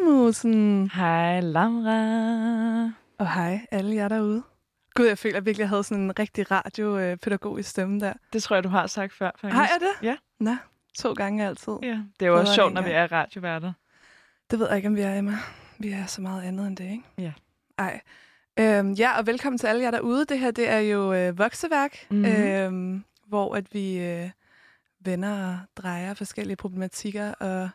Musen. Hej Lamra. Og hej alle jer derude. Gud, jeg føler, at jeg virkelig havde sådan en rigtig radiopædagogisk stemme der. Det tror jeg, du har sagt før, faktisk. Har jeg det? Ja. Nå, to gange altid. Ja, det er jo også sjovt, når vi er radioværter. Det ved jeg ikke, om vi er, Emma. Vi er så meget andet end det, ikke? Ja. Ej. Øhm, ja, og velkommen til alle jer derude. Det her, det er jo øh, vokseværk, Mhm. øhm, hvor at vi øh, vender og drejer forskellige problematikker og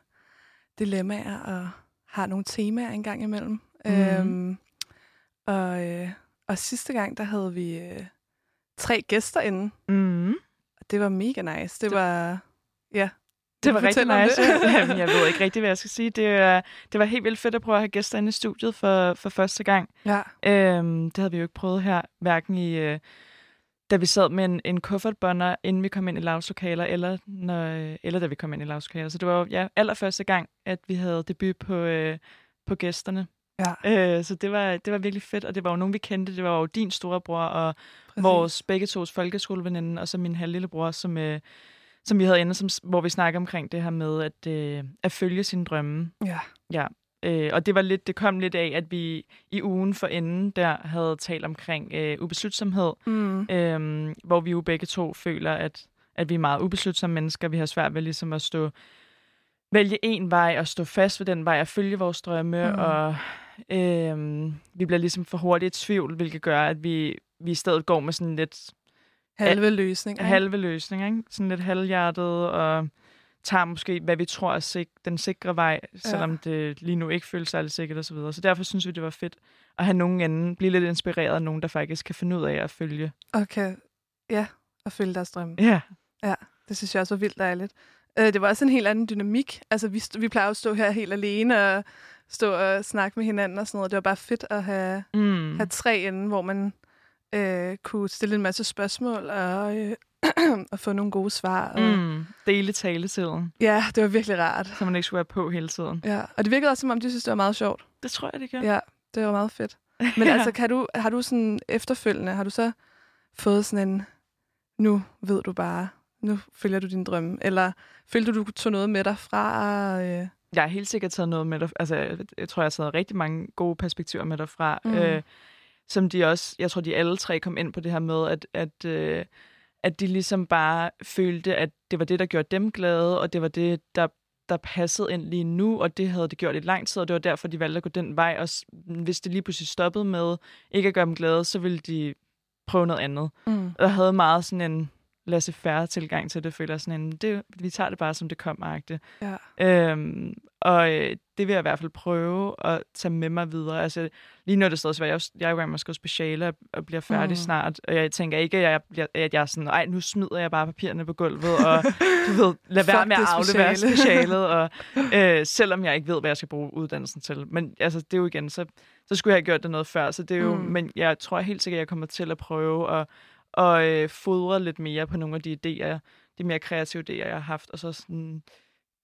dilemmaer og har nogle temaer en gang imellem. Mhm. Øhm, og, øh, og sidste gang, der havde vi øh, tre gæster inde. Mm. Og det var mega nice. Det var... Ja. Det var rigtig nice. det? Jamen, jeg ved ikke rigtig, hvad jeg skal sige. Det, er, det var helt vildt fedt at prøve at have gæster inde i studiet for, for første gang. Ja. Øhm, det havde vi jo ikke prøvet her, hverken i, øh, da vi sad med en, en kuffertbånder, inden vi kom ind i lavslokaler, eller, når, eller da vi kom ind i lavslokaler. Så det var ja, allerførste gang, at vi havde debut på, øh, på gæsterne. Ja, Øh, så det var, det var virkelig fedt, og det var jo nogen, vi kendte. Det var jo din storebror og præcis. vores begge tos folkeskoleveninde, og så min halvlillebror, som, øh, som vi havde inde, som, hvor vi snakker omkring det her med at, øh, at følge sine drømme. Ja. Ja. Øh, og det var lidt, det kom lidt af, at vi i ugen for enden der havde talt omkring øh, ubeslutsomhed, Mm. øh, hvor vi jo begge to føler, at, at vi er meget ubeslutsomme mennesker. Vi har svært ved ligesom at stå vælge en vej og stå fast ved den vej og følge vores drømme, Mm. og øh, vi bliver ligesom for hurtigt i tvivl, hvilket gør, at vi, vi i stedet går med sådan lidt Halve løsning. ikke? halve løsning, ikke? sådan lidt halvhjertet, og tager måske, hvad vi tror er sik- den sikre vej, selvom det lige nu ikke føles særlig sikkert osv. Så, så derfor synes vi, det var fedt at have nogen anden, blive lidt inspireret af nogen, der faktisk kan finde ud af at følge. Okay. Ja, og følge deres drømme. Ja, Det synes jeg også var vildt dejligt. Øh, det var også en helt anden dynamik. Altså, vi, vi plejer jo at stå her helt alene og stå og snakke med hinanden og sådan noget. Det var bare fedt at have, mm. have tre inde, hvor man øh, kunne stille en masse spørgsmål og, øh, og få nogle gode svar. Og, Mm. Dele taletiden, Ja, det var virkelig rart. så man ikke skulle være på hele tiden. Ja, og det virkede også, som om de synes, det var meget sjovt. Det tror jeg, det gør. Ja, ja det var meget fedt. Men altså, kan du, har du sådan efterfølgende, har du så fået sådan en, nu ved du bare, nu følger du din drømme, eller følte du, du tog noget med dig fra? Øh, Jeg har helt sikkert taget noget med dig. Altså, jeg, tror, jeg har taget rigtig mange gode perspektiver med derfra. Mm. Mm. Øh, som de også, jeg tror, de alle tre kom ind på det her med, at, at, øh, at de ligesom bare følte, at det var det, der gjorde dem glade, og det var det, der, der passede ind lige nu, og det havde det gjort i lang tid, og det var derfor, de valgte at gå den vej. Og hvis det lige pludselig stoppede med ikke at gøre dem glade, så ville de prøve noget andet. mm. Og havde meget sådan en laissez-faire tilgang til det, føler jeg sådan en, det, vi tager det bare, som det kom -agtigt. Ja. Øhm, og øh, det vil jeg i hvert fald prøve at tage med mig videre. Altså, lige nu er det stadig svært. Jeg, jeg er jo i gang med at skrive speciale og, og bliver færdig Mm. snart. Og jeg tænker ikke, at jeg, bliver, at jeg er sådan, ej, nu smider jeg bare papirerne på gulvet, og du ved, lad være med at aflevere speciale. specialet, og, øh, selvom jeg ikke ved, hvad jeg skal bruge uddannelsen til. Men altså, det er jo igen, så, så skulle jeg have gjort det noget før. Så det er jo, mm. Men jeg tror helt sikkert, at jeg kommer til at prøve at, og, øh, fodre lidt mere på nogle af de idéer, de mere kreative idéer, jeg har haft, og så sådan,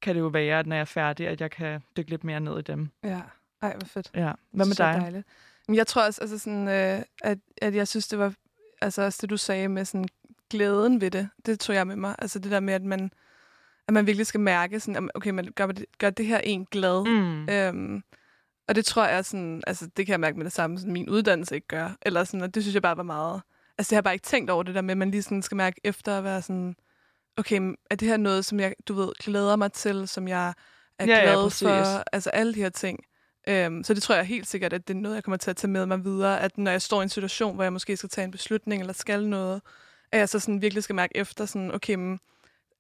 kan det jo være, at når jeg er færdig, at jeg kan dykke lidt mere ned i dem. Ja, ej, hvor fedt. Ja. Hvad med dig? Dejligt. Jeg tror også, altså sådan, øh, at, at jeg synes, det var, altså også det, du sagde med sådan glæden ved det, det tog jeg med mig. Altså det der med, at man, at man virkelig skal mærke, sådan, at, okay, man gør, det- gør det her en glad. Mm. Øhm, og det tror jeg sådan, altså det kan jeg mærke med det samme, sådan min uddannelse ikke gør. Eller sådan, og det synes jeg bare var meget, altså det har jeg bare ikke tænkt over det der med, at man lige sådan skal mærke efter at være sådan, okay, er det her noget, som jeg, du ved, glæder mig til, som jeg er Ja, ja, glad præcis. for, altså alle de her ting. Øhm, så det tror jeg helt sikkert, at det er noget, jeg kommer til at tage med mig videre, at når jeg står i en situation, hvor jeg måske skal tage en beslutning, eller skal noget, at jeg så sådan virkelig skal mærke efter, sådan, okay, men,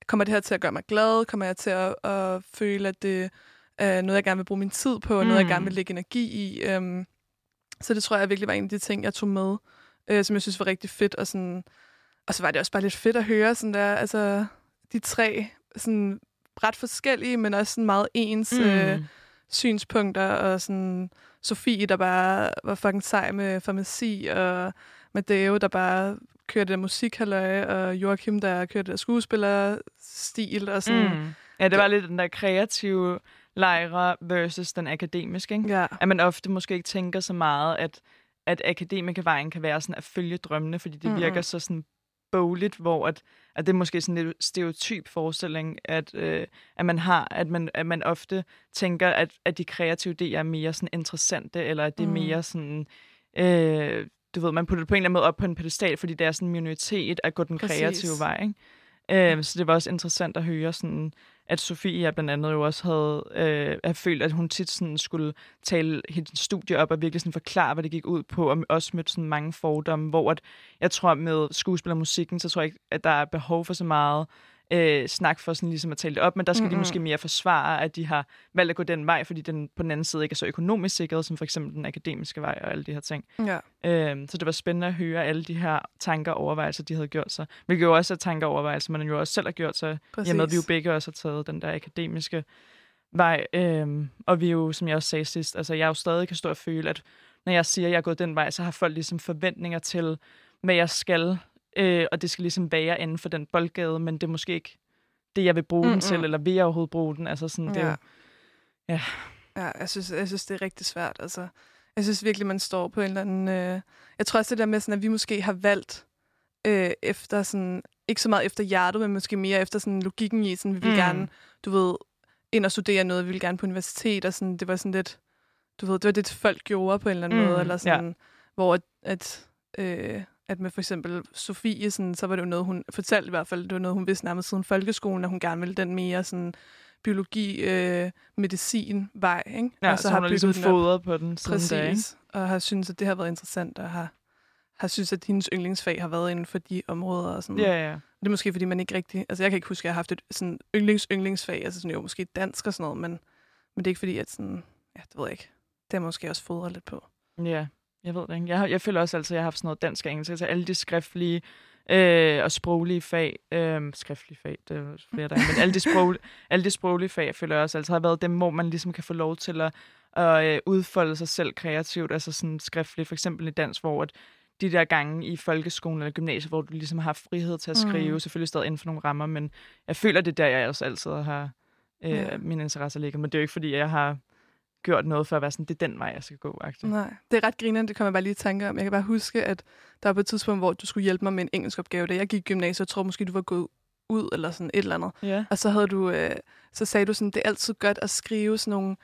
kommer det her til at gøre mig glad? Kommer jeg til at, at føle, at det er noget, jeg gerne vil bruge min tid på, og noget, jeg Mm. gerne vil lægge energi i? Øhm, så det tror jeg virkelig var en af de ting, jeg tog med, øh, som jeg synes var rigtig fedt. Og, sådan, og så var det også bare lidt fedt at høre sådan der, altså, de tre sådan, ret forskellige, men også sådan meget ens mm. øh, synspunkter, og sådan Sofie, der bare var fucking sej med farmaci, og Matteo, der bare kørte der musikhalløj, og Joachim, der kørte der skuespillerstil, og sådan. Mm. Ja, det var lidt den der kreative lejre versus den akademiske, ikke? Ja. At man ofte måske ikke tænker så meget, at, at akademikervejen kan være sådan at følge drømmene, fordi det Mm-mm. virker så sådan bogligt, hvor at, at det er måske sådan en stereotyp forestilling, at, øh, at man har, at man, at man ofte tænker, at, at de kreative idéer er mere sådan interessante, eller at det er Mm. mere sådan, øh, du ved, man putter det på en eller anden måde op på en pedestal, fordi det er sådan en minoritet at gå den Præcis. kreative vej, ikke? Øh, så det var også interessant at høre sådan, at Sofie blandt andet jo også havde, øh, havde følt, at hun tit sådan skulle tale hendes studie op og virkelig sådan forklare, hvad det gik ud på, og også mødte sådan mange fordomme, hvor at, jeg tror med skuespillermusikken, musikken, så tror jeg ikke, at der er behov for så meget øh, snak for sådan ligesom at tale det op, men der skal mm-hmm. de måske mere forsvare, at de har valgt at gå den vej, fordi den på den anden side ikke er så økonomisk sikret, som for eksempel den akademiske vej og alle de her ting. Ja. Øhm, så det var spændende at høre alle de her tanker og overvejelser, de havde gjort sig. Hvilket jo også er tanker og overvejelser, man jo også selv har gjort sig, Præcis. i og med, at vi jo begge også har taget den der akademiske vej. Øhm, og vi jo, som jeg også sagde sidst, altså jeg jo stadig kan stå og føle, at når jeg siger, at jeg er gået den vej, så har folk ligesom forventninger til, hvad jeg skal, øh, og det skal ligesom være inden for den boldgade, men det er måske ikke det, jeg vil bruge mm den Mm-mm. til, eller vil jeg overhovedet bruge den? Altså sådan, det er Ja. jo, ja. Ja, jeg synes, jeg synes, det er rigtig svært. Altså, jeg synes virkelig, man står på en eller anden... Øh... Jeg tror også det der med, sådan, at vi måske har valgt øh, efter sådan... Ikke så meget efter hjertet, men måske mere efter sådan logikken i, sådan, vi vil Mm. gerne, du ved, ind og studere noget, vi vil gerne på universitet, og sådan, det var sådan lidt, du ved, det var det, folk gjorde på en eller anden Mm, måde, eller ja. sådan, hvor at, at, øh, at med for eksempel Sofie, sådan, så var det jo noget, hun fortalte i hvert fald, det var noget, hun vidste nærmest siden folkeskolen, at hun gerne ville den mere sådan biologi, øh, medicin vej, ikke? ja så, så hun har ligesom fodret på den siden Præcis. da, ikke? Og har synes at det har været interessant, og har, har synes at hendes yndlingsfag har været inden for de områder. Og sådan. Ja, ja. Det er måske, fordi man ikke rigtig... Altså, jeg kan ikke huske, at jeg har haft et sådan yndlings yndlingsfag. Altså, sådan, jo, måske dansk og sådan noget, men, men det er ikke fordi, at sådan... Ja, det ved jeg ikke. Det er måske også fodret lidt på. Ja, jeg ved det ikke. Jeg, jeg føler også altid, at jeg har haft sådan noget dansk og engelsk. Altså alle de skriftlige øh, og sproglige fag. Øh, skriftlige fag, det er flere der er, Men alle de, sprog, alle de sproglige fag, føler jeg også altid har været dem, hvor man ligesom kan få lov til at, at øh, udfolde sig selv kreativt. Altså sådan skriftligt, for eksempel i dansk, hvor at de der gange i folkeskolen eller gymnasiet, hvor du ligesom har frihed til at Mm. skrive, selvfølgelig stadig inden for nogle rammer, men jeg føler, det er der, jeg også altid har øh, Ja. min interesse ligger. Men det er jo ikke, fordi jeg har gjort noget for at være sådan, det er den vej, jeg skal gå. -agtigt. Nej, det er ret grinerende, det kommer jeg bare lige i tanke om. Jeg kan bare huske, at der var på et tidspunkt, hvor du skulle hjælpe mig med en engelsk opgave, da jeg gik i gymnasiet. Jeg tror måske, du var gået ud eller sådan et eller andet. Ja. Og så havde du, øh, så sagde du sådan, det er altid godt at skrive sådan nogle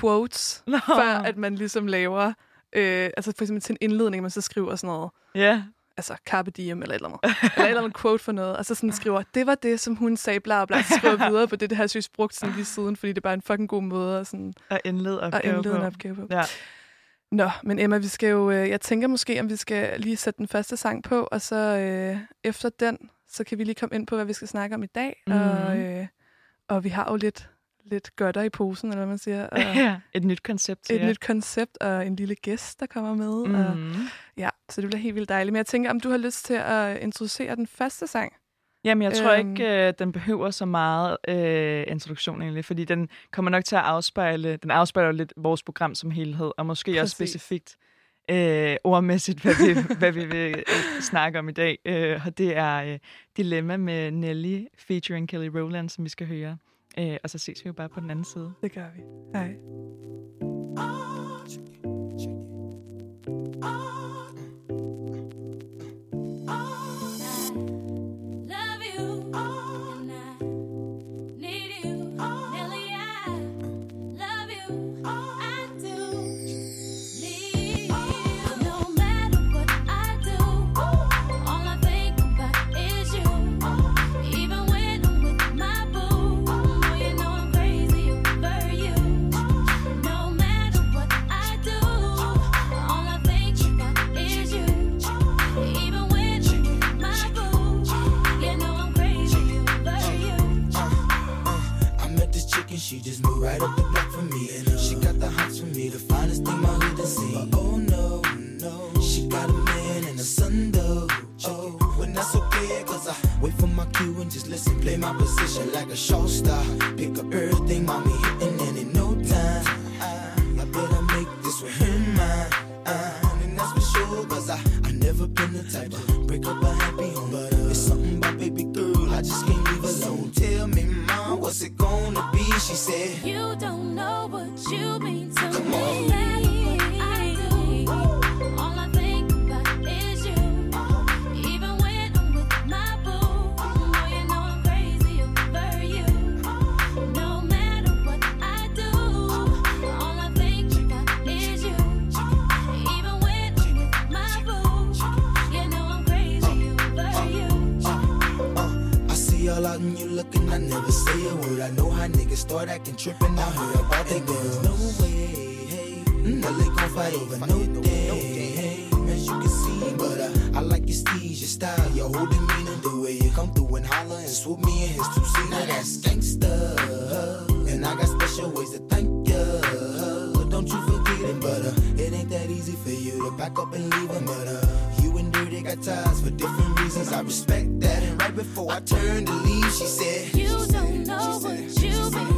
quotes, Nå. før at man ligesom laver, øh, altså for eksempel til en indledning, man så skriver sådan noget, Ja, altså carpe diem eller et eller andet, eller et eller andet quote for noget, og så sådan skriver, det var det, som hun sagde, bla bla, så skriver videre på det, det har jeg synes brugt sådan lige siden, fordi det er bare en fucking god måde at, sådan, at indlede at opgave indlede en på. opgave på. Ja. Nå, men Emma, vi skal jo, øh, jeg tænker måske, om vi skal lige sætte den første sang på, og så øh, efter den, så kan vi lige komme ind på, hvad vi skal snakke om i dag, Mhm. og, øh, og vi har jo lidt, lidt godter i posen, eller hvad man siger, og ja, et nyt koncept et jer. nyt koncept, og en lille gæst, der kommer med, og Mm. Ja, så det bliver helt vildt dejligt. Men jeg tænker, om du har lyst til at introducere den første sang? Jamen, jeg tror Øhm. ikke, øh, den behøver så meget øh, introduktion egentlig, fordi den kommer nok til at afspejle, den afspejler lidt vores program som helhed, og måske også Præcis. specifikt øh, ordmæssigt, hvad vi, hvad vi vil øh, snakke om i dag. Øh, og det er øh, Dilemma med Nelly featuring Kelly Rowland, som vi skal høre. Øh, og så ses vi jo bare på den anden side. Det gør vi. Hej. Love she just moved right up the block for me. And uh, she got the hots for me, the finest thing my hood has seen. But oh no, no, she got a man and a son though. Oh, when that's okay, cause I wait for my cue and just listen, play my position like a show star. Pick up everything, mommy hitting, and in no time, I, I better make this with him mine. And that's for sure, cause I, I never been the type to break up a happy home. But uh, it's something about baby girl, I just can't leave alone. Tell me, mom, what's it gonna be? She said, You don't know what you mean to Come me. on. Plotting, you looking, I never say a word. I know how niggas start acting tripping. I heard about that girl. No way, hey. Nelly gon' fight over no day, hey. As you can see, but uh, I like your steez, your style, your whole demeanor, the way you come through and holler and swoop me in his two seater. That's gangsta, and I got special ways to thank ya. But don't you forget it, but uh, it ain't that easy for you to back up and leave him. But got ties for different reasons. I respect that. And right before I turned to leave, she said, You don't know what you've been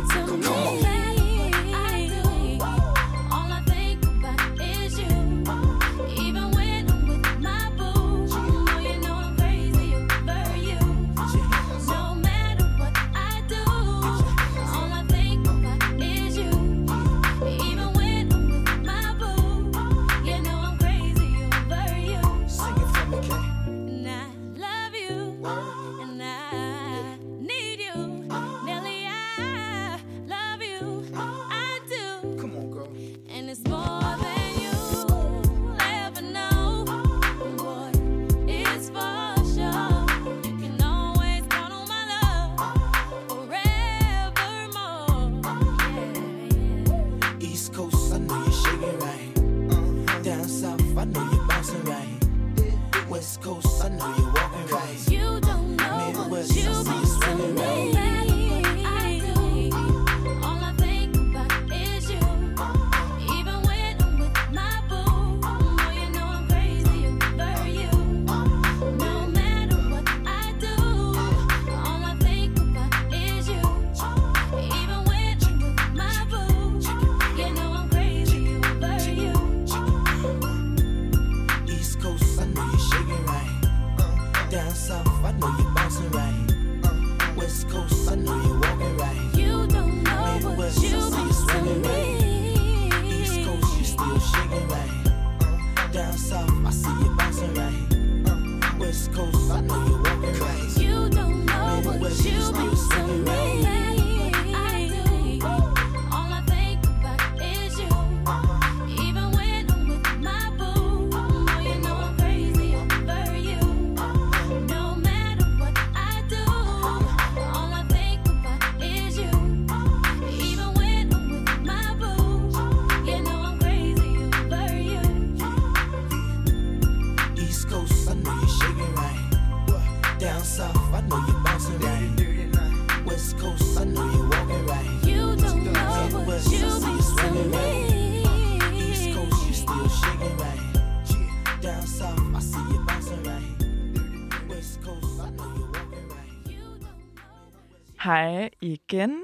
Hej igen,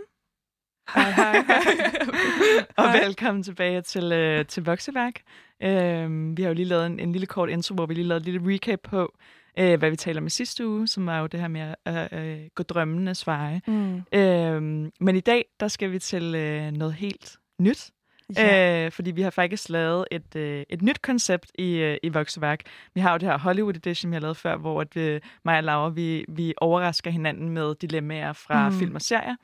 Hej, hej, og Hej. velkommen tilbage til, øh, til Vokseværk. Øhm, vi har jo lige lavet en, en lille kort intro, hvor vi lige lavede et lille recap på, øh, hvad vi taler om i sidste uge, som var jo det her med at øh, gå drømmenes veje. Mm. Øhm, men i dag, der skal vi til øh, noget helt nyt. Ja. Øh, fordi vi har faktisk lavet et, øh, et nyt koncept i, øh, i Vokseværk. Vi har jo det her Hollywood Edition, vi har lavet før, hvor at vi, mig og Laura, vi, vi overrasker hinanden med dilemmaer fra Mm. film og serier.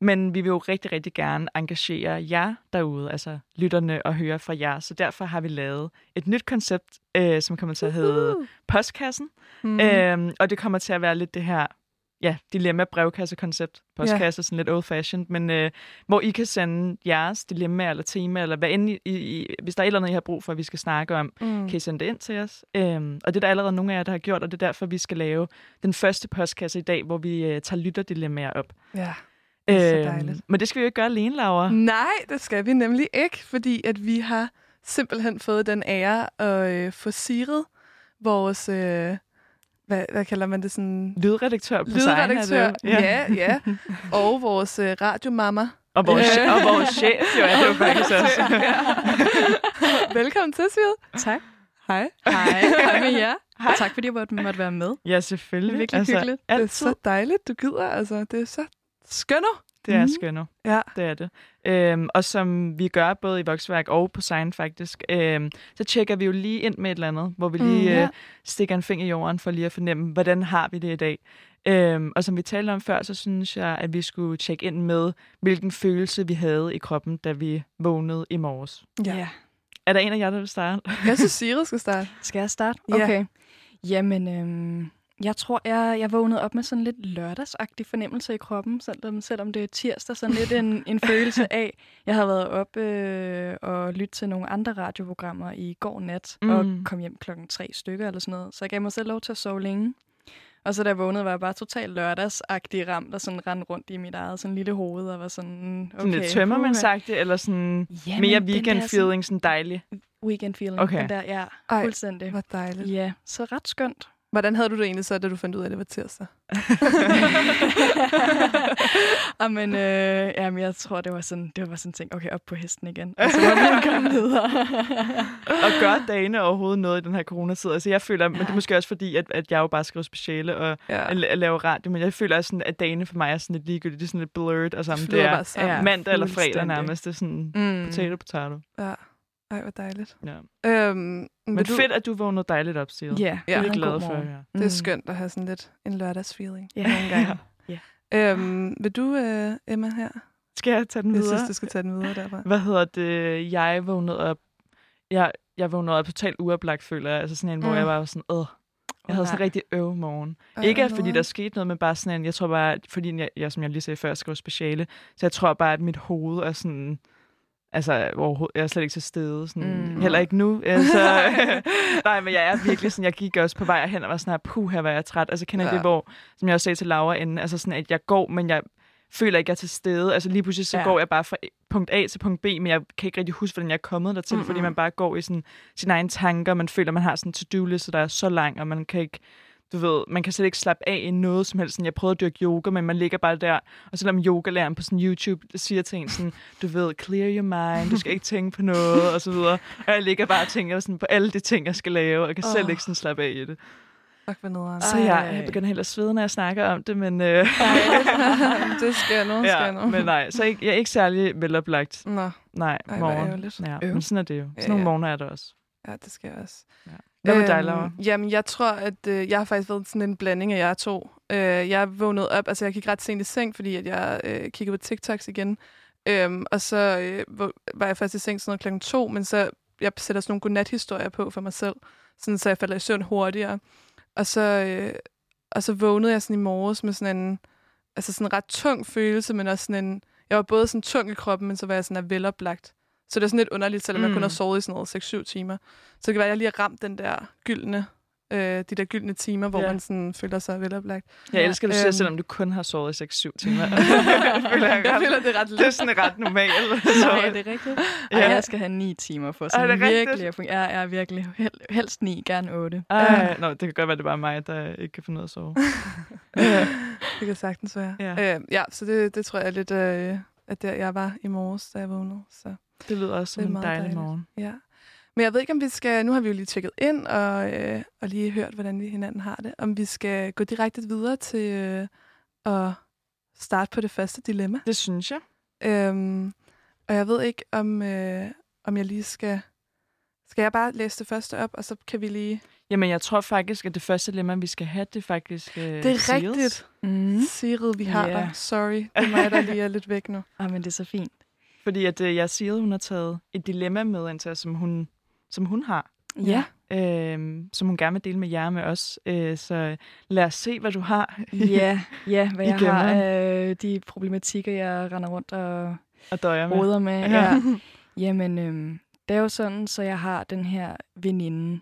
Men vi vil jo rigtig, rigtig gerne engagere jer derude, altså lytterne, og høre fra jer. Så derfor har vi lavet et nyt koncept, øh, som kommer til at hedde Postkassen. Mm. Øhm, og det kommer til at være lidt det her ja, dilemma-brevkasse-koncept. Postkasse, sådan lidt old-fashioned, men øh, hvor I kan sende jeres dilemma eller tema, eller hvad end I, I, hvis der er et eller andet, I har brug for, at vi skal snakke om, Mm. kan I sende det ind til os. Øhm, og det er der allerede nogle af jer, der har gjort, og det er derfor, vi skal lave den første postkasse i dag, hvor vi øh, tager lytterdilemmaer op. Ja. Det er så dejligt. Øhm, men det skal vi jo ikke gøre alene, Laura. Nej, det skal vi nemlig ikke, fordi at vi har simpelthen fået den ære at øh, få siret vores, øh, hvad, hvad kalder man det, sådan... Lydredaktør på det Lydredaktør, jo. ja, ja. Og vores øh, radiomamma. Og vores, Ja. og vores chef, jo er det jo faktisk også. Velkommen til, Siret. Tak. Hej. Hej, hej med jer. Og tak fordi jeg måtte, måtte være med. Ja, selvfølgelig. Det er virkelig hyggeligt. Det er Altid. så dejligt, du gider. Altså, det er så skønner. Det er Mhm. skønner. Ja. Det er det. Øhm, og som vi gør både i Voksværk og på Sign faktisk, øhm, så tjekker vi jo lige ind med et eller andet, hvor vi lige Mm, ja. øh, stikker en finger i jorden for lige at fornemme, hvordan har vi det i dag. Øhm, og som vi talte om før, så synes jeg, at vi skulle tjekke ind med, hvilken følelse vi havde i kroppen, da vi vågnede i morges. Ja. Er der en af jer, der vil starte? Jeg synes, Siret skal starte. Skal jeg starte? Ja. Okay. Jamen, øhm, Jeg tror, jeg, jeg vågnede op med sådan en lidt lørdagsagtig fornemmelse i kroppen, selvom, selvom det er tirsdag. Sådan lidt en, en følelse af, jeg havde været op øh, og lyttet til nogle andre radioprogrammer i går nat, mm. og Mm. kom hjem klokken tre stykker eller sådan noget. Så jeg gav mig selv lov til at sove længe. Og så da jeg vågnede, var jeg bare totalt lørdagsagtig ramt og sådan rendte rundt i mit eget sådan lille hoved og var sådan, okay. Sådan lidt tømmermændsagtigt, eller sådan Ja, mere weekend der sådan feeling, sådan dejlig. Weekend feeling. Okay. Den der, ja, Ej, fuldstændig. Hvor dejligt. Ja, så ret skønt. Hvordan havde du det egentlig så, da du fandt ud af, at det var tirsdag? Jamen, øh, jamen, jeg tror, det var sådan, det var sådan en ting, okay, op på hesten igen. Og så må vi komme videre. og gør dagene overhovedet noget i den her coronatid? Altså jeg føler, men det er måske også fordi, at, at jeg jo bare skriver speciale og Ja. at, at lave radio, men jeg føler også sådan, at dagene for mig er sådan lidt ligegyldigt. Det er sådan lidt blurred og sammen. Flyder Det er bare sammen. Ja. mandag eller fredag nærmest. Det er sådan Mm. potato, potato. Ja. Ej, hvor dejligt. Ja. Øhm, Men du, fedt, at du vågnede dejligt op, Sil. Ja, det er vi glade god for. Ja. det er Mm. skønt at have sådan lidt en lørdagsfeeling. Ja. Nogle gange. Ja. Øhm, vil du, øh, Emma, her? Skal jeg tage den Jeg videre? synes, du skal tage den videre derfra. Hvad hedder det? Jeg vågnede op... Jeg, jeg vågnede op totalt uoplagt, føler jeg. Altså sådan en, hvor Mm. jeg var sådan, øh. Jeg havde sådan en rigtig øv morgen. Ej, Ikke hvor fordi der skete noget, men bare sådan en, jeg tror bare, fordi jeg, jeg, som jeg lige sagde før, skriver speciale, så jeg tror bare, at mit hoved er sådan, altså, overhovedet, jeg er slet ikke til stede. Sådan, Mm. Heller ikke nu. Altså, nej, men jeg er virkelig sådan, jeg gik også på vej hen og var sådan her, puh, her var jeg træt. Altså, kender ja. Det, hvor, som jeg også sagde til Laura inden, altså sådan, at jeg går, men jeg føler ikke, jeg er til stede. Altså lige pludselig så ja. Går jeg bare fra punkt A til punkt B, men jeg kan ikke rigtig huske, hvordan jeg er kommet dertil, mm-hmm. fordi man bare går i sådan, sine egne tanker, man føler, man har sådan en to-do-liste, der er så lang, og man kan ikke du ved, man kan slet ikke slappe af i noget som helst. Sådan, Jeg prøvede at dyrke yoga, men man ligger bare der, og selvom yogalæreren på sådan YouTube siger til en sådan, du ved, clear your mind, du skal ikke tænke på noget, og så videre. Og jeg ligger bare og tænker sådan på alle de ting, jeg skal lave, og jeg kan selv Åh. ikke sådan slappe af i det. Fuck, hvor nederen. Så jeg, jeg begynder helt at svede, når jeg snakker om det, men, øh, det skal nu, ja, skal nu. men nej, så jeg, jeg er ikke særlig veloplagt. Nå, Nej, Ej, morgen. Ja, men sådan er det jo. Ja, Sådan nogle ja. morgener er der også. ja, det skal jeg også. Hvad med dig, Laura? Jamen, jeg tror, at øh, jeg har faktisk været sådan en blanding af jer to. Øh, jeg vågnede op, altså jeg gik ret sent i seng, fordi at jeg øh, kiggede på TikToks igen. Øhm, og så øh, var jeg først i seng sådan noget klokken to, men så jeg sætter sådan nogle godnat-historier på for mig selv, sådan, så jeg falder i søvn hurtigere. Og så, øh, og så vågnede jeg sådan i morges med sådan en, altså sådan en ret tung følelse, men også sådan en, jeg var både sådan tung i kroppen, men så var jeg sådan er veloplagt. Så det er sådan lidt underligt, selvom mm. jeg kun Mm. har sovet i sådan noget 6-7 timer. Så det kan være, at jeg lige har ramt den der gyldne, øh, de der gyldne timer, hvor Ja. man sådan føler sig veloplagt. Jeg Ja, elsker, at du siger, øhm. selvom du kun har sovet i 6-7 timer. jeg føler, jeg, Jeg ret- føler, det er ret det er sådan ret normalt. Nej, er det rigtigt? Ej, Ja. jeg skal have ni timer for Er sådan det rigtigt? virkelig at fungere. Jeg er virkelig hel, helst ni, gerne otte. Ej, nå, det kan godt være, det er bare mig, der ikke kan finde ud af at sove. Det kan sagtens være. Ja. Ja, øh, ja så det, det tror jeg er lidt, øh, at der jeg var i morges, da jeg vågnede. Så, Det lyder også som en meget dejlig dejligt. morgen. ja. Men jeg ved ikke, om vi skal... Nu har vi jo lige tjekket ind og, øh, og lige hørt, hvordan vi hinanden har det. Om vi skal gå direkte videre til øh, at starte på det første dilemma. Det synes jeg. Øhm, og jeg ved ikke, om, øh, om jeg lige skal... Skal jeg bare læse det første op, og så kan vi lige... Jamen, jeg tror faktisk, at det første dilemma, vi skal have, det er faktisk øh, Det er Seals. rigtigt. Mm. Sigrid, vi har Ja. dig. Sorry, det er mig, der lige er lidt væk nu. Ah, men det er så fint. Fordi at øh, jeg siger, hun har taget et dilemma med ind til os, som hun, som hun har. Ja. Øh, som hun gerne vil dele med jer med os. Øh, så lad os se, hvad du har. Ja, ja hvad jeg har af de problematikker, jeg render rundt og og døjer med. roder med. Ja. Ja. Jamen, øhm, det er jo sådan, så jeg har den her veninde,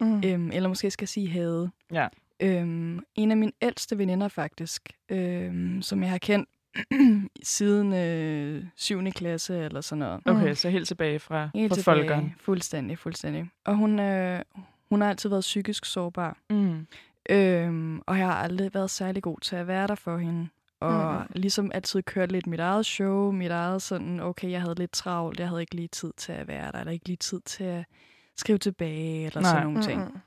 Mm. øhm, eller måske skal jeg sige havde. Ja. Øhm, en af mine ældste veninder faktisk, øhm, som jeg har kendt siden øh, 7. klasse eller sådan noget. Okay, Mm. så helt tilbage fra, Helt fra tilbage. folkeren. Fuldstændig, fuldstændig. Og hun, øh, hun har altid været psykisk sårbar. Mm. Øhm, og jeg har aldrig været særlig god til at være der for hende. Og mm. ligesom altid kørt lidt mit eget show, mit eget sådan, okay, jeg havde lidt travlt, jeg havde ikke lige tid til at være der, eller ikke lige tid til at skrive tilbage, eller Nej. sådan nogle ting.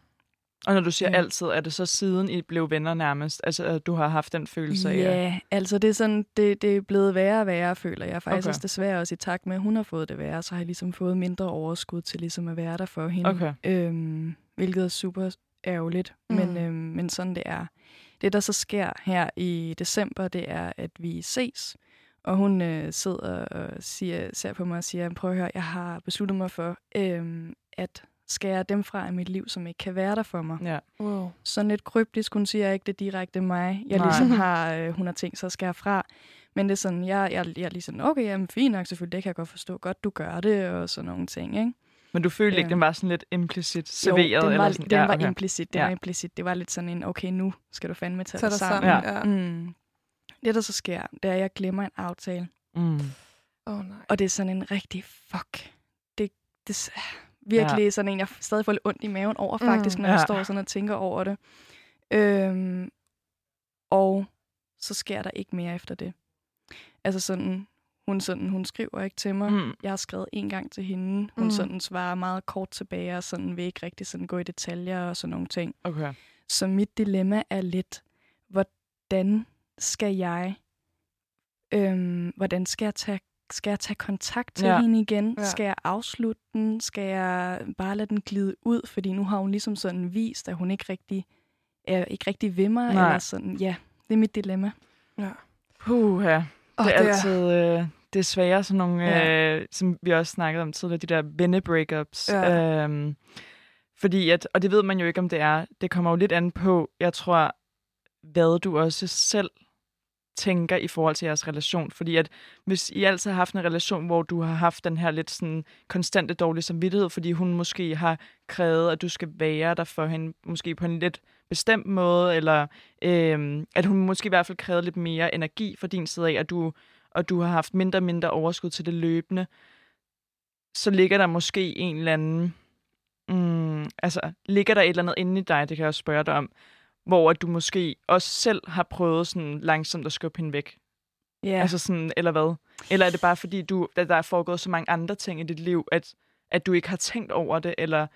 Og når du siger Ja. altid, er det så siden I blev venner nærmest? Altså, at du har haft den følelse af... Ja, altså det er sådan, det, det er blevet værre og værre, føler jeg. Faktisk Okay. okay. desværre også i takt med, at hun har fået det værre, så har jeg ligesom fået mindre overskud til ligesom at være der for hende. Okay. Øhm, hvilket er super ærgerligt, Mm. mm. men, øhm, men sådan det er. Det, der så sker her i december, det er, at vi ses, og hun øh, sidder og siger, ser på mig og siger, prøv at høre, jeg har besluttet mig for, øhm, at skærer dem fra i mit liv, som ikke kan være der for mig. Ja. Wow. Sådan lidt kryptisk, hun siger ikke, det er direkte mig. Jeg Nej. ligesom har, øh, hun har tænkt sig at skære fra. Men det er sådan, jeg, jeg, jeg er lige sådan, okay, jamen fint nok, selvfølgelig, det kan jeg godt forstå. Godt, du gør det, og sådan nogle ting, ikke? Men du følte ikke, Ja. den var sådan lidt implicit serveret? jo, den eller var, sådan? den ja, var okay. implicit, den Ja. var implicit. Det var lidt sådan en, okay, nu skal du fandme tage Tag dig sammen. sammen. Ja. Mm. Det, der så sker, det er, at jeg glemmer en aftale. Mm. Åh, oh, nej. Og det er sådan en rigtig fuck. Det, det er virkelig ja. sådan en, jeg stadig får lidt ondt i maven over, faktisk, Mm. når jeg Ja. står sådan og tænker over det. Øhm, og så sker der ikke mere efter det. Altså sådan, hun, sådan, hun skriver ikke til mig. Mm. Jeg har skrevet en gang til hende. Hun mm. sådan svarer meget kort tilbage, og sådan vil ikke rigtig sådan gå i detaljer og sådan nogle ting. Okay. Så mit dilemma er lidt, hvordan skal jeg, øhm, hvordan skal jeg tage, skal jeg tage kontakt til Ja. hende igen? Ja. Skal jeg afslutte den? Skal jeg bare lade den glide ud? Fordi nu har hun ligesom sådan vist, at hun ikke rigtig er ikke rigtig ved mig. Nej. Eller sådan, ja, det er mit dilemma. Ja. Puh, ja. Oh, det er altid øh, det er svære, sådan nogle, Ja. øh, som vi også snakkede om tidligere, de der venne-breakups. Ja. Øhm, fordi at, og det ved man jo ikke, om det er. Det kommer jo lidt an på, jeg tror, hvad du også selv tænker i forhold til jeres relation. Fordi at hvis I altid har haft en relation, hvor du har haft den her lidt sådan konstante dårlige samvittighed, fordi hun måske har krævet, at du skal være der for hende, måske på en lidt bestemt måde, eller øh, at hun måske i hvert fald krævede lidt mere energi fra din side af, at du, og du har haft mindre og mindre overskud til det løbende, så ligger der måske en eller anden... Mm, altså, ligger der et eller andet inde i dig, det kan jeg også spørge dig om, hvor at du måske også selv har prøvet sådan langsomt at skubbe hende væk. Ja. Altså sådan, eller hvad? Eller er det bare fordi, du, at der er foregået så mange andre ting i dit liv, at, at du ikke har tænkt over det, eller...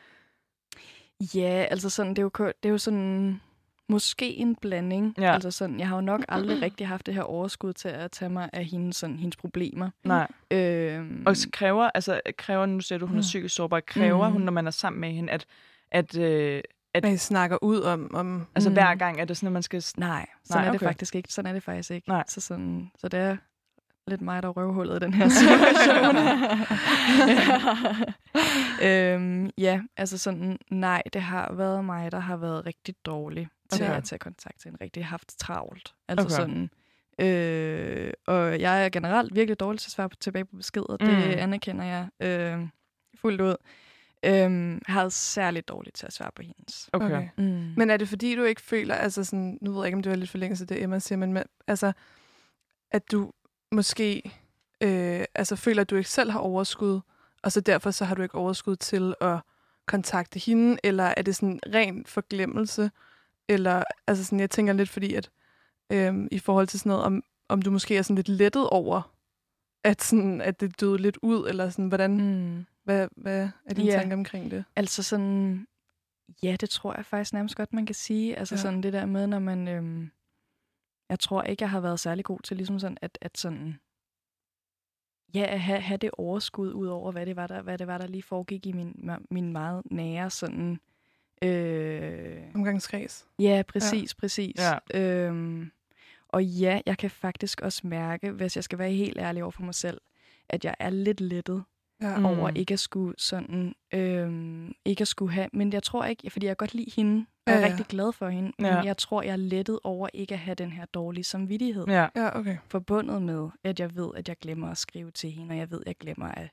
ja altså sådan, det er jo, det er jo sådan, måske en blanding. Ja. Altså sådan, jeg har jo nok aldrig rigtig haft det her overskud til at tage mig af hendes, sådan, hendes problemer. Nej. Øhm, Og så kræver, altså kræver, nu siger du, hun er Mm. psykisk sårbar, kræver Mm. hun, når man er sammen med hende, at, at øh, At I snakker ud om... om altså Mm. hver gang er det sådan, at man skal... Nej, sådan Nej, er det okay. faktisk ikke. Sådan er det faktisk ikke. Nej. Så, sådan, så det er lidt mig, der er røvhullet i den her situation. ja. øhm, ja, altså sådan, nej, det har været mig, der har været rigtig dårlig til Okay. at tage kontakt til en rigtig haft travlt. Altså Okay. sådan, øh, og jeg er generelt virkelig dårlig til at svare på, tilbage på beskeder. Det Mm. anerkender jeg øh, fuldt ud. Øhm, jeg havde særligt dårligt til at svare på hendes. Okay. Okay. Mm. Men er det fordi, du ikke føler, altså sådan, nu ved jeg ikke, om det var lidt forlængelse af det, Emma siger, men med, altså, at du måske øh, altså, føler, at du ikke selv har overskud, og så derfor så har du ikke overskud til at kontakte hende, eller er det sådan ren forglemmelse? Eller, altså sådan, jeg tænker lidt fordi, at øh, i forhold til sådan noget, om, om du måske er sådan lidt lettet over, at, sådan, at det døde lidt ud, eller sådan, hvordan, Mm. Hvad, hvad er dine Ja. tanker omkring det? Altså sådan, ja, det tror jeg faktisk nærmest godt, man kan sige. Altså Ja. sådan det der med, når man, øhm, jeg tror ikke, jeg har været særlig god til ligesom sådan, at, at sådan, ja, at have, have det overskud ud over, hvad det var, der, hvad det var, der lige foregik i min, min meget nære sådan, øh, Omgangskreds? Ja, præcis, ja. præcis. Ja. Øhm, og ja, jeg kan faktisk også mærke, hvis jeg skal være helt ærlig over for mig selv, at jeg er lidt lettet Ja. over Mm. ikke at skulle sådan, øhm, ikke at skulle have, men jeg tror ikke, fordi jeg godt lide hende, og Ja, jeg er ja. rigtig glad for hende, Ja. men jeg tror, jeg er lettet over ikke at have den her dårlige samvittighed Ja. Ja, okay. forbundet med, at jeg ved, at jeg glemmer at skrive til hende, og jeg ved, at jeg glemmer at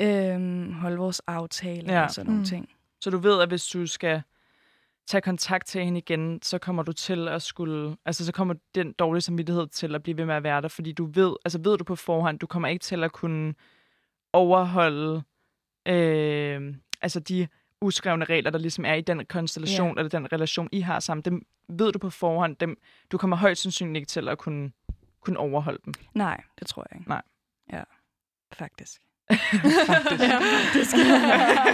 øhm, holde vores aftale Ja. og sådan nogle Mm. ting. Så du ved, at hvis du skal tage kontakt til hende igen, så kommer du til at skulle... Altså, så kommer den dårlige samvittighed til at blive ved med at være der, fordi du ved... Altså, ved du på forhånd, du kommer ikke til at kunne overholde... Øh, altså, de uskrevne regler, der ligesom er i den konstellation, Ja. eller den relation, I har sammen, dem ved du på forhånd, dem, du kommer højst sandsynligt ikke til at kunne, kunne overholde dem. Nej, det tror jeg ikke. Nej. Ja, faktisk. Faktisk. Ja, faktisk.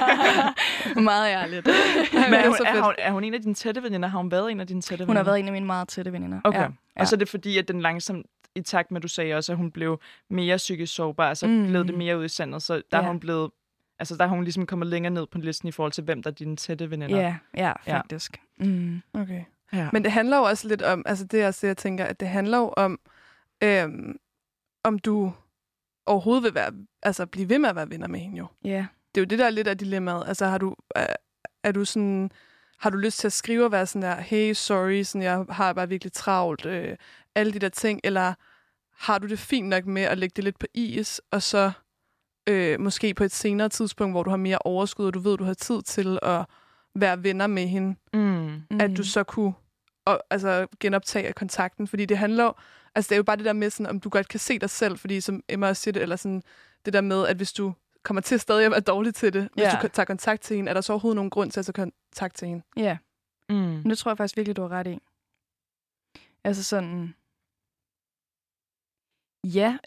Meget ærligt. Men er, hun, er, hun, er hun en af dine tætte veninder? Har hun været en af dine tætte Hun veninder? har været en af mine meget tætte veninder. Okay. Ja, Ja. Og så er det fordi, at den langsomt, i takt med, at du sagde også, at hun blev mere psykisk sårbar, så mm. Mm. gled det mere ud i sandet, så der ja. Ja. har hun blevet, altså der har hun ligesom kommet længere ned på listen i forhold til, hvem der er dine tætte veninder. ja, ja, Ja. faktisk. Mm. Okay. Ja. Men det handler jo også lidt om, altså det er også det, jeg tænker, at det handler jo om, øhm, om du overhovedet vil være, altså blive ved med at være venner med hende jo. Ja, det er jo det, der er lidt af dilemmaet. Altså, har du, er, er du sådan, har du lyst til at skrive og være sådan der, hey, sorry, sådan, jeg har bare virkelig travlt, øh, alle de der ting, eller har du det fint nok med at lægge det lidt på is, og så øh, måske på et senere tidspunkt, hvor du har mere overskud, og du ved, du har tid til at være venner med hende, Mm. mm. at du så kunne og, altså, genoptage kontakten. Fordi det handler altså det er jo bare det der med, sådan, om du godt kan se dig selv, fordi som Emma også siger det, eller sådan, det der med, at hvis du kommer til stadig at være dårlig til det, hvis Ja. du tager kontakt til hende, er der så overhovedet nogen grund til at tage kontakt til hende? Ja, Mm. men det tror jeg faktisk virkelig, du har ret i. Altså sådan... Ja,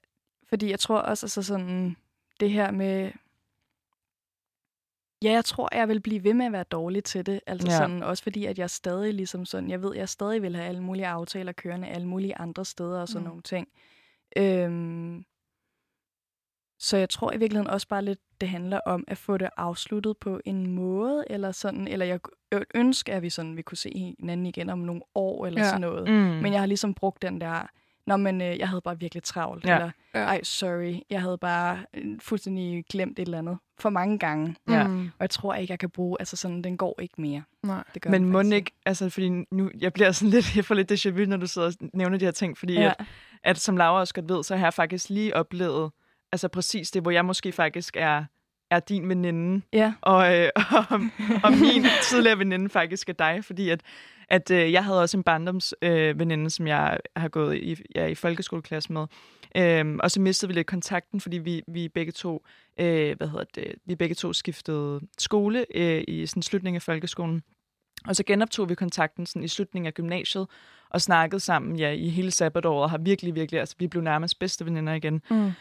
fordi jeg tror også, altså sådan, det her med... Ja, jeg tror, jeg vil blive ved med at være dårlig til det. Altså Ja. sådan, også fordi, at jeg stadig ligesom sådan, jeg ved, jeg stadig vil have alle mulige aftaler kørende alle mulige andre steder og sådan mm. nogle ting. Øhm, så jeg tror i virkeligheden også bare lidt, det handler om at få det afsluttet på en måde, eller sådan, eller jeg ønsker, at vi sådan, vi kunne se hinanden igen om nogle år, eller Ja. sådan noget. Mm. Men jeg har ligesom brugt den der, Nå, men øh, jeg havde bare virkelig travlt, Ja. eller Ja. ej, sorry, jeg havde bare øh, fuldstændig glemt et eller andet for mange gange. Ja. Mm. Og jeg tror ikke, jeg kan bruge, altså sådan, den går ikke mere. Nej. Det gør Men må ikke, altså fordi nu, jeg bliver sådan lidt, jeg får lidt déjà vu, når du sidder og nævner de her ting, fordi ja. at, at, som Laura også godt ved, så har jeg faktisk lige oplevet, altså præcis det, hvor jeg måske faktisk er, er din veninde, Ja, og, øh, og, og min tidligere veninde faktisk er dig, fordi at, at øh, jeg havde også en barndomsveninde, øh, veninde, som jeg har gået i, ja, i folkeskoleklasse med. Øhm, og så mistede vi lidt kontakten, fordi vi, vi begge to, øh, hvad hedder det, vi begge to skiftede skole øh, i sådan slutningen af folkeskolen. Og så genoptog vi kontakten sådan i slutningen af gymnasiet, og snakkede sammen ja, i hele sabbatåret, og har virkelig, virkelig, altså vi blev nærmest bedste veninder igen. Mm.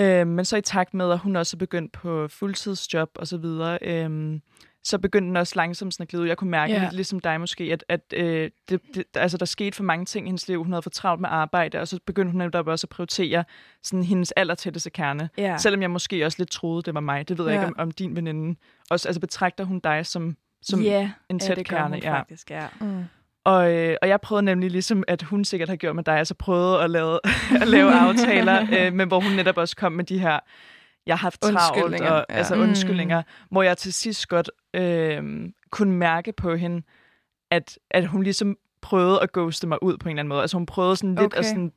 Øh, men så i takt med, at hun også er begyndt på fuldtidsjob og så videre, øh, så begyndte den også langsomt sådan at glide ud. Jeg kunne mærke, Ja. yeah. lidt ligesom dig måske, at, at øh, det, det, altså, der skete for mange ting i hendes liv. Hun havde for travlt med arbejde, og så begyndte hun netop også at prioritere sådan, hendes allertætteste kerne. ja. Selvom jeg måske også lidt troede, det var mig. Det ved jeg Ja. ikke om, om din veninde. Også, altså betragter hun dig som, som ja, en ja, tæt det gør kerne? hun ja. faktisk, ja. Mm. Og, øh, og jeg prøvede nemlig ligesom, at hun sikkert har gjort med dig, altså prøvede at lave, at lave aftaler, øh, men hvor hun netop også kom med de her, jeg har haft travlt, Undskyldninger, og, ja. altså Mm. undskyldninger, hvor jeg til sidst godt øh, kunne mærke på hende, at, at hun ligesom prøvede at ghoste mig ud på en eller anden måde. Altså hun prøvede sådan lidt Okay. at sådan,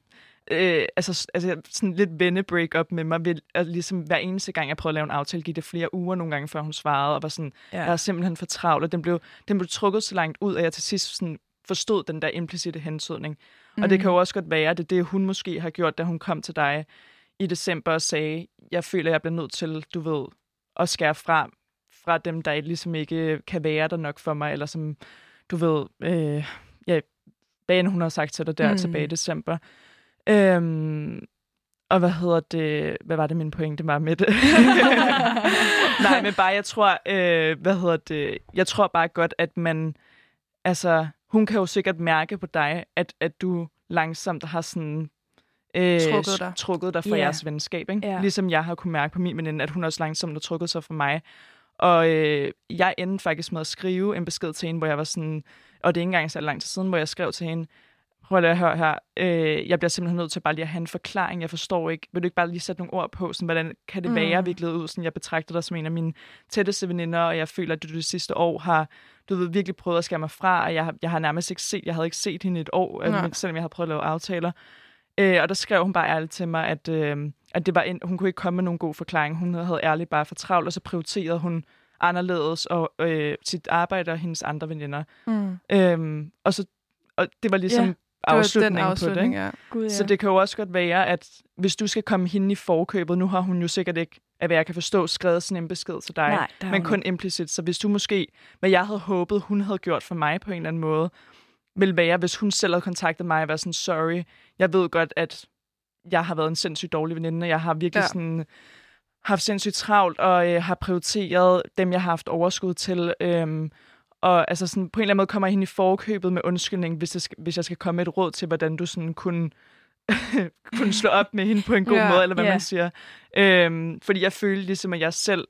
øh, altså, altså sådan lidt vende break-up med mig, ved, at ligesom hver eneste gang, jeg prøvede at lave en aftale, gik det flere uger nogle gange, før hun svarede, og var sådan, ja. jeg er simpelthen for travlt, og den blev, den blev trukket så langt ud, at jeg til sidst sådan forstod den der implicite hensydning. Mm. Og det kan jo også godt være, at det er det, hun måske har gjort, da hun kom til dig i december og sagde, jeg føler, jeg bliver nødt til, du ved, at skære fra, fra dem, der ligesom ikke kan være der nok for mig, eller som, du ved, øh, ja, hvad end hun har sagt til dig der Mm. mm. tilbage i december. Øhm, og hvad hedder det, hvad var det min pointe var med det? Nej, men bare, jeg tror, øh, hvad hedder det, jeg tror bare godt, at man, altså, hun kan jo sikkert mærke på dig, at, at du langsomt har sådan, øh, Trukket dig. trukket dig fra Ja. jeres venskab, ikke? Ja. Ligesom jeg har kunne mærke på min veninde, at hun også langsomt har trukket sig fra mig. Og øh, jeg endte faktisk med at skrive en besked til hende, hvor jeg var sådan, og det er ikke engang så lang tid siden, hvor jeg skrev til hende, lige at høre her, øh, jeg bliver simpelthen nødt til bare lige at have en forklaring, jeg forstår ikke, vil du ikke bare lige sætte nogle ord på, sådan, hvordan kan det Mm. være, vi ud, sådan, jeg betragter dig som en af mine tætteste veninder, og jeg føler, at du det sidste år har, du ved, virkelig prøvet at skære mig fra, og jeg, har- jeg har nærmest ikke set, jeg havde ikke set hende et år, Nej. øh, selvom jeg havde prøvet at lave aftaler. Øh, og der skrev hun bare ærligt til mig, at, øh, at det var en, hun kunne ikke komme med nogen god forklaring. Hun havde ærligt bare for travlt, og så prioriterede hun anderledes og øh, sit arbejde og hendes andre veninder. Mm. Øhm, og, så, og det var ligesom Ja, var afslutningen, den afslutning, på det. Ikke? ja. Gud, ja. Så det kan jo også godt være, at hvis du skal komme hende i forkøbet, nu har hun jo sikkert ikke, af hvad jeg kan forstå, skrevet sådan en besked til dig, Nej, men kun implicit. Så hvis du måske, hvad jeg havde håbet, hun havde gjort for mig på en eller anden måde, vil være, hvis hun selv havde kontaktet mig og været sådan, sorry, jeg ved godt, at jeg har været en sindssygt dårlig veninde, og jeg har virkelig Ja. sådan haft sindssygt travlt, og øh, har prioriteret dem, jeg har haft overskud til. Øhm, og altså sådan, på en eller anden måde kommer jeg hende i forkøbet med undskyldning, hvis jeg skal, hvis jeg skal komme med et råd til, hvordan du sådan kunne, kunne slå op med hende på en god Ja, måde, eller hvad ja. man siger. Øhm, fordi jeg følte ligesom, at jeg selv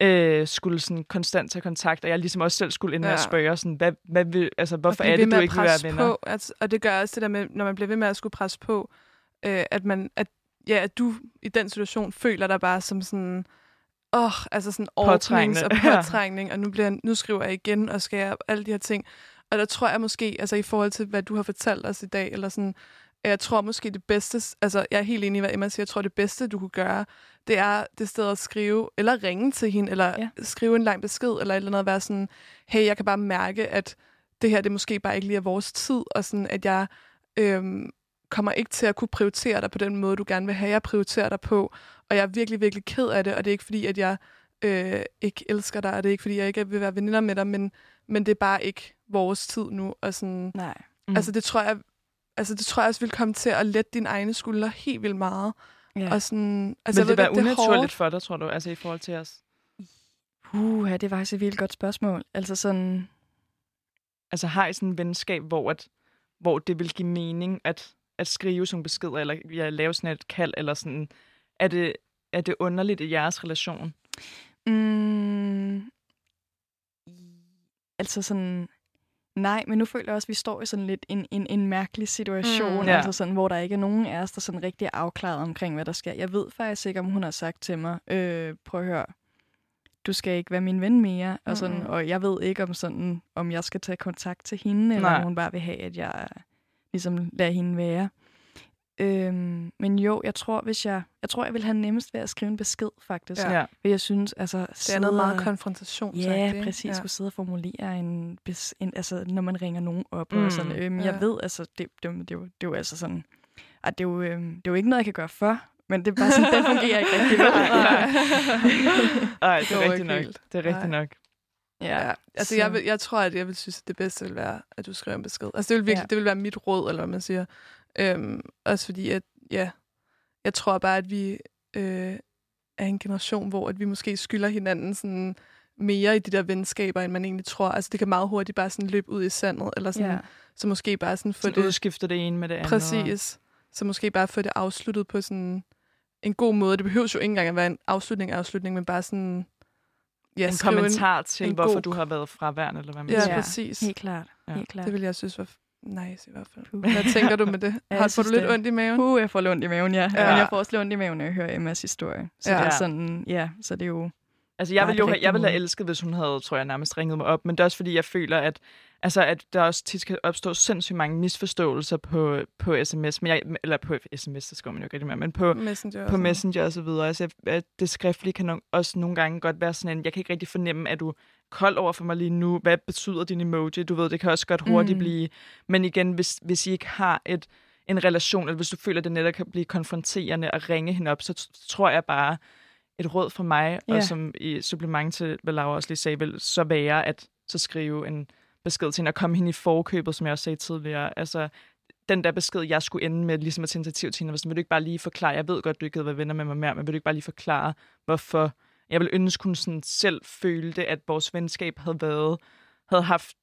øh, skulle sådan konstant tage kontakt, og jeg ligesom også selv skulle ind Ja. at spørge, sådan, hvad, hvad vil, altså, Og hvorfor er det, du at ikke vil være venner? På, altså, og det gør også det der med, når man bliver ved med at skulle presse på, øh, at, man, at, ja, at du i den situation føler dig bare som sådan, åh, altså sådan ordnings- og påtrængning, og nu, bliver, jeg- nu skriver jeg igen, og skal jeg alle de her ting. Og der tror jeg måske, altså i forhold til, hvad du har fortalt os i dag, eller sådan, jeg tror måske det bedste, altså jeg er helt enig i, hvad Emma siger, jeg tror det bedste, du kunne gøre, det er det sted at skrive, eller ringe til hende, eller Ja. ja. skrive en lang besked, eller et eller andet, og være sådan, hey, jeg kan bare mærke, at det her, det måske bare ikke lige er vores tid, og sådan, at jeg øhm, kommer ikke til at kunne prioritere dig på den måde, du gerne vil have, jeg prioriterer dig på, og jeg er virkelig, virkelig ked af det, og det er ikke fordi, at jeg øh, ikke elsker dig, og det er ikke fordi, jeg ikke vil være veninder med dig, men, men det er bare ikke vores tid nu, og sådan, Nej. mm. altså det tror jeg, altså det tror jeg også vil komme til at lette dine egne skuldre helt vildt meget, Ja. og sådan, altså Vil det være unaturligt for dig, tror du, altså i forhold til os? Uh, det er faktisk et virkelig godt spørgsmål. Altså sådan, Altså har I sådan en venskab, hvor, at, hvor det vil give mening at, at skrive sådan beskeder, eller ja, lave sådan et kald, eller sådan, er det, er det underligt i jeres relation? mm, altså sådan, nej, men nu føler jeg også, at vi står i sådan lidt en, en, en mærkelig situation, Mm. mm, Ja. altså sådan, hvor der ikke er nogen af os, der sådan rigtig er afklaret omkring, hvad der sker. Jeg ved faktisk ikke, om hun har sagt til mig, øh, prøv at høre, du skal ikke være min ven mere, og, sådan, Mm-mm. og jeg ved ikke, om sådan, om jeg skal tage kontakt til hende, eller Nej. om hun bare vil have, at jeg ligesom lader hende være. Øhm, men jo, jeg tror, hvis jeg, jeg tror, jeg vil have nemmest ved at skrive en besked, faktisk. Ja. For jeg synes, altså... Det er noget meget konfrontation. Ja, præcis. Ja. Skulle sidde og formulere en, en... Altså, når man ringer nogen op mm, Mm, og sådan. Øhm, Jeg ja. ved, altså, det, det, det, det, er jo- det er jo altså sådan... At det, er jo, øhm, det er jo ikke noget, jeg kan gøre for, men det er bare sådan, den fungerer ikke rigtig. Nej. Ej, det er rigtigt ikke nok. Det er rigtigt Nej. nok. Ja. Ja, altså så- jeg, vil, jeg tror, at jeg vil synes, at det bedste vil være, at du skriver en besked. Altså det vil virkelig, Ja. det vil være mit råd, eller hvad man siger. Øhm, også fordi, at ja, jeg tror bare, at vi øh, er en generation, hvor at vi måske skylder hinanden sådan mere i de der venskaber, end man egentlig tror. Altså det kan meget hurtigt bare sådan løbe ud i sandet, eller sådan, ja. så måske bare sådan få Så det... udskifter det ene med det andet. Præcis. Så måske bare få det afsluttet på sådan en god måde. Det behøver jo ikke engang at være en afslutning afslutning, men bare sådan... Ja, En kommentar til, en hvorfor god- du har været fraværende, eller hvad man Ja, siger. Ja. præcis. Helt klart. Ja. Helt klart. Det vil jeg synes var nice i hvert fald. Puh. Hvad tænker du med det? jeg Har får du lidt det. ondt i maven? Uh, jeg får lidt ondt i maven, ja. ja. Ja. Men jeg får også lidt ondt i maven, når jeg hører Emmas historie. Så Ja. det er sådan, ja, så det er jo... Altså, jeg ville jo have, jeg ville have elsket, hvis hun havde, tror jeg, nærmest ringet mig op. Men det er også fordi, jeg føler, at, altså, at der også tit kan opstå sindssygt mange misforståelser på, på sms. Men jeg, eller på sms, det skal man jo ikke rigtig mere, men på, Messenger. på Messenger og så videre. Altså, at det skriftlige kan no- også nogle gange godt være sådan en, jeg kan ikke rigtig fornemme, at du kold over for mig lige nu. Hvad betyder din emoji? Du ved, det kan også godt hurtigt Mm. blive... Men igen, hvis, hvis I ikke har et, en relation, eller hvis du føler, at det netop kan blive konfronterende at ringe hende op, så tror jeg bare, et råd fra mig, Ja. og som i supplement til, hvad Laura også lige sagde, vil så være at så skrive en besked til hende, og komme hende i forkøbet, som jeg også sagde tidligere. Altså, den der besked, jeg skulle ende med, ligesom at tage initiativ til hende, var sådan, vil du ikke bare lige forklare, jeg ved godt, du ikke gider være venner med mig mere, men vil du ikke bare lige forklare, hvorfor jeg vil ønske, hun sådan selv følte, at vores venskab havde været, havde haft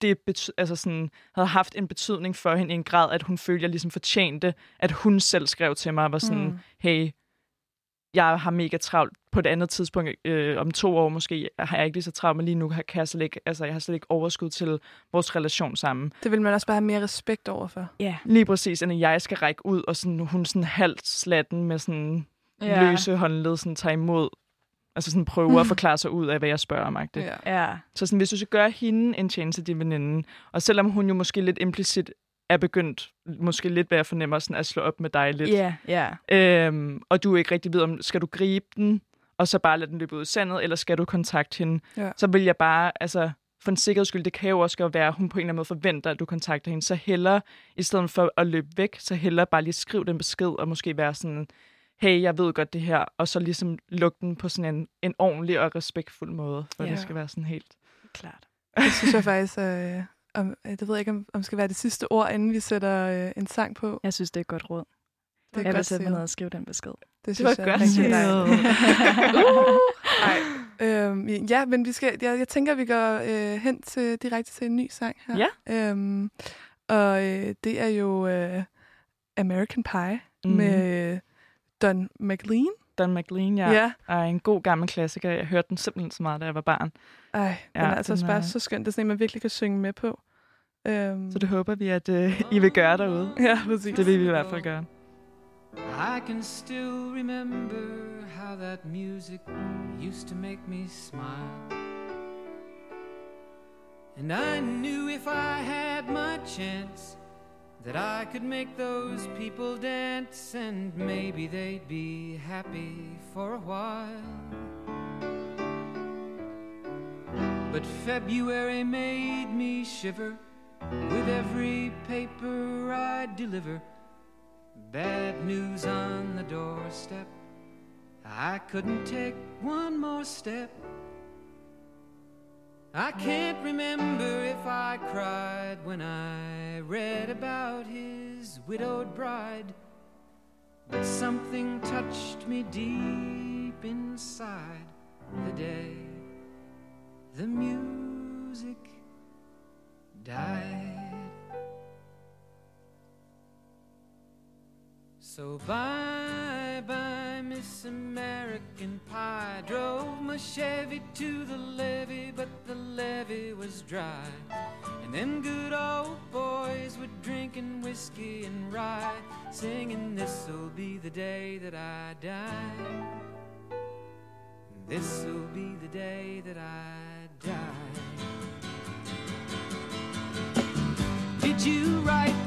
det bety- altså sådan, havde haft en betydning for hende i en grad, at hun følte, at jeg ligesom fortjente, at hun selv skrev til mig, og var sådan, mm. hey, jeg har mega travlt på et andet tidspunkt, øh, om to år måske, har jeg ikke lige så travlt, men lige nu kan jeg slet ikke, altså, jeg har slet ikke overskud til vores relation sammen. Det vil man også bare have mere respekt overfor. Ja. Lige præcis, end at jeg skal række ud, og sådan, hun sådan halvt slatten med sådan Ja. løse håndled, sådan tager imod, altså sådan prøver at forklare sig ud af, hvad jeg spørger om. Ja. Ja. Ja. Så sådan, hvis du skal gøre hende en tjeneste, din veninde, og selvom hun jo måske lidt implicit er begyndt, måske lidt hvad jeg fornemmer, sådan at slå op med dig lidt, Ja, ja. øhm, og du ikke rigtig ved, om skal du gribe den, og så bare lade den løbe ud i sandet, eller skal du kontakte hende, Ja. så vil jeg bare, altså for en sikkerheds skyld, det kan jo også godt være, at hun på en eller anden måde forventer, at du kontakter hende, så heller, i stedet for at løbe væk, så heller bare lige skriv den besked, og måske være sådan, hey, jeg ved godt det her, og så ligesom lukke den på sådan en, en ordentlig og respektfuld måde, for Ja. det skal være sådan helt... Klart. Det synes jeg faktisk, øh, om, øh, det ved jeg ikke, om, om skal være det sidste ord, inden vi sætter øh, en sang på. Jeg synes, det er et godt råd. Det er jeg vil godt sætte mig ned og skrive den besked. Det var synes jeg er godt rigtig dejligt. uh. Øhm, ja, men vi skal, jeg, jeg tænker, vi går øh, hen til direkte til en ny sang her. Ja. Øhm, og øh, det er jo øh, American Pie mm. med øh, Don McLean. Don McLean, ja, ja. er en god gammel klassiker. Jeg hørte den simpelthen så meget, da jeg var barn. Ej, den Ja, er altså den også bare er- så skøn. Det er sådan en, man virkelig kan synge med på. Øhm, Så det håber vi, at øh, I vil gøre derude. Ja, præcis. Det vil vi i hvert fald gøre. I can still remember how that music used to make me smile. And I knew if I had my chance that I could make those people dance and maybe they'd be happy for a while. But February made me shiver with every paper I deliver. Bad news on the doorstep. I couldn't take one more step. I can't remember if I cried when I read about his widowed bride. But something touched me deep inside the day the music died. So bye bye, Miss American Pie. Drove my Chevy to the levee, but the levee was dry. And them good old boys were drinking whiskey and rye, singing, This'll be the day that I die. This'll be the day that I die. Did you write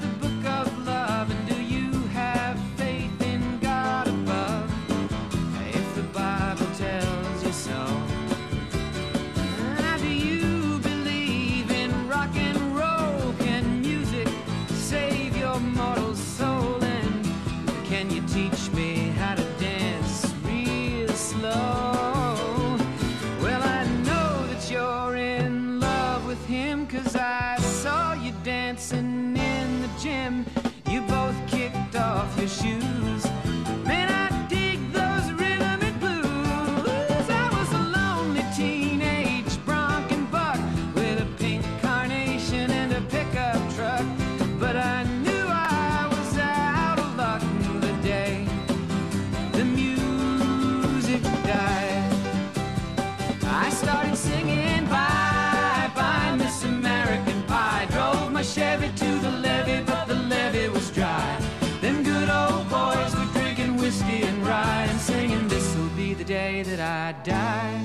die.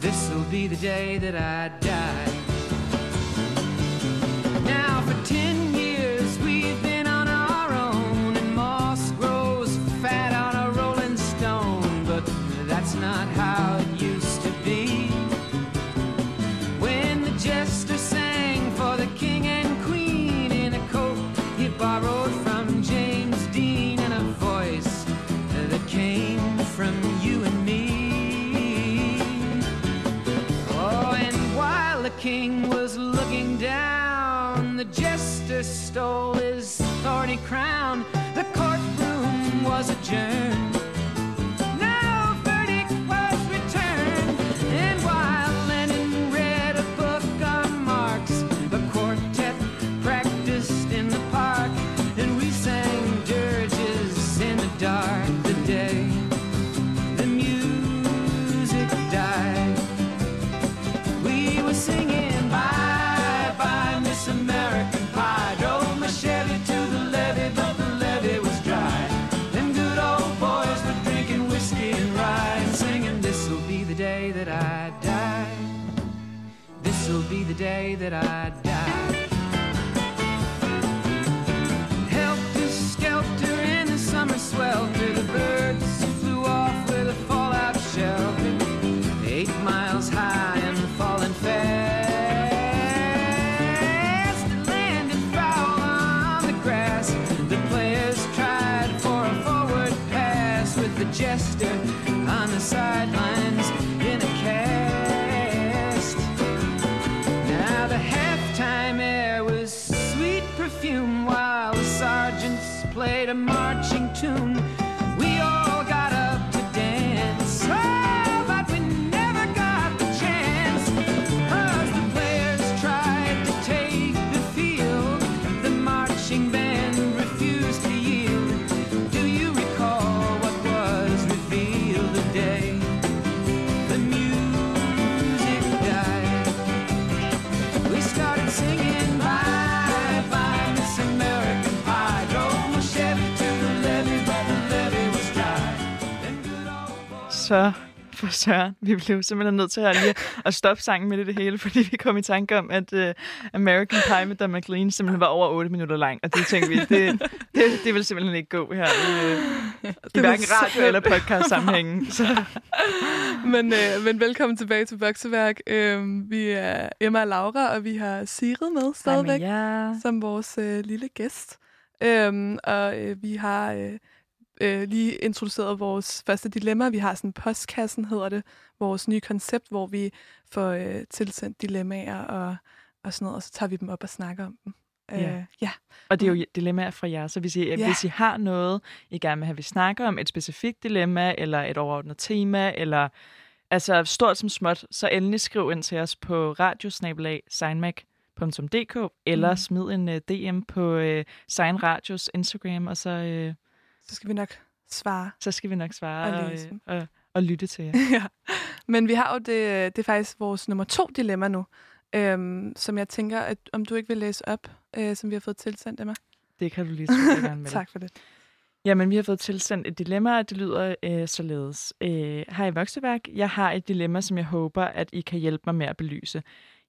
This'll be the day that I die. Stole his thorny crown. The courtroom was adjourned. Day that I die. Helter skelter in the summer swelter, the birds flew off with a fallout shelter. Eight miles high and falling fast. It landed foul on the grass. The players tried for a forward pass with the jester on the sidelines for, for Søren. Vi blev simpelthen nødt til at, lige at stoppe sangen med det, det hele, fordi vi kom i tanke om, at uh, American Pie med Don McLean simpelthen var over 8 minutter lang. Og det tænkte vi, det, det, det vil simpelthen ikke gå her i, uh, i var hverken så- radio- eller podcast-sammenhængen. Så Men, øh, men velkommen tilbage til Vokseværk. Øh, vi er Emma og Laura, og vi har Sigrid med stadigvæk. ja. som vores øh, lille gæst. Øhm, og øh, vi har øh, øh, lige introduceret vores første dilemma. Vi har sådan postkassen, hedder det, vores nye koncept, hvor vi får øh, tilsendt dilemmaer og, og sådan noget, og så tager vi dem op og snakker om dem. Ja. Øh, ja. Og det er jo dilemmaer fra jer, så hvis I, Ja. ja. hvis I har noget, I gerne vil have, vi snakker om, et specifikt dilemma, eller et overordnet tema, eller altså stort som småt, så endelig skriv ind til os på radiosnabelag.signmac.dk, eller Mm. mm. smid en uh, DM på uh, Sign Radios Instagram, og så, uh, Så skal vi nok svare. så skal vi nok svare Og og, og, og lytte til jer. ja. Men vi har jo det, det er faktisk vores nummer to dilemma nu, øhm, som jeg tænker, at om du ikke vil læse op, øh, som vi har fået tilsendt, Emma. Det kan du lige så gerne med. tak for det. Jamen, vi har fået tilsendt et dilemma, og det lyder øh, således. Øh, Hej Vokseværk, jeg har et dilemma, som jeg håber, at I kan hjælpe mig med at belyse.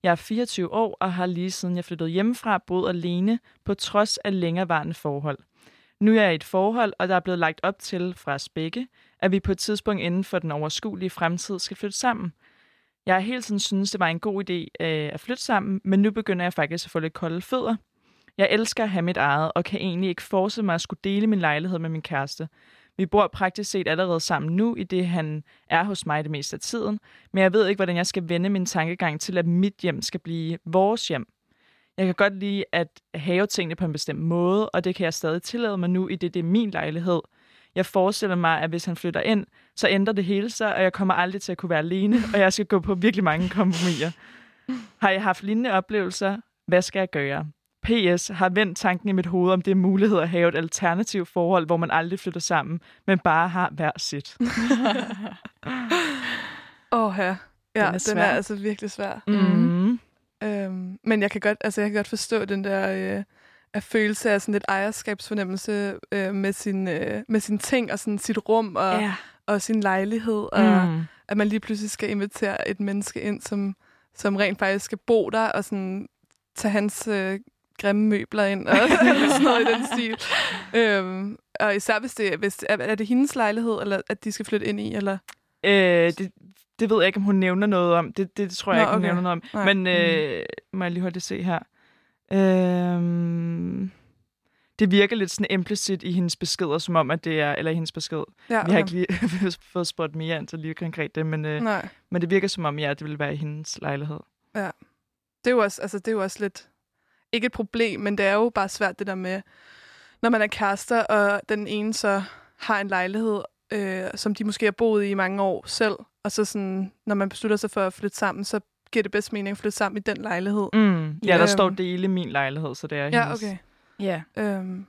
Jeg er 24 år og har lige siden jeg flyttede hjemmefra boet alene på trods af længerevarende forhold. Nu er jeg i et forhold, og der er blevet lagt op til fra os begge, at vi på et tidspunkt inden for den overskuelige fremtid skal flytte sammen. Jeg har hele tiden synes det var en god idé øh, at flytte sammen, men nu begynder jeg faktisk at få lidt kolde fødder. Jeg elsker at have mit eget, og kan egentlig ikke forestille mig at skulle dele min lejlighed med min kæreste. Vi bor praktisk set allerede sammen nu, i det han er hos mig det meste af tiden, men jeg ved ikke, hvordan jeg skal vende min tankegang til, at mit hjem skal blive vores hjem. Jeg kan godt lide at have tingene på en bestemt måde, og det kan jeg stadig tillade mig nu, i det det er min lejlighed. Jeg forestiller mig, at hvis han flytter ind, så ændrer det hele sig, og jeg kommer aldrig til at kunne være alene, og jeg skal gå på virkelig mange kompromiser. Har jeg haft lignende oplevelser? Hvad skal jeg gøre? PS har vendt tanken i mit hoved, om det er mulighed at have et alternativt forhold, hvor man aldrig flytter sammen, men bare har hver sit. Åh, ja. Ja, Den er den er, altså virkelig svær. Mm. Øhm, men jeg kan godt, altså jeg kan godt forstå den der øh, af følelse af sådan lidt ejerskabsfornemmelse øh, med sin øh, med sine ting og sådan sit rum og, Ja. og sin lejlighed og Mm. at man lige pludselig skal invitere et menneske ind som som rent faktisk skal bo der og sådan tage hans øh, grimme møbler ind og sådan noget i den stil. Øhm, og især hvis det hvis er, er det hendes lejlighed eller at de skal flytte ind i eller Øh, det, det ved jeg ikke, om hun nævner noget om. Det, det tror jeg Nå, ikke, hun okay. nævner noget om. Nej. Men øh, må jeg lige holde det se her. Øh, det virker lidt sådan implicit i hendes beskeder, som om, at det er, eller i hendes besked. ja, Vi har ikke lige fået spurgt mere ind til lige konkret det, men, øh, Nej. men det virker som om, ja, det vil være i hendes lejlighed. Det er jo også, altså, det er jo også lidt, ikke et problem, men det er jo bare svært det der med, når man er kærester, og den ene så har en lejlighed, øh, som de måske har boet i i mange år selv, og så sådan, når man beslutter sig for at flytte sammen, så giver det bedst mening at flytte sammen i den lejlighed. Mm. Ja, der Øhm. står dele min lejlighed, så det er Ja, hendes. okay. Ja. Øhm,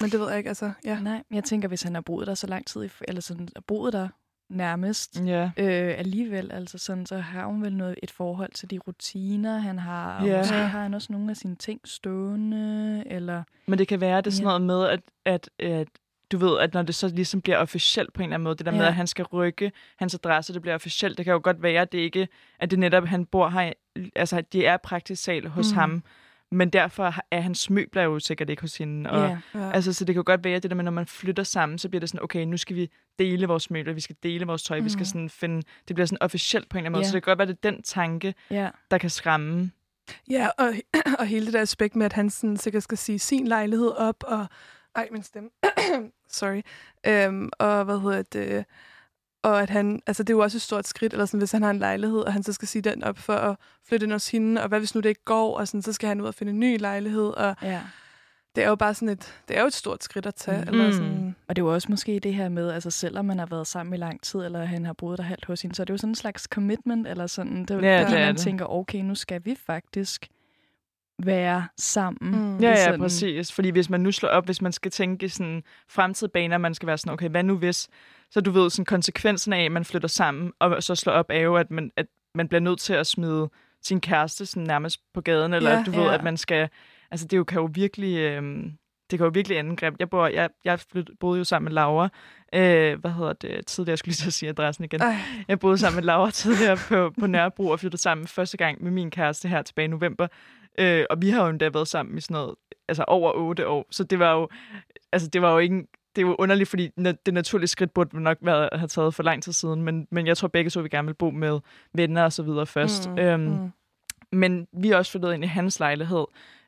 men det ved jeg ikke, altså, ja. Nej, jeg tænker, hvis han har boet der så lang tid, i- eller sådan, har boet der nærmest, Ja. øh, alligevel, altså sådan, så har hun vel noget, et forhold til de rutiner, han har, og Ja. måske har han også nogle af sine ting stående, eller... Men det kan være, at det er sådan noget med, at, at, at du ved, at når det så ligesom bliver officielt på en eller anden måde, det der med, Ja. at han skal rykke hans adresse, det bliver officielt, det kan jo godt være, at det ikke, at det netop, han bor her, altså at det er praktisk sal hos mm. ham, men derfor er hans møbler jo sikkert ikke hos hende. Og, Ja. ja. Altså, så det kan jo godt være, at det der med, når man flytter sammen, så bliver det sådan, okay, nu skal vi dele vores møbler, vi skal dele vores tøj, mm. vi skal Mhm. sådan finde, det bliver sådan officielt på en eller anden måde, så det kan godt være, at det er den tanke, ja. der kan skræmme. Ja, og, og hele det der aspekt med, at han sådan sikkert skal sige sin lejlighed op, og... Ej, min stemme. Sorry. Øhm, og hvad hedder det? Og at han... Altså, det er jo også et stort skridt, eller sådan, hvis han har en lejlighed, og han så skal sige den op for at flytte ind hos hende, og hvad hvis nu det ikke går, og sådan, så skal han ud og finde en ny lejlighed, og ja. det er jo bare sådan et... Det er jo et stort skridt at tage, Mm. eller sådan... Og det er jo også måske det her med, altså selvom man har været sammen i lang tid, eller han har boet der halvt hos hende, så er det jo sådan en slags commitment, eller sådan. Det er jo Ja, fordi, det er man det. tænker, okay, nu skal vi faktisk være sammen. Mm. Ja, ja, sådan- præcis. Fordi hvis man nu slår op, hvis man skal tænke i sådan fremtidsbaner, man skal være sådan, okay, hvad nu hvis? Så du ved, sådan konsekvensen af, at man flytter sammen, og så slår op, er jo, at man, at man bliver nødt til at smide sin kæreste sådan nærmest på gaden, eller Ja, du ved, ja. at man skal... Altså, det jo, kan jo virkelig... Øhm, det går jo virkelig grimt. Jeg, bor, jeg, jeg flyt, boede jo sammen med Laura, øh, hvad hedder det, tidligere, jeg skulle lige så sige adressen igen. Ej, Jeg boede sammen med Laura tidligere på, på Nørrebro og flyttede sammen første gang med min kæreste her tilbage i november. Øh, og vi har jo endda været sammen i sådan noget, altså over otte år. Så det var jo, altså det var jo ikke, det er jo underligt, fordi det naturlige skridt burde nok være at have taget for lang tid siden, men, men jeg tror begge så, vi gerne vil bo med venner og så videre først. Mm, øhm, mm. Men vi er også flyttet ind i hans lejlighed.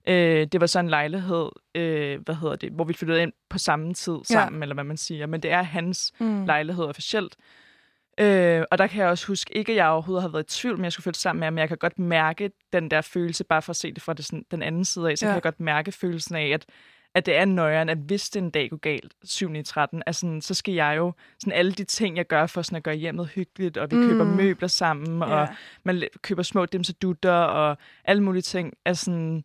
Øh, det var så en lejlighed, øh, hvad hedder det, hvor vi flyttede ind på samme tid sammen, ja. eller hvad man siger. Men det er hans Mm. lejlighed officielt. Øh, og der kan jeg også huske, ikke at jeg overhovedet har været i tvivl, om jeg skulle flytte sammen med men jeg kan godt mærke den der følelse, bare for at se det fra det, sådan, den anden side af, så ja. Kan jeg godt mærke følelsen af, at, at det er nøjeren, at hvis det en dag går galt, 7. i 13, altså, sådan, så skal jeg jo, sådan alle de ting, jeg gør for sådan at gøre hjemmet hyggeligt, og vi mm. køber møbler sammen, ja. og man køber små dimsedutter, og alle mulige ting, altså, sådan,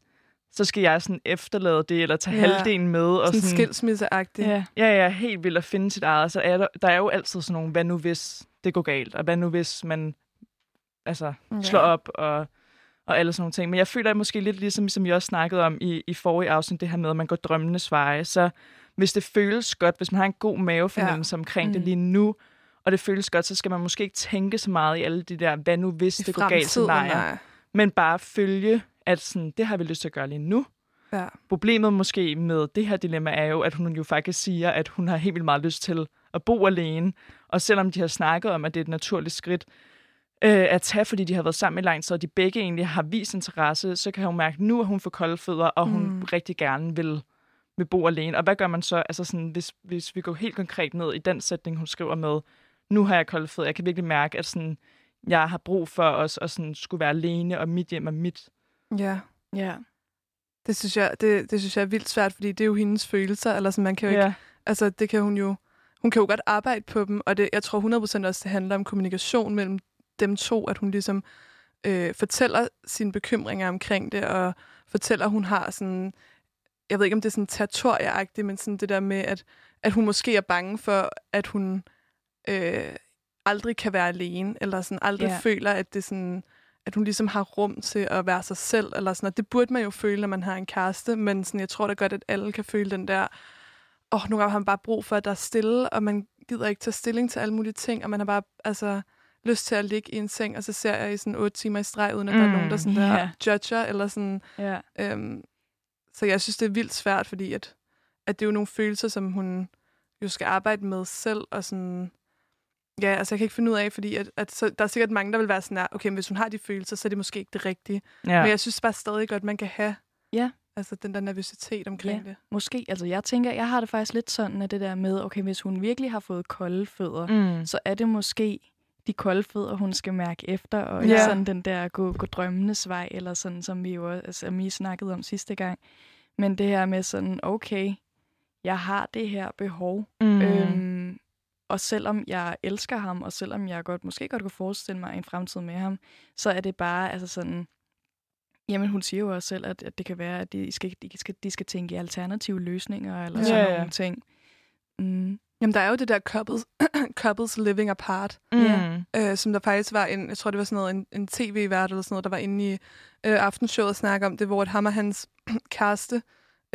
så skal jeg sådan efterlade det, eller tage. Ja. halvdelen med. Og Sådan sådan, skilsmisseagtigt. Ja. Ja, ja, helt vildt at finde sit eget. Så er der, der er jo altid sådan nogle, hvad nu hvis det går galt, og hvad nu hvis man altså, Ja. slår op, og, og alle sådan nogle ting. Men jeg føler måske lidt ligesom, som jeg også snakkede om i, i forrige afsnit, det her med, at man går drømmenes veje. Så hvis det føles godt, hvis man har en god mavefornemmelse ja. omkring mm. det lige nu, og det føles godt, så skal man måske ikke tænke så meget i alle de der, hvad nu hvis I det går galt scenarier. nej. Men bare følge, at sådan, det har vi lyst til at gøre lige nu. Ja. Problemet måske med det her dilemma er jo, at hun jo faktisk siger, at hun har helt vildt meget lyst til at bo alene. Og selvom de har snakket om, at det er et naturligt skridt øh, at tage, fordi de har været sammen i lang tid, og de begge egentlig har vist interesse, så kan hun mærke, at nu er hun for kolde fødder, og hun Mm. rigtig gerne vil, vil bo alene. Og hvad gør man så, altså sådan, hvis, hvis vi går helt konkret ned i den sætning, hun skriver med, nu har jeg kolde fødder, jeg kan virkelig mærke, at sådan, jeg har brug for os at sådan, skulle være alene, og mit hjem er mit. ja. Ja. Det synes, jeg, det, det synes jeg er vildt svært, fordi det er jo hendes følelser. Eller sådan, man kan jo ikke, Ja. altså, det kan hun jo... Hun kan jo godt arbejde på dem, og det, jeg tror 100% også, det handler om kommunikation mellem dem to, at hun ligesom øh, fortæller sine bekymringer omkring det, og fortæller, at hun har sådan... Jeg ved ikke, om det er sådan territorieagtigt, men sådan det der med, at, at hun måske er bange for, at hun øh, aldrig kan være alene, eller sådan aldrig Ja. føler, at det sådan at hun ligesom har rum til at være sig selv, eller sådan, og det burde man jo føle, når man har en kæreste, men sådan, jeg tror da godt, at alle kan føle den der, åh, oh, nogle gange har man bare brug for, at der er stille, og man gider ikke tage stilling til alle mulige ting, og man har bare, altså, lyst til at ligge i en seng, og så ser jeg i sådan otte timer i streg, uden at mm, der er nogen, der sådan der judger, eller sådan, Ja. øhm, så jeg synes, det er vildt svært, fordi at, at det er jo nogle følelser, som hun jo skal arbejde med selv, og sådan, ja, altså jeg kan ikke finde ud af, fordi at, at så, der er sikkert mange, der vil være sådan her, okay, men hvis hun har de følelser, så er det måske ikke det rigtige. Ja. Men jeg synes bare stadig godt, man kan have Ja. altså den der nervøsitet omkring Ja. det. Måske. Altså, jeg tænker, jeg har det faktisk lidt sådan, at det der med, okay, hvis hun virkelig har fået kolde fødder, Mm. så er det måske de kolde fødder, hun skal mærke efter, og Ja. sådan den der gå, gå drømmenes vej, eller sådan, som vi jo altså, som I snakkede om sidste gang. Men det her med sådan, okay, jeg har det her behov, Mm. Øhm, og selvom jeg elsker ham, og selvom jeg godt måske godt kunne forestille mig en fremtid med ham, så er det bare altså sådan... Jamen, hun siger jo også selv, at, at det kan være, at de skal, de, skal, de skal tænke i alternative løsninger, eller Ja, sådan ja. nogle ting. Mm. Jamen, der er jo det der couples, couples living apart, Mm. Ja. øh, som der faktisk var en, jeg tror, det var sådan noget, en, en tv-vært eller sådan noget, der var inde i øh, aftenshowet og snakke om det, hvor at ham og hans kæreste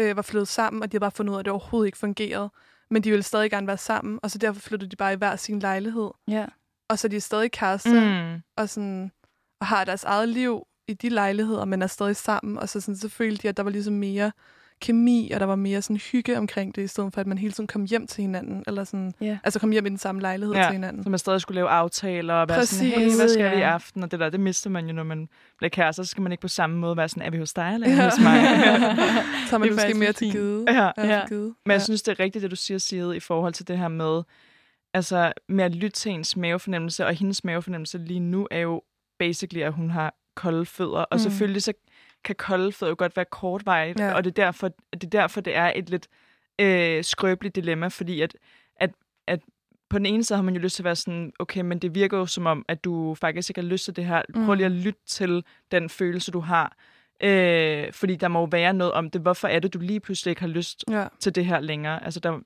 øh, var flyttet sammen, og de havde bare fundet ud af, at det overhovedet ikke fungerede. Men de ville stadig gerne være sammen, og så derfor flyttede de bare i hver sin lejlighed. Ja. Og så er de stadig kærester, Mm. og, sådan, og har deres eget liv i de lejligheder, men er stadig sammen. Og så, sådan, så følte de, at der var ligesom mere kemi, og der var mere sådan hygge omkring det, i stedet for, at man hele tiden kom hjem til hinanden. Eller sådan, Ja. altså kom hjem i den samme lejlighed Ja, til hinanden. Så man stadig skulle lave aftaler og være sådan, hey, Præcis, hvad skal vi i ja. aften? Og det der, det mister man jo, når man bliver kærester. Så skal man ikke på samme måde være sådan, er vi hos dig eller er vi Ja. hos mig? Så er man måske mere til gide. Ja. Ja, Ja. Men jeg Ja. synes, det er rigtigt, det du siger, Sigrid, i forhold til det her med, altså med at lytte til ens mavefornemmelse, og hendes mavefornemmelse lige nu er jo basically, at hun har kolde fødder. Og Mm. selvfølgelig så kan kolde fødder jo godt være kortvarigt, Ja. og det er, derfor, det er derfor, det er et lidt øh, skrøbeligt dilemma, fordi at, at, at på den ene side har man jo lyst til at være sådan, okay, men det virker jo som om, at du faktisk ikke har lyst til det her. Prøv Mm. lige at lytte til den følelse, du har. Øh, fordi der må jo være noget om det. Hvorfor er det, du lige pludselig ikke har lyst Ja. til det her længere. Altså, der,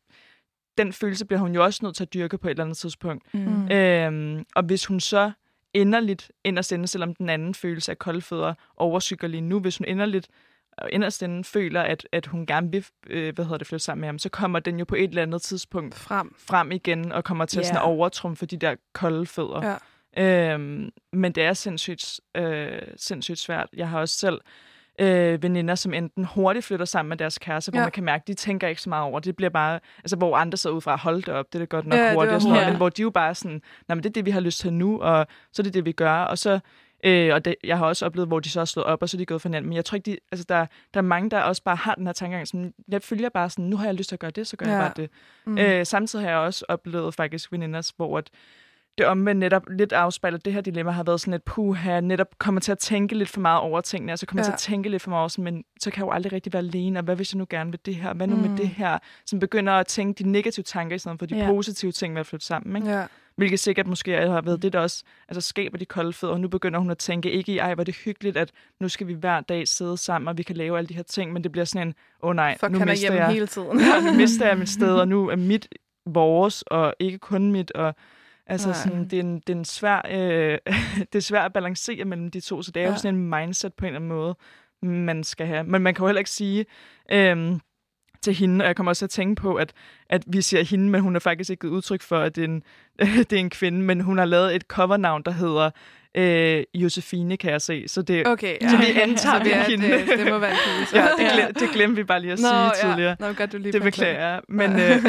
den følelse bliver hun jo også nødt til at dyrke på et eller andet tidspunkt. Mm. Mm. Øhm, og hvis hun så inderligt inderst inde, selvom den anden følelse af kolde fødder overskygger lige nu, hvis hun inderligt inderst inde føler, at, at hun gerne vil øh, hvad hedder det, flytte sammen med ham, så kommer den jo på et eller andet tidspunkt Frem. frem igen og kommer til yeah. sådan at overtrumfe de der kolde fødder. Ja. Øhm, men det er sindssygt, øh, sindssygt svært. Jeg har også selv øh, veninder, som enten hurtigt flytter sammen med deres kæreste, hvor Ja. man kan mærke, at de tænker ikke så meget over det. Det bliver bare, altså hvor andre sidder ud fra, hold det op, det er da godt nok Ja, ja, det hurtigt, sådan men hvor de jo bare sådan, nej, men det er det, vi har lyst til nu, og så er det det, vi gør, og så Øh, og det, jeg har også oplevet, hvor de så er slået op, og så er de gået for hinanden. Men jeg tror ikke, de, altså der, der er mange, der også bare har den her tankegang, som jeg følger bare sådan, nu har jeg lyst til at gøre det, så gør ja. jeg Ja. bare det. Mm. Øh, samtidig har jeg også oplevet faktisk veninder, hvor at det omvendt netop lidt afspejler det her dilemma, har været sådan et puha, netop kommer til at tænke lidt for meget over tingene, altså kommer ja. Til at tænke lidt for meget over sådan, men så kan jeg jo aldrig rigtig være alene, og hvad hvis jeg nu gerne vil det her, hvad nu mm. Med det her, som begynder at tænke de negative tanker i stedet for de Ja. positive ting ved at flytte sammen, ikke? Ja. Hvilket sikkert måske har været det, der også altså, skaber de kolde fødder, og nu begynder hun at tænke ikke i, ej, hvor er det hyggeligt, at nu skal vi hver dag sidde sammen, og vi kan lave alle de her ting, men det bliver sådan en, åh oh, nej, Fuck, nu er mister jeg, hele tiden. ja, nu mister jeg mit sted, og nu er mit vores, og ikke kun mit, og altså Nej. sådan, det er en, det er en svær, øh, det er svært at balancere mellem de to, så det er ja. jo sådan en mindset på en eller anden måde, man skal have. Men man kan jo heller ikke sige, øhm, til hende, og jeg kommer også til at tænke på, at, at vi siger hende, men hun har faktisk ikke givet udtryk for, at det er en, det er en kvinde, men hun har lavet et covernavn, der hedder øh, Josefine, kan jeg se. Så det, Okay, ja. Så vi antager, vi er hende. det, det må være en ja, det, glem, det glemte vi bare lige at Nå, sige ja. tidligere. Nå, godt, du lige Det beklager jeg. Men øh,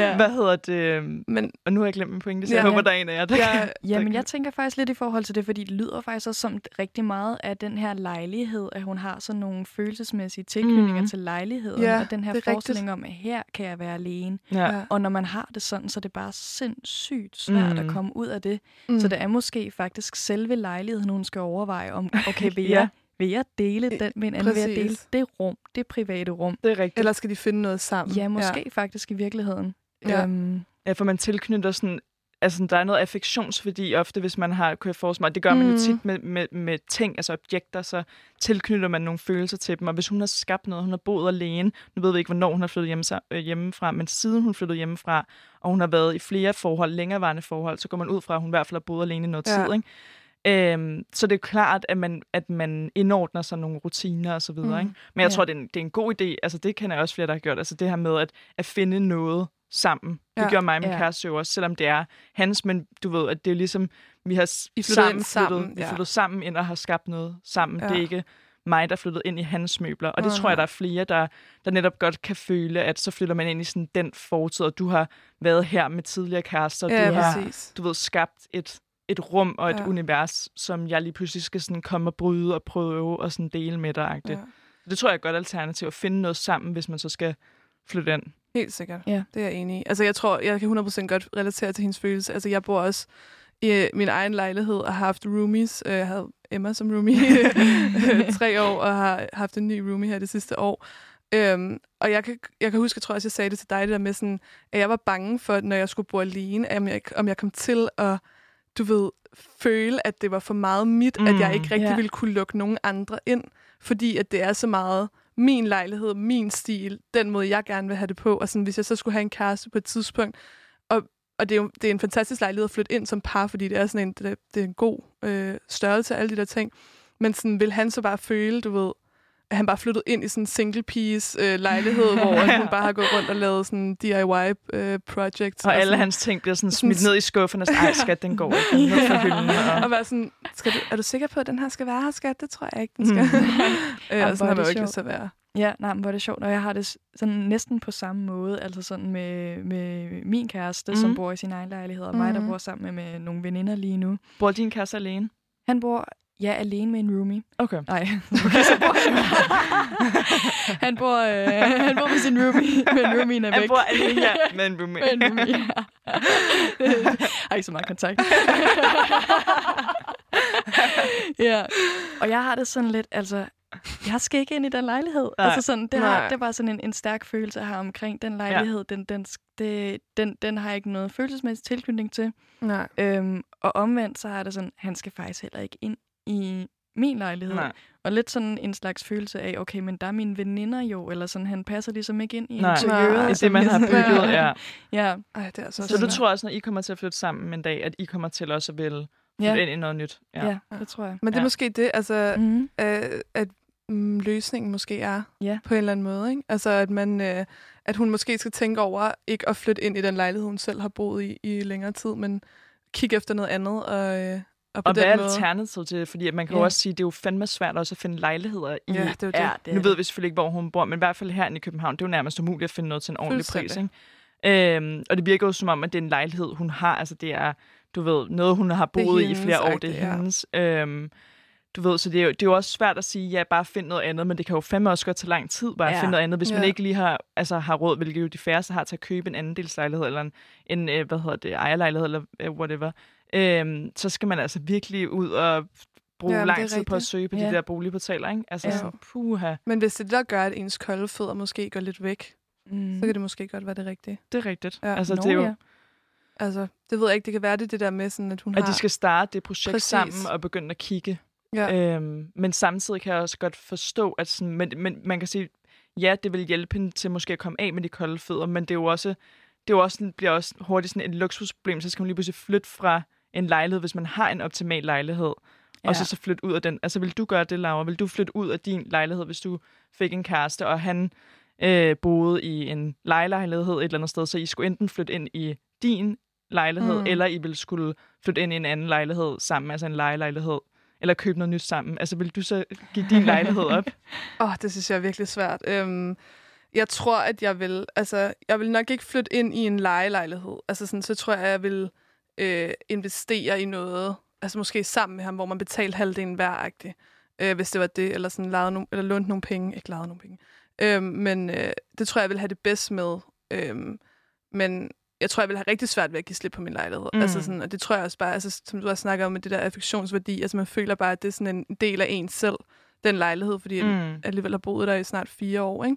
Ja. hvad hedder det? Men Og nu har jeg glemt min pointe, så Ja. jeg håber, der er en af jer, der jeg, Jamen, jeg tænker faktisk lidt i forhold til det, fordi det lyder faktisk også som rigtig meget af den her lejlighed, at hun har sådan nogle følelsesmæssige tilknytninger Mhm. til lejligheden, Ja, og den her er forestilling om, at her kan jeg være alene. Ja. ja. Og når man har det sådan, så er det bare sindssygt svært Mm. at komme ud af det. Mm. Så det er måske faktisk selve lejligheden, hun skal overveje om, okay, vil Ja. jeg, vil jeg dele den med en anden? Vil jeg dele det rum, det private rum? Det er rigtigt. Eller skal de finde noget sammen? Ja, måske ja. faktisk i virkeligheden. Ja. Øhm, Ja, for man tilknytter sådan... Altså, der er noget affektionsværdi ofte, hvis man har, kunne jeg forestille mig. Det gør man jo Mm. tit med, med, med ting, altså objekter, så tilknytter man nogle følelser til dem. Og hvis hun har skabt noget, hun har boet alene, nu ved vi ikke, hvornår hun har flyttet hjemme, øh, hjemmefra, men siden hun flyttede hjemmefra, og hun har været i flere forhold, længerevarende forhold, så går man ud fra, at hun i hvert fald har boet alene i noget Ja. tid, ikke? Øhm, så det er klart, at man, at man indordner sig nogle rutiner og så videre. Mm. Ikke? Men jeg Ja. tror, det er, en, det er en god idé. Altså, det kan jeg også flere, der har gjort. Altså, det her med at, at finde noget sammen. Det Ja. gjorde mig og min Ja. kæreste jo også, selvom det er hans, men du ved, at det er ligesom, vi har I sammen, sammen, flyttet, vi ja. flyttet sammen ind og har skabt noget sammen. Ja. Det er ikke mig, der flyttede ind i hans møbler. Og det Nå, tror jeg, der er flere, der, der netop godt kan føle, at så flytter man ind i sådan den fortid, og du har været her med tidligere kærester, og Ja, du har præcis. du ved, skabt et, et rum og et Ja. univers, som jeg lige pludselig skal sådan komme og bryde og prøve og sådan dele med dig. Ja. Det tror jeg er et godt alternativ at finde noget sammen, hvis man så skal flytte ind. Helt sikkert. Ja. Det er jeg enig i. Altså, jeg tror, jeg kan 100% godt relatere til hendes følelse. Altså, jeg bor også i øh, min egen lejlighed og har haft roomies. Øh, Jeg havde Emma som roomie i tre år, og har haft en ny roomie her det sidste år. Øhm, og jeg kan, jeg kan huske, jeg tror også, jeg sagde det til dig, det der med sådan, at jeg var bange for, når jeg skulle bo alene, om jeg, om jeg kom til at, du ved, føle, at det var for meget mit, mm. at jeg Mm. ikke rigtig Ja. ville kunne lukke nogen andre ind, fordi at det er så meget min lejlighed, min stil, den måde, jeg gerne vil have det på. Og sådan, hvis jeg så skulle have en kæreste på et tidspunkt, og, og det er jo det er en fantastisk lejlighed at flytte ind som par, fordi det er sådan en, det, det er en god øh, størrelse, alle de der ting. Men sådan, vil han så bare føle, du ved, han bare flyttet ind i sådan en single piece øh, lejlighed, hvor at hun bare har gået rundt og lavet sådan DIY øh, projects. Og alle sådan, hans ting bliver sådan sådan- smidt ned i skuffen og sådan, ej skat, den går ikke. Den fra hylden. og Og, være sådan, skal du, er du sikker på, at den her skal være her, skat? Det tror jeg ikke, den skal. Mm. øh, og sådan har man det jo ikke lyst til at være. Ja, nej, men hvor er det sjovt, og jeg har det sådan næsten på samme måde, altså sådan med, med min kæreste, mm. som bor i sin egen lejlighed, og mig, der Mhm. bor sammen med, med nogle veninder lige nu. Bor din kæreste alene? Han bor, ja, alene med en roomie. Okay. Nej, okay, så bor han. han, bor, øh, han bor med sin roomie, men roomien er væk. Han bor alene her med en roommate. med en roomie. har ikke så meget kontakt. ja, og jeg har det sådan lidt, altså, jeg skal ikke ind i den lejlighed. Nej. Altså sådan, det, har, det var sådan en, en stærk følelse her omkring den lejlighed. Den, den, det, den, den har jeg ikke noget følelsesmæssig tilknytning til. Nej. Øhm, og omvendt, så har det sådan, han skal faktisk heller ikke ind i min lejlighed. Nej. Og lidt sådan en slags følelse af, okay, men der er mine veninder jo, eller sådan, han passer ligesom ikke ind i Nej. interiøret. Nej. Det man har sådan- bygget, ja. Ja, Ej, det er altså Så du tror også, når I kommer til at flytte sammen en dag, at I kommer til også at vil flytte Ja. ind i noget nyt. Ja, ja det tror jeg. Men det er Ja. måske det, altså, mm. Mm. øh, at mm, løsningen måske er Ja. på en eller anden måde. Ikke? Altså, at, man, øh, at hun måske skal tænke over ikke at flytte ind i den lejlighed, hun selv har boet i i længere tid, men kigge efter noget andet. Og, øh, og Og hvad er alternativet til det? Fordi at man kan jo Ja. også sige, at det er jo fandme svært også at finde lejligheder i... Ja, det er jo det. Ja, det er nu ved vi selvfølgelig ikke, hvor hun bor, men i hvert fald her i København, det er jo nærmest umuligt at finde noget til en ordentlig pris. Ikke? Øhm, og det virker jo som om, at det er en lejlighed, hun har. Altså det er, du ved, noget, hun har boet i hendes flere år. Det er ja. hendes. Øhm, du ved, så det er, jo, det er jo også svært at sige, ja, bare find noget andet, men det kan jo fandme også godt tage lang tid bare at Ja. finde noget andet, hvis man Ja. ikke lige har, altså, har råd, hvilket jo de færreste har til at købe en anden delslejlighed, eller en, en øh, hvad hedder det, ejerlejlighed, eller øh, whatever. Øhm, så skal man altså virkelig ud og bruge Jamen, lang tid på at søge på Ja. de der boligportaler, ikke? Altså, Ja. så puha, Men hvis det er der gør, at ens kolde fødder måske går lidt væk, Mm. så kan det måske godt være det rigtige. det er rigtigt. Ja. Altså, Nå, det er jo, ja. Altså, det ved jeg ikke. Det kan være det, det der med, sådan, at hun at har... de skal starte det projekt Præcis. sammen og begynde at kigge. Ja. Øhm, men samtidig kan jeg også godt forstå, at sådan, men, men man kan sige, ja, det vil hjælpe hende til måske at komme af med de kolde fødder, men det er jo også, det er jo også, sådan- bliver også hurtigt sådan et luksusproblem, så skal man lige pludselig flytte fra en lejlighed, hvis man har en optimal lejlighed, ja. og så, så flytte ud af den. Altså, vil du gøre det, Laura? Vil du flytte ud af din lejlighed, hvis du fik en kæreste, og han øh, boede i en lejelejlighed et eller andet sted, så I skulle enten flytte ind i din lejlighed, Mm. mm. eller I ville skulle flytte ind i en anden lejlighed sammen, altså en lejelejlighed, eller købe noget nyt sammen. Altså, vil du så give din lejlighed op? Åh, oh, det synes jeg er virkelig svært. Øhm, jeg tror, at jeg vil... Altså, jeg vil nok ikke flytte ind i en lejelejlighed. Altså, sådan, så tror jeg, at jeg vil øh, investere i noget. Altså, måske sammen med ham, hvor man betalte halvdelen hver, øh, hvis det var det. Eller, sådan, lejede nogle, eller lånte nogle penge. Ikke lejede nogle penge. Øhm, men øh, det tror jeg, jeg vil have det bedst med. Øhm, men jeg tror, jeg vil have rigtig svært ved at give slip på min lejlighed. Mm. Altså sådan, og det tror jeg også bare, altså, som du har snakket om med det der affektionsværdi, altså man føler bare, at det er sådan en del af en selv, den lejlighed, fordi mm. Mm. alligevel har boet der i snart fire år, ikke?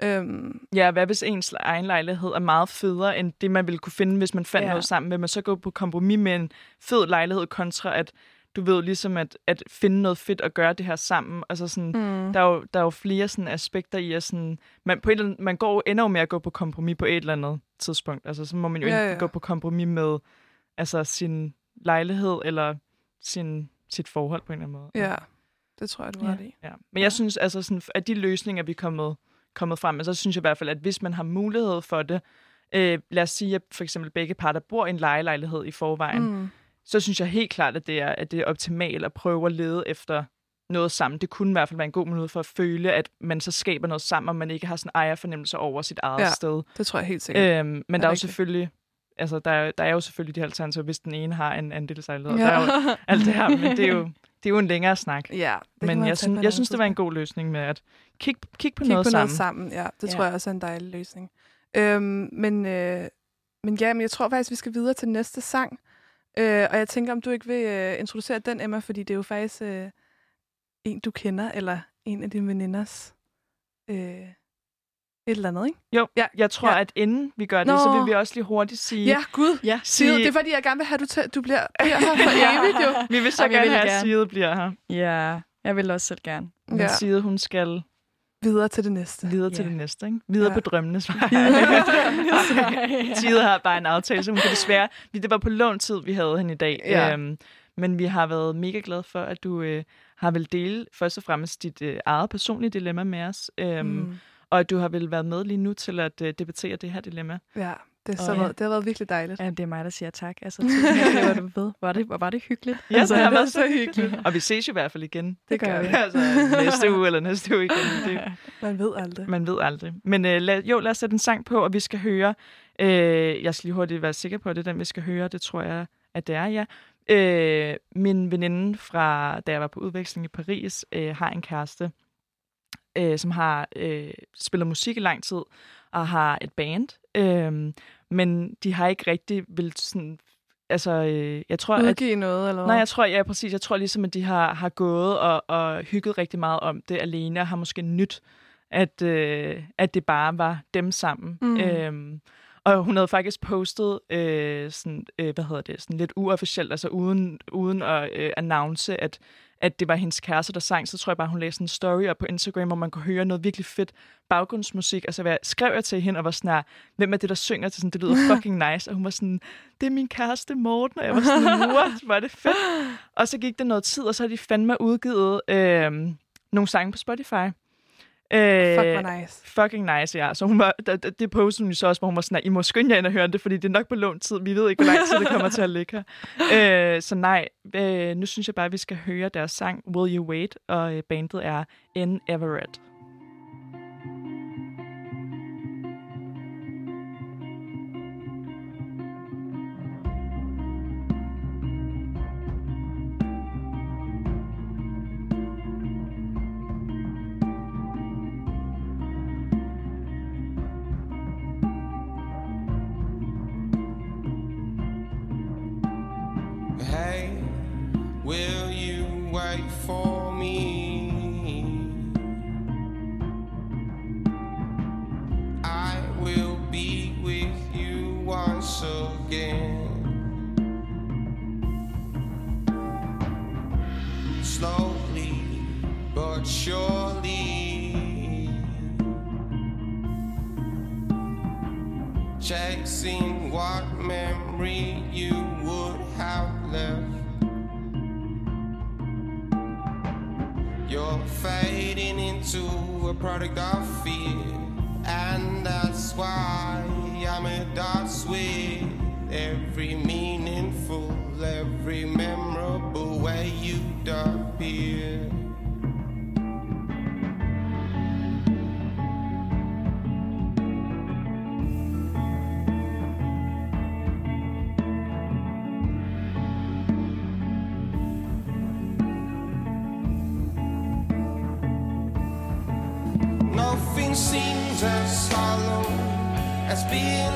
Ja. Øhm, Ja, hvad hvis ens egen lejlighed er meget federe, end det, man ville kunne finde, hvis man fandt Ja. noget sammen? Vil man så gå på kompromis med en fed lejlighed kontra at, du ved, ligesom at, at finde noget fedt og gøre det her sammen? Altså sådan, mm. der, er jo, der er jo flere sådan aspekter i at sådan, man, på et eller andet, man går ender jo med at gå på kompromis på et eller andet tidspunkt. Altså så må man jo Ja, ja. gå på kompromis med altså sin lejlighed eller sin, sit forhold på en eller anden måde. Ja, det tror jeg, du har Ja. i. Ja. Men jeg synes, altså sådan, at de løsninger, vi er kommet, kommet frem med, så synes jeg i hvert fald, at hvis man har mulighed for det, øh, lad os sige, at for eksempel begge parter bor i en lejelejlighed i forvejen, mm. Så synes jeg helt klart, at det er, at det er optimalt at prøve at lede efter noget sammen. Det kunne i hvert fald være en god mulighed for at føle, at man så skaber noget sammen, og man ikke har sådan ejerfornemmelse over sit eget Ja, sted. Det tror jeg helt sikkert. Øhm, men er der er jo selvfølgelig altså, der, er, der er jo selvfølgelig de alternativer, hvis den ene har en andelslejlighed. Ja. Der er jo alt det her, men det er jo, det er jo en længere snak. ja, Men jeg, synes, jeg synes, det var en god løsning med at kigge kig på Kig noget på sammen. noget sammen, ja. Det Ja. tror jeg også er en dejlig løsning. Øhm, men, øh, men ja, men jeg tror faktisk, vi skal videre til næste sang. Øh, og jeg tænker, om du ikke vil øh, introducere den, Emma, fordi det er jo faktisk øh, en, du kender, eller en af dine veninders øh, et eller andet, ikke? Jo, Ja, jeg tror, ja. at inden vi gør det, Nå. så vil vi også lige hurtigt sige... Ja, gud. Ja. Sige, Sige- det er fordi, jeg gerne vil have, at du, tæ- du bliver, bliver her for evigt, jo. Vi vil så vi gerne vil have, at. Side bliver her. Ja, jeg vil også selv gerne. Men Ja. Side, hun skal Videre til det næste. videre til Ja. det næste. Ikke? Videre Ja. på drømmenes vej. Side har bare en aftale, så hun kan desværre... Det var på lån tid, vi havde hende i dag. Ja. Øhm, men vi har været mega glade for, at du øh, har vel dele først og fremmest dit øh, eget personlige dilemma med os. Øhm, mm. Og at du har vel været med lige nu til at øh, debattere det her dilemma. Ja, det, er så Og- været, det har været virkelig dejligt. Ja, det er mig, der siger tak. Altså, det var du ved. Var det, var det hyggeligt? Ja, altså, det har været så hyggeligt. Og vi ses jo i hvert fald igen. det gør vi. altså, næste uge eller næste uge igen. Det, Man ved aldrig. man ved aldrig. Men øh, lad, jo, lad os sætte en sang på, og vi skal høre... Øh, jeg skal lige hurtigt være sikker på, at det er den, vi skal høre. Det tror jeg, at det er, ja. Øh, min veninde fra, da jeg var på udveksling i Paris, øh, har en kæreste, øh, som har øh, spillet musik i lang tid, og har et band. Øh, men de har ikke rigtig vil sådan... Altså, øh, jeg tror, at Udgive noget, eller hvad? Nej, jeg tror, ja, præcis. Jeg tror ligesom, at de har, har gået og, og hygget rigtig meget om det alene, og har måske nyt, at, øh, at det bare var dem sammen. Mm. Øhm, Og hun havde faktisk postet øh, sådan, øh, hvad hedder det, sådan lidt uofficielt, altså uden, uden at øh, announce, at, at det var hendes kæreste, der sang. Så tror jeg bare, hun læste en story op på Instagram, hvor man kunne høre noget virkelig fedt baggrundsmusik. Altså, hvad skrev jeg til hende og var sådan hvem er det, der synger til sådan, det lyder fucking nice. Og hun var sådan, det er min kæreste Morten. Og jeg var sådan, what, var det fedt. Og så gik der noget tid, og så har de fandme udgivet øh, nogle sange på Spotify. Øh, Fuck, hvor nice. Fucking nice, ja. Så hun var, det, det- det postede hun så også, hvor hun var sådan, I må skynde jer ind og høre det, fordi det er nok på lånt tid. Vi ved ikke, hvor lang tid det kommer til at ligge her. Øh, så nej, øh, nu synes jeg bare, at vi skal høre deres sang Will You Wait, og øh, bandet er N. Everett. Slowly but surely. Chasing what memory you would have left. You're fading into a product of that's being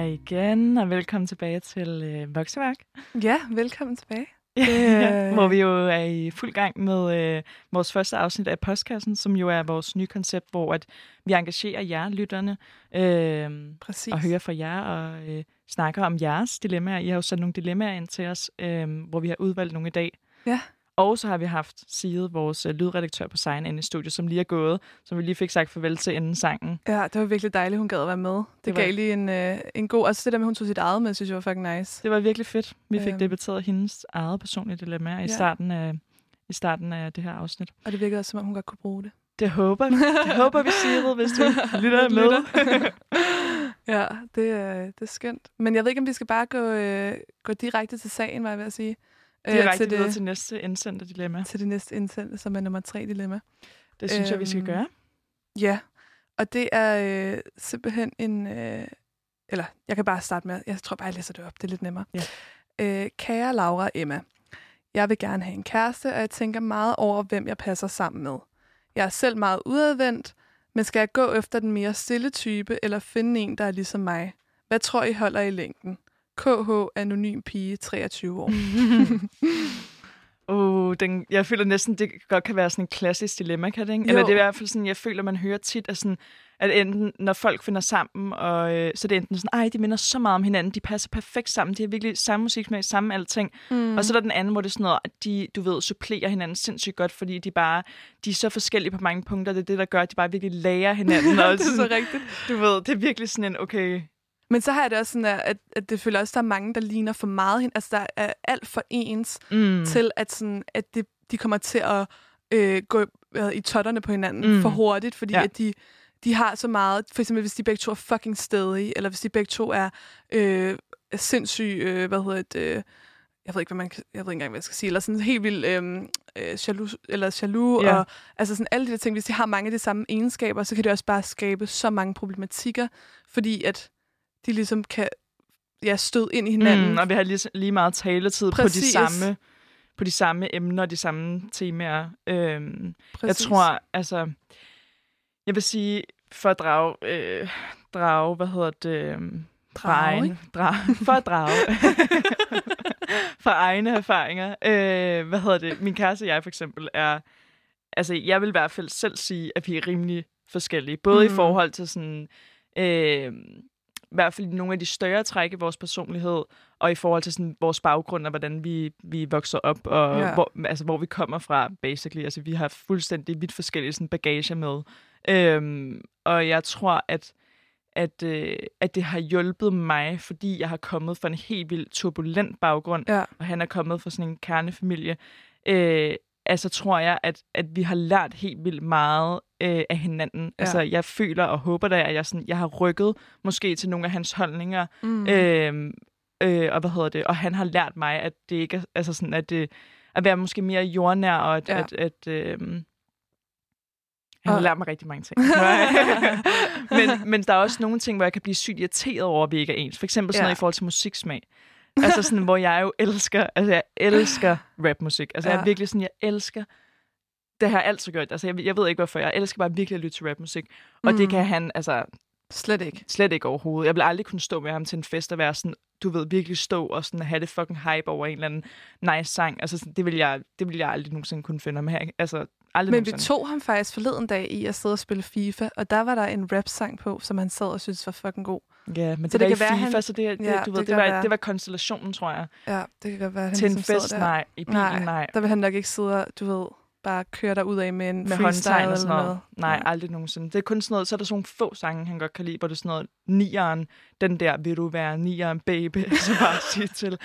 Hej igen, og velkommen tilbage til øh, Vokseværk. Ja, velkommen tilbage. Ja, hvor vi jo er i fuld gang med øh, vores første afsnit af Postkassen, som jo er vores nye koncept, hvor at vi engagerer jer, lytterne, øh, Præcis. og hører fra jer og øh, snakker om jeres dilemmaer. I har jo sat nogle dilemmaer ind til os, øh, hvor vi har udvalgt nogle i dag. Ja. Og så har vi haft Side, vores øh, lydredaktør på Sign inde i studiet, som lige er gået, som vi lige fik sagt farvel til inden sangen. Ja, det var virkelig dejligt, hun gad at være med. Det, Det gav var- lige en, øh, en god... Også det der med, hun tog sit eget med, synes jeg var fucking nice. Det var virkelig fedt. Vi fik Øhm. debatteret hendes eget personlige dilemmaer i, Ja. starten af, i starten af det her afsnit. Og det virkede også, som om hun godt kunne bruge det. Det håber vi. Det håber vi, Side, hvis du lytter med. ja, det er, det er skønt. Men jeg ved ikke, om vi skal bare gå, øh, gå direkte til sagen, var jeg ved at sige. Øh, Direkte til, videre det, til næste indsendte dilemma. til det næste indsendte, som er nummer tre dilemma. Det synes øhm. jeg, vi skal Øhm, gøre. Ja, og det er øh, simpelthen en... Øh, eller, jeg kan bare starte med... Jeg tror bare, jeg læser det op. Det er lidt nemmere. Ja. Øh, kære Laura Emma, jeg vil gerne have en kæreste, og jeg tænker meget over, hvem jeg passer sammen med. Jeg er selv meget udadvendt, men skal jeg gå efter den mere stille type, eller finde en, der er ligesom mig? Hvad tror I holder i længden? KH, anonym pige, 23 år. Oh, den, jeg føler næsten, det godt kan være sådan en klassisk dilemma, kan det ikke? Jo. Eller det er i hvert fald sådan, jeg føler, man hører tit, at, sådan, at enten, når folk finder sammen, og, øh, så er det enten sådan, ej, de minder så meget om hinanden, de passer perfekt sammen, de har virkelig samme musiksmag, samme alting. Mm. Og så er der den anden, hvor det er sådan noget, at de, du ved, supplerer hinanden sindssygt godt, fordi de bare, de er så forskellige på mange punkter, det er det, der gør, at de bare virkelig lærer hinanden. Og det er så sådan, rigtigt. du ved, det er virkelig sådan en, okay, Men så har jeg det også sådan, at, at, det føler også, at der er mange, der ligner for meget hin. Altså, der er alt for ens mm. til, at, sådan, at det, de kommer til at øh, gå øh, i totterne på hinanden Mm. for hurtigt, fordi Ja. at de, de har så meget, for eksempel hvis de begge to er fucking stedige, eller hvis de begge to er øh, sindssygt, øh, hvad hedder det, øh, jeg ved ikke, hvad man, jeg ved ikke engang, hvad jeg skal sige, eller sådan helt vildt øh, øh, jaloux, eller jaloux, Ja. og altså sådan alle de der ting, hvis de har mange af de samme egenskaber, så kan det også bare skabe så mange problematikker, fordi at de ligesom kan ja, støde ind i hinanden. Mm, og vi har lige, lige meget taletid Præcis. på de samme på de samme emner, de samme temaer. Øhm, jeg tror, altså, jeg vil sige, for at drage, øh, drage hvad hedder det, fra Drage, drage, for at drage, fra egne erfaringer. Øh, hvad hedder det, min kæreste og jeg for eksempel er, altså, jeg vil i hvert fald selv sige, at vi er rimelig forskellige. Både mm. i forhold til sådan, øh, i hvert fald nogle af de større træk i vores personlighed, og i forhold til sådan, vores baggrund og hvordan vi, vi vokser op, og Ja. hvor, altså, hvor vi kommer fra, basically. Altså, vi har fuldstændig vidt forskellige sådan, bagage med. Øhm, og jeg tror, at, at, øh, at det har hjulpet mig, fordi jeg har kommet fra en helt vildt turbulent baggrund, Ja. og han er kommet fra sådan en kernefamilie. Øh, altså tror jeg, at, at vi har lært helt vildt meget øh, af hinanden. Ja. Altså, jeg føler og håber da, at jeg, sådan, jeg har rykket måske til nogle af hans holdninger, Mm. Øh, øh, og hvad hedder det? Og han har lært mig, at det ikke er, altså sådan, at det, at være måske mere jordnær, og at, Ja. at, at øh, han har lært mig rigtig mange ting. men, men der er også nogle ting, hvor jeg kan blive sygt irriteret over, at vi ikke er ens. For eksempel sådan Ja. noget i forhold til musiksmag. altså sådan, hvor jeg jo elsker, altså jeg elsker rapmusik. Altså ja. jeg er virkelig sådan, jeg elsker, det har jeg altid gjort. Altså jeg, jeg ved ikke hvorfor, jeg elsker bare virkelig at lytte til rapmusik. Og mm. det kan han, altså Slet ikke. Slet ikke overhovedet. Jeg vil aldrig kunne stå med ham til en fest og være sådan, du ved, virkelig stå og sådan have det fucking hype over en eller anden nice sang. Altså, sådan, det vil jeg, det vil jeg aldrig nogensinde kunne finde ham her. Altså, aldrig Men vi nogensinde. tog ham faktisk forleden dag i at sidde og spille FIFA, og der var der en rap-sang på, som han sad og syntes var fucking god. Ja, men Så det, det der kan i være, FIFA, han- så det, det, Ja, du ved, det det, var, være. det var konstellationen, tror jeg. Ja, det kan godt være, han til en ligesom fest, nej. I bilen, Nej. nej. Der vil han nok ikke sidde og, du ved, bare køre der ud af med en Med håndtegn og eller sådan noget. noget. Nej, aldrig nogensinde. Det er kun sådan noget, så er der sådan nogle få sange, han godt kan lide, hvor det er sådan noget, nieren, den der, vil du være nieren, baby, så bare sige til.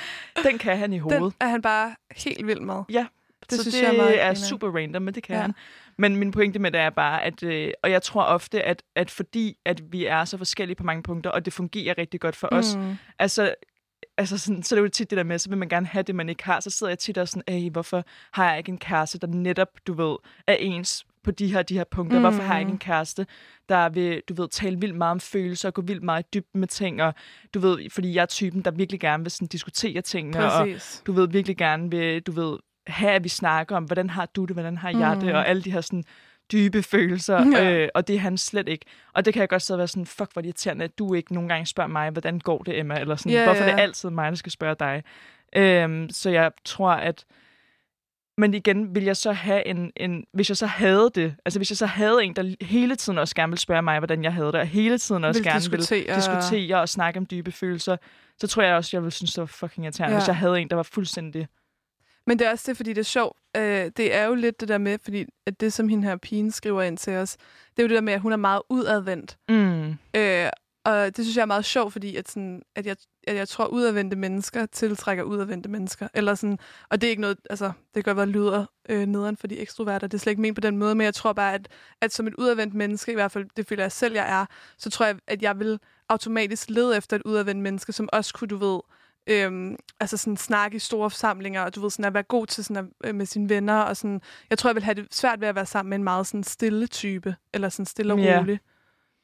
Den kan han i hovedet. Den er han bare helt vild med. Ja, Det så synes det jeg er meget er super random, men det kan Ja. ja. han. Men min pointe med det er bare, at, øh, og jeg tror ofte, at, at fordi at vi er så forskellige på mange punkter, og det fungerer rigtig godt for mm. os, altså, altså sådan, så er det jo tit det der med, så vil man gerne have det, man ikke har. Så sidder jeg tit og sådan, Ej, hvorfor har jeg ikke en kæreste, der netop, du ved, er ens på de her, de her punkter? Mm. Hvorfor har jeg ikke en kæreste, der vil, du ved, tale vildt meget om følelser, og gå vildt meget i dybden med ting, og du ved, fordi jeg er typen, der virkelig gerne vil sådan, diskutere tingene, og Præcis. du ved, virkelig gerne vil, du ved, have, at vi snakker om, hvordan har du det, hvordan har jeg det, Mm. og alle de her sådan dybe følelser, Ja. øh, og det er han slet ikke. Og det kan jeg godt sidde og være sådan, fuck, hvor er det irriterende, at du ikke nogle gange spørger mig, hvordan går det, Emma, eller sådan, Ja, hvorfor er ja. det altid mig, der skal spørge dig. Øhm, så jeg tror, at men igen, vil jeg så have en, en... Hvis jeg så havde det, altså hvis jeg så havde en, der hele tiden også gerne ville spørge mig, hvordan jeg havde det, og hele tiden også Vil gerne diskutere. ville diskutere og snakke om dybe følelser, så tror jeg også, jeg ville synes, det var fucking irriterende, Ja. hvis jeg havde en, der var fuldstændig... Men det er også det, fordi det er sjovt. Øh, det er jo lidt det der med, fordi at det, som hende her pigen skriver ind til os, det er jo det der med, at hun er meget udadvendt. Mm. Øh, og det synes jeg er meget sjovt, fordi at, sådan, at, jeg, at jeg tror, at udadvendte mennesker tiltrækker udadvendte mennesker. Eller sådan, og det er ikke noget, altså, det kan godt være lyder øh, nederen for de ekstroverter. Det er slet ikke ment på den måde, men jeg tror bare, at, at som et udadvendt menneske, i hvert fald det føler jeg selv, jeg er, så tror jeg, at jeg vil automatisk lede efter et udadvendt menneske, som også kunne, du ved, øhm, altså sådan snakke i store forsamlinger, og du ved, sådan at være god til sådan at, øh, med sine venner, og sådan, jeg tror, jeg vil have det svært ved at være sammen med en meget sådan stille type, eller sådan stille og Ja. rolig.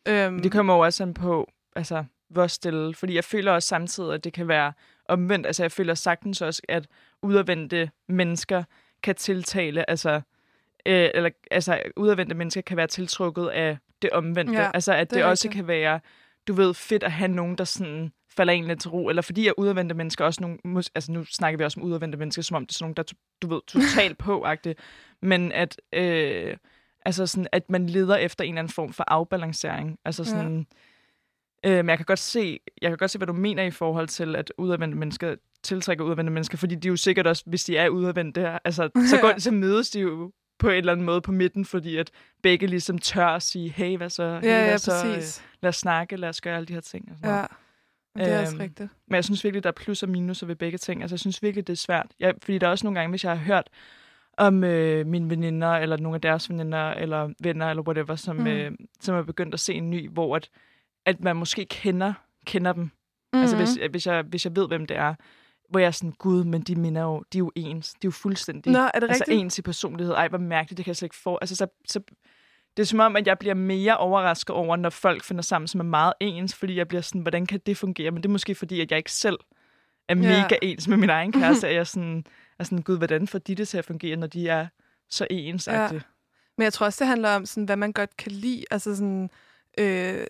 Øhm, Det kommer jo også an på, altså, hvor stille. Fordi jeg føler også samtidig, at det kan være omvendt. Altså, jeg føler sagtens også, at udadvendte mennesker kan tiltale, altså, øh, eller, altså, udadvendte mennesker kan være tiltrukket af det omvendte. Ja, altså, at det det, også kan være, du ved, fedt at have nogen, der sådan falder en lidt til ro, eller fordi at udadvendte mennesker også nogle, altså nu snakker vi også om udadvendte mennesker, som om det er sådan nogle, der, du ved, totalt på -agtigt. men at, øh, altså sådan, at man leder efter en eller anden form for afbalancering. Altså Ja. sådan, øh, men jeg kan godt se, jeg kan godt se, hvad du mener i forhold til, at udadvendte mennesker tiltrækker udadvendte mennesker, fordi de er jo sikkert også, hvis de er udadvendte, altså, så, går, så mødes de jo på en eller anden måde på midten, fordi at begge ligesom tør at sige, hey, hvad så? Hey, Ja, ja, hvad så? Øh, præcis. Lad os snakke, lad os gøre alle de her ting. Og sådan noget. Ja, men det er også Øhm, rigtigt. Men jeg synes virkelig, der er plus og minuser ved begge ting. Altså, jeg synes virkelig, det er svært. Jeg, fordi der er også nogle gange, hvis jeg har hørt om øh, mine veninder, eller nogle af deres veninder, eller venner, eller whatever, som, Mm. øh, som er begyndt at se en ny, hvor at, at man måske kender, kender dem. Mm. Mm. Altså hvis, hvis, jeg, hvis jeg ved, hvem det er, hvor jeg er sådan, gud, men de minder jo, de er jo ens. De er jo fuldstændig Nå, er det altså, rigtigt? ens i personlighed. Ej, hvor mærkeligt, det kan jeg slet ikke få. Altså, så, så, det er som om, at jeg bliver mere overrasket over, når folk finder sammen, som er meget ens, fordi jeg bliver sådan, hvordan kan det fungere? Men det er måske fordi, at jeg ikke selv er Ja. mega ens med min egen kæreste, at jeg sådan, er sådan, gud, hvordan får de det til at fungere, når de er så ens Ja. ja. Men jeg tror også, det handler om, sådan, hvad man godt kan lide. Altså sådan, øh,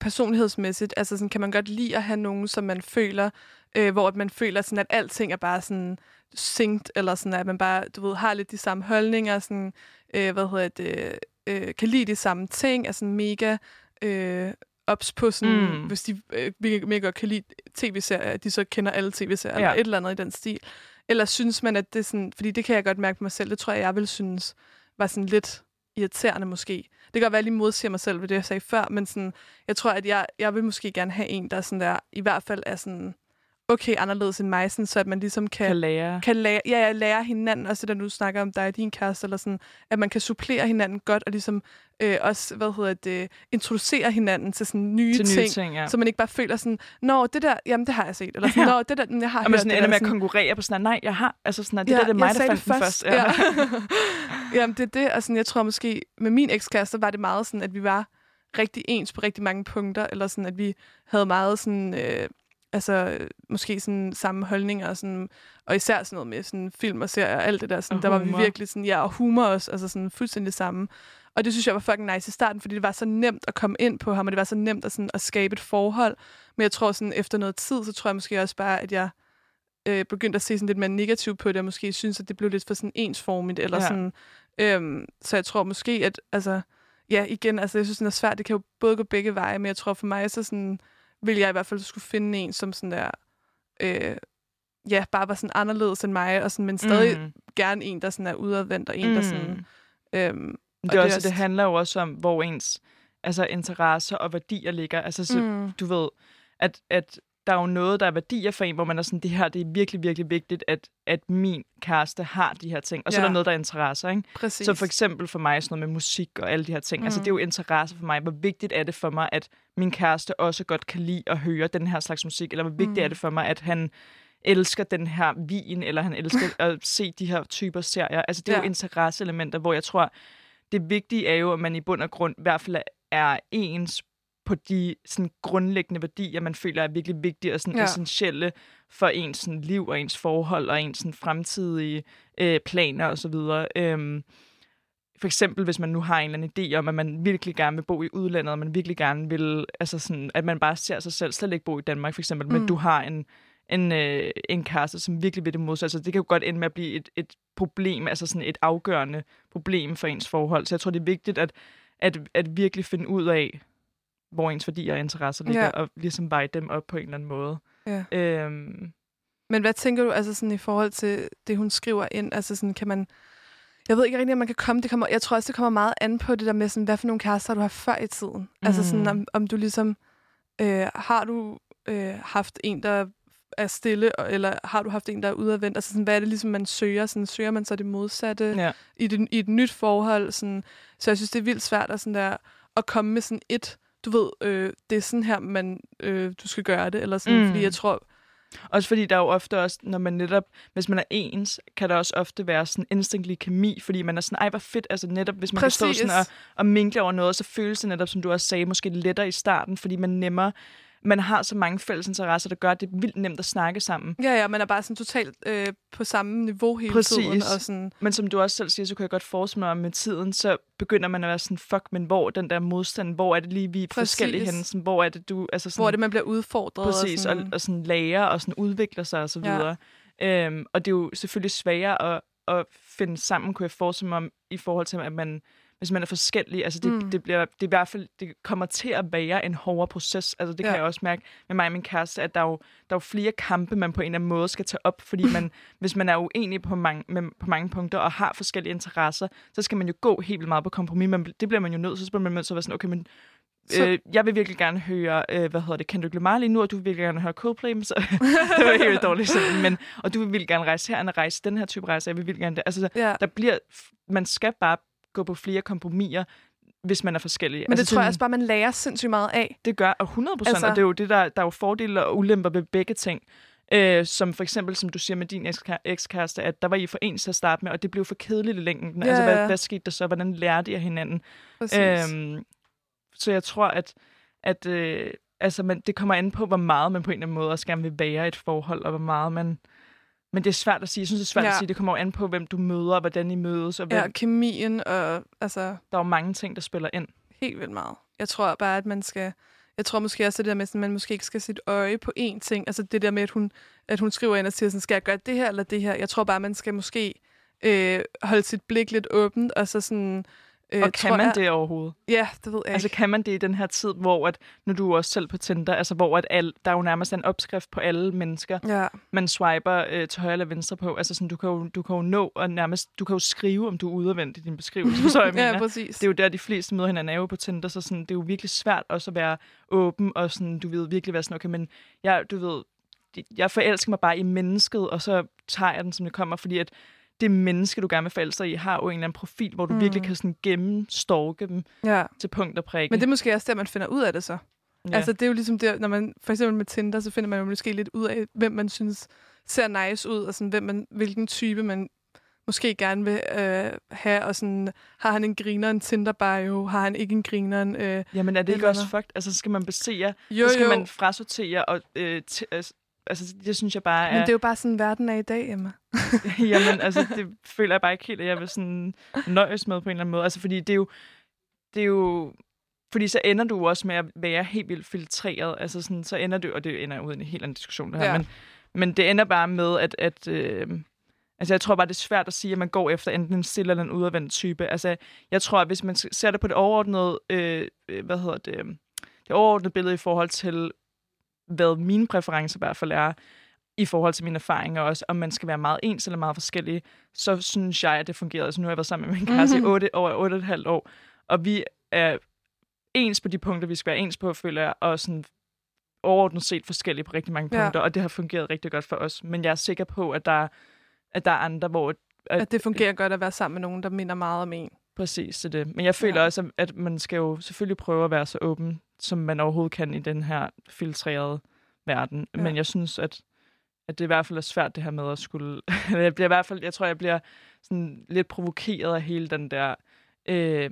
personlighedsmæssigt. Altså sådan, kan man godt lide at have nogen, som man føler, øh, hvor man føler, sådan, at alting er bare sådan synkt, eller sådan, at man bare, du ved, har lidt de samme holdninger, sådan, øh, hvad hedder det, øh, kan lide de samme ting, er sådan mega øh, ops på sådan, mm. Hvis de øh, mega, godt kan lide tv-serier, at de så kender alle tv-serier. Ja. eller et eller andet i den stil. Eller synes man, at det er sådan, fordi det kan jeg godt mærke på mig selv, det tror jeg, jeg vil synes, var sådan lidt irriterende måske. Det kan godt være, at jeg lige modsiger mig selv ved det, jeg sagde før, men sådan, jeg tror, at jeg, jeg vil måske gerne have en, der sådan der, i hvert fald er sådan, okay anderledes end mig, sådan, så at man ligesom kan, Kan lære. kan lære, ja, ja, lære hinanden, også det der nu snakker om dig og din kæreste, eller sådan, at man kan supplere hinanden godt, og ligesom øh, også, hvad hedder det, introducere hinanden til sådan nye, Til nye ting, ting, ja. så man ikke bare føler sådan, nå, det der, jamen det har jeg set, eller sådan, Ja. nå, det der, jeg har Og man hørt sådan ender der, med at sådan, konkurrere på sådan, at, nej, jeg har, altså sådan, at det der, det er mig, der fandt den først. Ja. Jamen, det er det. Og sådan, jeg tror måske, med min ekskæreste var det meget sådan, at vi var rigtig ens på rigtig mange punkter, eller sådan, at vi havde meget sådan, øh, altså måske sådan samme holdninger, og, sådan, og især sådan noget med sådan film og serier og alt det der. Sådan, Og der var vi humor. virkelig sådan, ja, og humor også, altså sådan fuldstændig samme. Og det synes jeg var fucking nice i starten, fordi det var så nemt at komme ind på ham, og det var så nemt at, sådan, at skabe et forhold. Men jeg tror sådan, efter noget tid, så tror jeg måske også bare, at jeg øh, begyndte at se sådan lidt mere negativt på det, og måske synes, at det blev lidt for sådan ensformigt, eller ja. sådan. Øhm, så jeg tror måske, at altså, ja, igen, altså, jeg synes, det er svært. Det kan jo både gå begge veje, men jeg tror for mig, så sådan, vil jeg i hvert fald skulle finde en, som sådan der, øh, ja, bare var sådan anderledes end mig, og sådan, men stadig mm. Gerne en, der sådan er udadvendt, og en, mm. der sådan, øhm, Det, Og det også, også- det handler jo også om, hvor ens altså, interesser og værdier ligger. Altså, så, mm, du ved, at, at der er jo noget, der er værdier for en, hvor man er sådan, det her, det er virkelig, virkelig vigtigt, at, at min kæreste har de her ting. Og så ja. er der noget, der er interesser, ikke? præcis. Så for eksempel for mig sådan noget med musik og alle de her ting. Mm. Altså Mm. det er jo interesse for mig. Hvor vigtigt er det for mig, at min kæreste også godt kan lide at høre den her slags musik? Eller hvor vigtigt mm. er det for mig, at han elsker den her vin, eller han elsker at se de her typer serier? Altså det er ja. jo interesseelementer, hvor jeg tror, det vigtige er jo, at man i bund og grund i hvert fald er ens på de sådan, grundlæggende værdier, man føler er virkelig vigtige og sådan, ja. Essentielle for ens sådan, liv og ens forhold og ens sådan, fremtidige øh, planer osv. Øhm, for eksempel, hvis man nu har en eller anden idé om, at man virkelig gerne vil bo i udlandet, og man virkelig gerne vil, altså sådan, at man bare ser sig selv slet ikke bo i Danmark, for eksempel, mm. men du har en, en, øh, en kæreste, som virkelig vil det modsatte. Altså, det kan jo godt ende med at blive et, et problem, altså sådan et afgørende problem for ens forhold. Så jeg tror, det er vigtigt at, at, at virkelig finde ud af, hvor ens værdier og interesser ligger, Ja. og ligesom veje dem op på en eller anden måde. Ja. Øhm, Men hvad tænker du altså sådan i forhold til det, hun skriver ind? Altså sådan, kan man... Jeg ved ikke rigtig, om man kan komme... Det kommer, jeg tror også, det kommer meget an på det der med, sådan, hvad for nogle kærester du har før i tiden. Mm. Altså sådan, Mm. om, om du ligesom... Øh, har du øh, haft en, der er stille, eller har du haft en, der er udadvendt? Altså sådan, hvad er det ligesom, man søger? Sådan, søger man så det modsatte ja. i, det, i et nyt forhold? Sådan, så jeg synes, det er vildt svært at, sådan der, at komme med sådan et... Du ved, øh, det er sådan her, man, øh, du skal gøre det. Eller sådan, Mm. mm. Fordi jeg tror... Også fordi der er jo ofte også, når man netop, hvis man er ens, kan der også ofte være sådan instinktlig kemi, fordi man er sådan, ej hvor fedt, altså netop, hvis man Præcis. kan stå sådan og, og minkle over noget, så føles det netop, som du også sagde, måske lettere i starten, fordi man nemmere, man har så mange fælles interesser, der gør, at det er vildt nemt at snakke sammen. Ja, ja, man er bare sådan totalt øh, på samme niveau hele Præcis. tiden. Og sådan, Men som du også selv siger, så kan jeg godt forestille mig, at med tiden, så begynder man at være sådan, fuck, men hvor den der modstand, hvor er det lige, vi er Præcis. forskellige henne, sådan, hvor er det, du, altså sådan, hvor er det, man bliver udfordret. Præcis, og og, sådan, og sådan lærer og sådan udvikler sig og så Ja. videre. Øhm, og det er jo selvfølgelig sværere at, at finde sammen, kunne jeg forestille mig, om, i forhold til, at man, hvis man er forskellig, altså det, mm. Det, bliver, det er i hvert fald, det kommer til at være en hårdere proces. Altså det kan Ja. jeg også mærke med mig og min kæreste, at der er, jo, der er jo flere kampe, man på en eller anden måde skal tage op, fordi man, hvis man er uenig på mange, med, på mange punkter og har forskellige interesser, så skal man jo gå helt vildt meget på kompromis. Men det bliver man jo nødt til, så bliver man nødt til at være sådan, okay, men Så- øh, jeg vil virkelig gerne høre, øh, hvad hedder det, Kendrick Lamar lige nu, og du vil virkelig gerne høre Coldplay, så, det var helt dårligt sådan, men, og du vil virkelig gerne rejse her, og rejse den her type rejse, jeg vil virkelig gerne det. Altså, Ja. der bliver, man skal bare gå på flere kompromiser, hvis man er forskellig. Men det altså, tror jeg også bare, man lærer sindssygt meget af. det gør, og 100 procent, Altså- og det er jo det, der, der er jo fordele og ulemper ved begge ting. Øh, som for eksempel, som du siger med din ekskæ- ekskæreste, at der var I for ens til at starte med, og det blev for kedeligt i længden. Ja, altså, hvad, ja. hvad skete der så? Hvordan lærte I af hinanden? Præcis. Øhm, så jeg tror, at, at øh, altså, man, det kommer an på, hvor meget man på en eller anden måde også gerne vil være i et forhold, og hvor meget man... Men det er svært at sige. Jeg synes, det er svært Ja. at sige. Det kommer jo an på, hvem du møder, og hvordan I mødes, og hvem, ja, kemien og altså der er jo mange ting, der spiller ind. helt vildt meget. Jeg tror bare, at man skal... Jeg tror måske også det der med, at man måske ikke skal sit øje på én ting. Altså det der med, at hun, at hun skriver ind og siger sådan, skal jeg gøre det her eller det her? Jeg tror bare, man skal måske øh, holde sit blik lidt åbent, og så sådan... Øh, Og kan tror man jeg, det overhovedet? Ja, det ved jeg Altså ikke. kan man det i den her tid, hvor at, nu er du også selv på Tinder, altså hvor at al, der er jo nærmest en opskrift på alle mennesker, Ja, man swiper øh, til højre eller venstre på. Altså sådan, du kan jo, du kan jo nå og nærmest, du kan jo skrive, om du er udadvendt i din beskrivelse. Forstår jeg, ja mener? præcis. Det er jo der, de fleste møder hinanden er jo på Tinder, så sådan, det er jo virkelig svært også at være åben, og sådan, du ved virkelig være sådan, okay, men jeg, du ved, jeg forelsker mig bare i mennesket, og så tager jeg den, som det kommer, fordi at det menneske, du gerne vil forelske i, har jo en eller anden profil, hvor du Mm. virkelig kan sådan gennemstorke dem Ja. til punkt og prikke. Men det er måske også der, man finder ud af det så. ja. Altså, det er jo ligesom der, når man, for eksempel med Tinder, så finder man jo måske lidt ud af, hvem man synes ser nice ud, og sådan, hvem man, hvilken type man måske gerne vil øh, have, og sådan, har han en griner, en Tinder-bio, har han ikke en griner, øh, Jamen er det ikke også fucked? Altså, så skal man basere, jo, så skal jo. man frasortere, og øh, t- altså, det synes jeg bare Men er... det er jo bare sådan, verden er i dag, Emma. Jamen, altså, det føler jeg bare ikke helt, at jeg vil sådan nøjes med på en eller anden måde. Altså, fordi det er jo... Det er jo fordi så ender du også med at være helt vildt filtreret. Altså sådan, så ender det, og det ender ud i en helt anden diskussion, det her. Ja. Ja. Men, men det ender bare med, at... at øh, altså, jeg tror bare, det er svært at sige, at man går efter enten en stille eller en udadvendt type. Altså, jeg tror, at hvis man ser det på det overordnede... Øh, øh, hvad hedder det? Det overordnede billede i forhold til, hvad mine præferencer i hvert fald er, i forhold til mine erfaringer også, om man skal være meget ens eller meget forskellige, så synes jeg, at det fungerede. Altså, nu har jeg været sammen med min kæreste Mhm. i 8, over 8 et halvt år, og vi er ens på de punkter, vi skal være ens på, føler jeg, og sådan overordnet set forskellige på rigtig mange Ja. punkter, og det har fungeret rigtig godt for os. Men jeg er sikker på, at der, at der er andre, hvor at, At det fungerer godt at være sammen med nogen, der minder meget om en. Præcis, det det. Men jeg føler Ja. ja. også, at man skal jo selvfølgelig prøve at være så åben, som man overhovedet kan i den her filtrerede verden. Ja. Men jeg synes, at, at det i hvert fald er svært det her med at skulle... jeg bliver i hvert fald, jeg tror, jeg bliver sådan lidt provokeret af hele den der øh,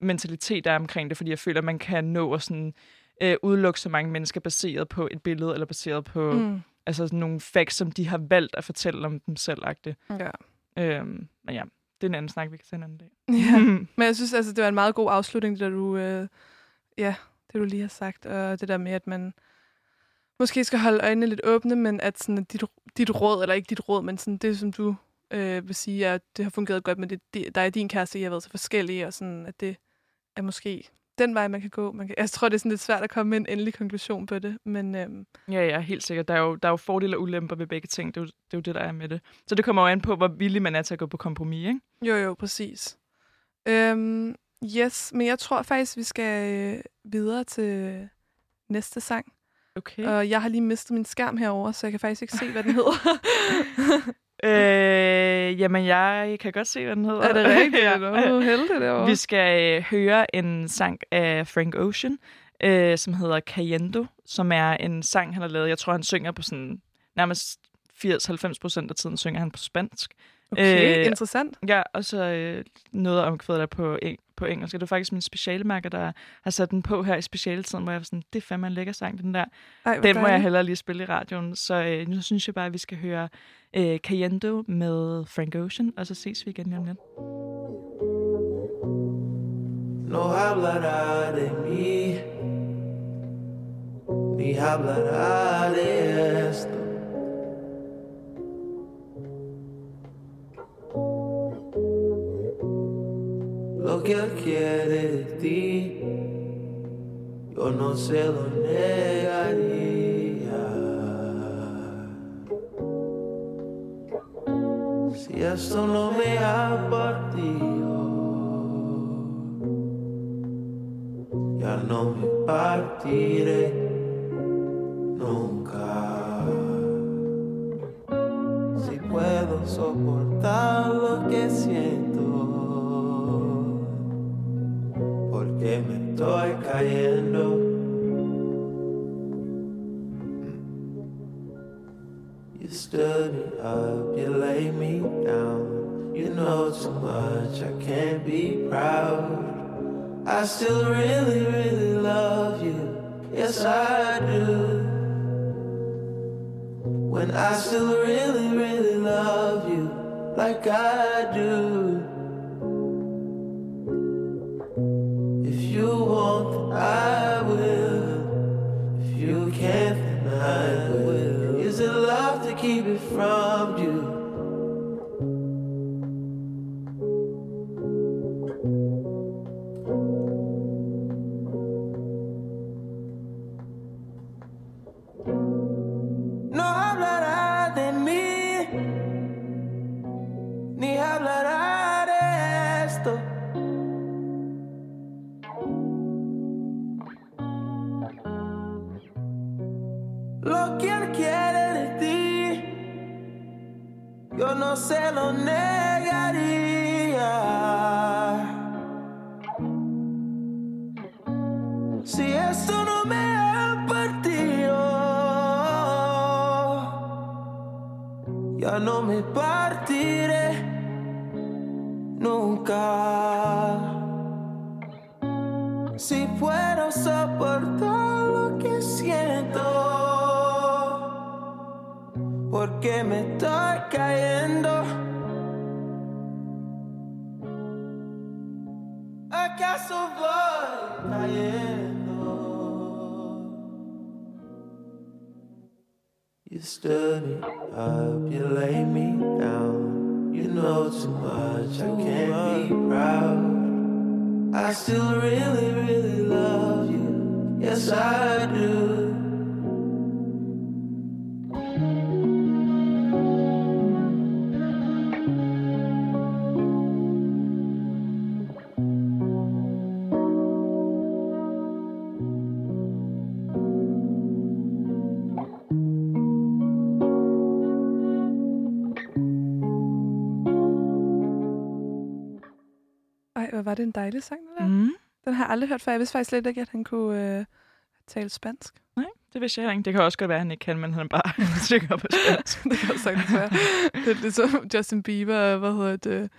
mentalitet, der er omkring det, fordi jeg føler, at man kan nå at sådan, øh, udelukke så mange mennesker baseret på et billede, eller baseret på mm. Altså sådan nogle facts, som de har valgt at fortælle om dem selv. Ja. Øh, men ja, det er en anden snak, vi kan tage en anden dag. ja. Men jeg synes, altså, det var en meget god afslutning, det der du, øh, ja, det du lige har sagt, og det der med, at man måske skal holde øjnene lidt åbne, men at sådan, dit, dit råd, eller ikke dit råd, men sådan, det, som du øh, vil sige, at det har fungeret godt med det, det, der er din kæreste, I har været så forskellige, og sådan, at det er måske den vej, man kan gå. Man kan, jeg tror, det er sådan lidt svært at komme med en endelig konklusion på det, men øhm, Ja, ja, helt sikkert. Der er jo, der er jo fordele og ulemper ved begge ting. Det er, jo, det er jo det, der er med det. Så det kommer jo an på, hvor villig man er til at gå på kompromis, ikke? jo, jo, præcis. Øhm, yes, men jeg tror faktisk, vi skal øh, videre til næste sang. Okay. Og jeg har lige mistet min skærm herover, så jeg kan faktisk ikke se, hvad den hedder. Øh, jamen, jeg kan godt se, hvad den hedder. er det rigtigt? ja. Du er heldig derovre. Vi skal øh, høre en sang af Frank Ocean, øh, som hedder Cayendo, som er en sang, han har lavet. Jeg tror, han synger på sådan nærmest 80-90 procent af tiden synger han på spansk. Okay, Øh, interessant. Ja, og så øh, noget omkvædet der på, eng- på engelsk. Og Det er faktisk min specialemærker, der har sat den på her i specialetiden, hvor jeg var sådan, det er fandme en lækker sang, den der. Ej, Den må jeg hellere lige spille i radioen. Så øh, nu synes jeg bare, at vi skal høre øh, Cayendo med Frank Ocean, og så ses vi igen lige om lidt. No hablará de mí, ni hablará de esto. Que quiere de ti, yo no se lo negaría. Si esto no me ha partido, ya no me partiré much, I can't be proud. I still really, really love you. Yes, I do. When I still really, really love you like I do. Det en dejlig sang, det der. Mm. Den har jeg aldrig hørt før. Jeg vidste faktisk slet ikke, at han kunne øh, tale spansk. Nej, det vidste jeg heller ikke. Det kan også godt være, at han ikke kan, men han er bare stykker på spansk. det kan også sagtens være. Det er ligesom Justin Bieber, hvad hedder det,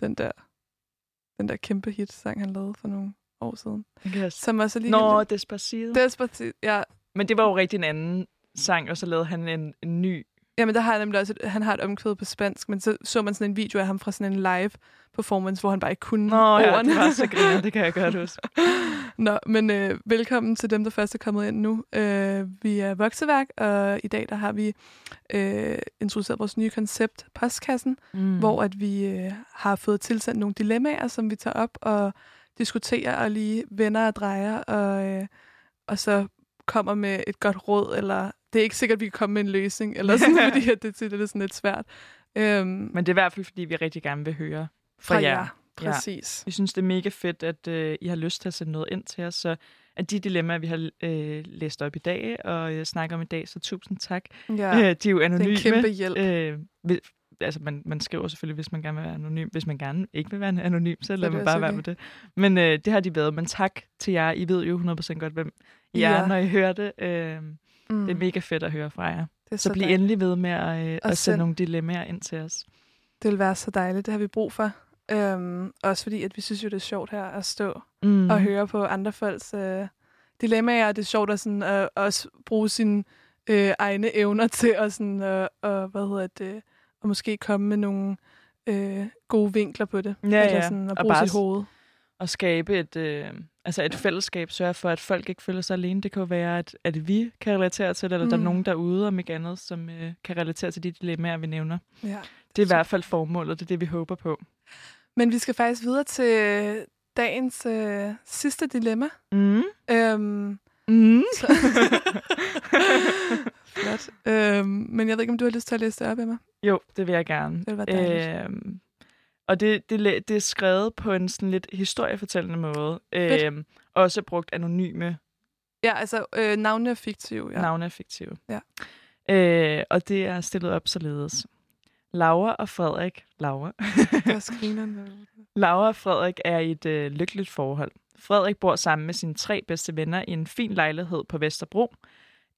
den der, den der kæmpe hit-sang, han lavede for nogle år siden. Det kan jeg s- Som også lige... Nå, Despacito. Despacito, ja. Men det var jo rigtig en anden sang, og så lavede han en, en ny. Jamen, der har jeg nemlig også, et- han har et omkvæd på spansk, men så så man sådan en video af ham fra sådan en live performance, hvor han bare ikke kunne Nå ja, ordene. det var så griner, det kan jeg godt huske. Nå, men øh, velkommen til dem, der først er kommet ind nu. Øh, vi er Vokseværk, og i dag der har vi øh, introduceret vores nye koncept, Postkassen, mm. hvor at vi øh, har fået tilsendt nogle dilemmaer, som vi tager op og diskuterer og lige vender og drejer, og, øh, og så kommer med et godt råd, eller det er ikke sikkert, at vi kan komme med en løsning, eller sådan, fordi at det, det er sådan lidt svært. Øhm, Men det er i hvert fald, fordi vi rigtig gerne vil høre fra, fra jer. jer. Præcis. Vi synes, det er mega fedt, at øh, I har lyst til at sende noget ind til os. Så at de dilemmaer, vi har øh, læst op i dag og øh, snakker om i dag, så tusind tak. Ja, Øh, de er jo anonyme. kæmpe hjælp. Øh, vil- altså, man, man skriver selvfølgelig, hvis man gerne vil være anonym. Hvis man gerne ikke vil være anonym, så lad det man bare også være okay. med det. Men øh, det har de været. Men tak til jer. I ved jo 100% godt, hvem I er, Ja. når I hører det. Øh, mm, det er mega fedt at høre fra jer. det er Så bliv endelig ved med at, øh, at send- sende nogle dilemmaer ind til os. Det vil være så dejligt. Det har vi brug for. Øhm, også fordi, at vi synes jo, det er sjovt her at stå Mm. og høre på andre folks øh, dilemmaer. Det er sjovt at sådan, øh, også bruge sine øh, egne evner til at sådan, øh, og, hvad hedder det, og måske komme med nogle øh, gode vinkler på det. Ja, Eller ja. sådan, at Og bruge bare sit hoved. at skabe et, øh, altså et fællesskab, sørge for, at folk ikke føler sig alene. Det kan jo være, at, at vi kan relatere til det, eller mm. der er Mm. nogen derude, om ikke andet, som øh, kan relatere til de dilemmaer, vi nævner. Ja. Det er i hvert fald formålet, det er det, vi håber på. Men vi skal faktisk videre til dagens øh, sidste dilemma. Mm. Øhm, Mm. så Flot. Øhm, men jeg ved ikke, om du har lyst til at læse det op, Emma? Jo, det vil jeg gerne. Det vil være dejligt. Øhm, og det, det, det er skrevet på en sådan lidt historiefortællende måde. Øhm, også brugt anonyme Ja, altså øh, navnene er fiktive. Ja. navne er fiktive. Ja. Øh, og det er stillet op således. Laura og Frederik, Laura. Laura og Frederik er i et øh, lykkeligt forhold. Frederik bor sammen med sine tre bedste venner i en fin lejlighed på Vesterbro.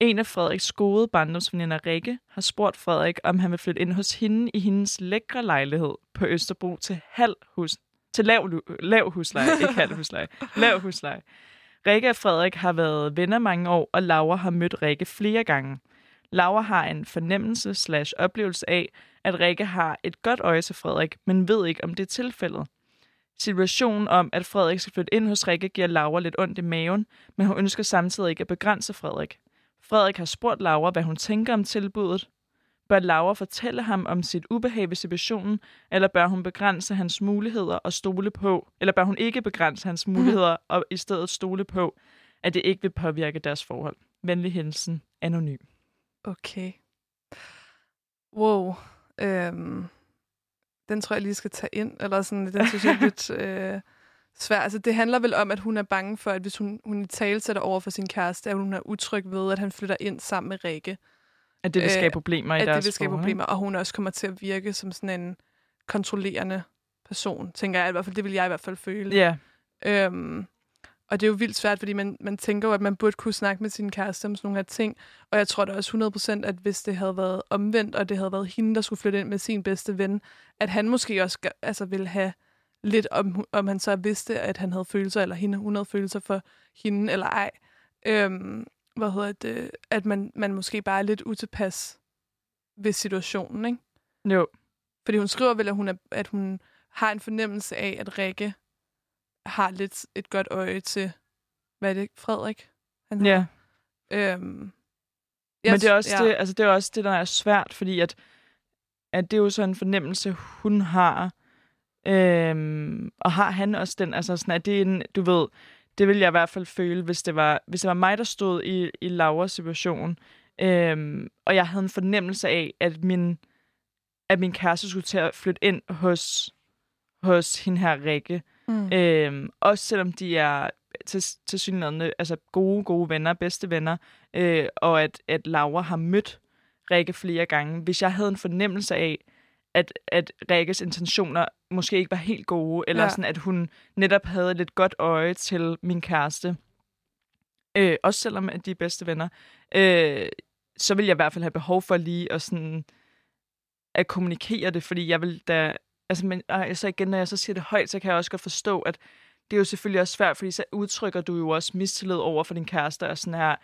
En af Frederiks gode barndomsveninder, Rikke, har spurgt Frederik, om han vil flytte ind hos hende i hendes lækre lejlighed på Østerbro til halv hus, til lav, lav husleje, ikke halv husleje, lav husleje. Rikke og Frederik har været venner mange år, og Laura har mødt Rikke flere gange. Laura har en fornemmelse slash oplevelse af, at Rikke har et godt øje til Frederik, men ved ikke, om det er tilfældet. Situationen om, at Frederik skal flytte ind hos Rikke, giver Laura lidt ondt i maven, men hun ønsker samtidig ikke at begrænse Frederik. Frederik har spurgt Laura, hvad hun tænker om tilbuddet. Bør Laura fortælle ham om sit ubehag ved situationen, eller bør hun begrænse hans muligheder og stole på, eller bør hun ikke begrænse hans muligheder og i stedet stole på, at det ikke vil påvirke deres forhold? Venlig hilsen, anonym. Okay. Wow. Øhm, den tror jeg lige skal tage ind, eller sådan, den synes jeg er lidt øh, svær. Altså, det handler vel om, at hun er bange for, at hvis hun, hun i tale sætter over for sin kæreste, at hun er utryg ved, at han flytter ind sammen med Rikke. At det vil Øh, skabe problemer i at deres det vil skabe forhold. problemer, og hun også kommer til at virke som sådan en kontrollerende person, tænker jeg i hvert fald. Det vil jeg i hvert fald føle. Ja, Øhm, og det er jo vildt svært, fordi man, man tænker jo, at man burde kunne snakke med sin kæreste om sådan nogle her ting. Og jeg tror da også 100%, at hvis det havde været omvendt, og det havde været hende, der skulle flytte ind med sin bedste ven, at han måske også altså, ville have lidt, om, om han så vidste, at han havde følelser, eller hende, hun havde følelser for hende, eller ej. Øhm, hvad hedder det? At man, man måske bare er lidt utilpas ved situationen, ikke? jo. Fordi hun skriver vel, at hun, er, at hun har en fornemmelse af, at Rikke har lidt et godt øje til, hvad er det, Frederik? Han har. Ja. Øhm, Men det er, også ja. det, altså det er også det, der er svært, fordi at, at det er jo så en fornemmelse, hun har. Øhm, og har han også den, altså sådan, at det er en, du ved, det vil jeg i hvert fald føle, hvis det var, hvis det var mig, der stod i, i Lauras situation, øhm, og jeg havde en fornemmelse af, at min, at min kæreste skulle til at flytte ind hos, hos hende her Rikke. Mm. Øhm, også selvom de er til, til synligheden, altså gode, gode venner, bedste venner, øh, og at, at Laura har mødt Rikke flere gange. Hvis jeg havde en fornemmelse af, at, at Rikkes intentioner måske ikke var helt gode, eller Ja. sådan, at hun netop havde lidt godt øje til min kæreste, øh, også selvom at de er bedste venner, øh, så vil jeg i hvert fald have behov for lige at sådan at kommunikere det, fordi jeg vil da altså, men ej, så igen, når jeg så siger det højt, så kan jeg også godt forstå, at det er jo selvfølgelig også svært, fordi så udtrykker du jo også mistillid over for din kæreste, og sådan her,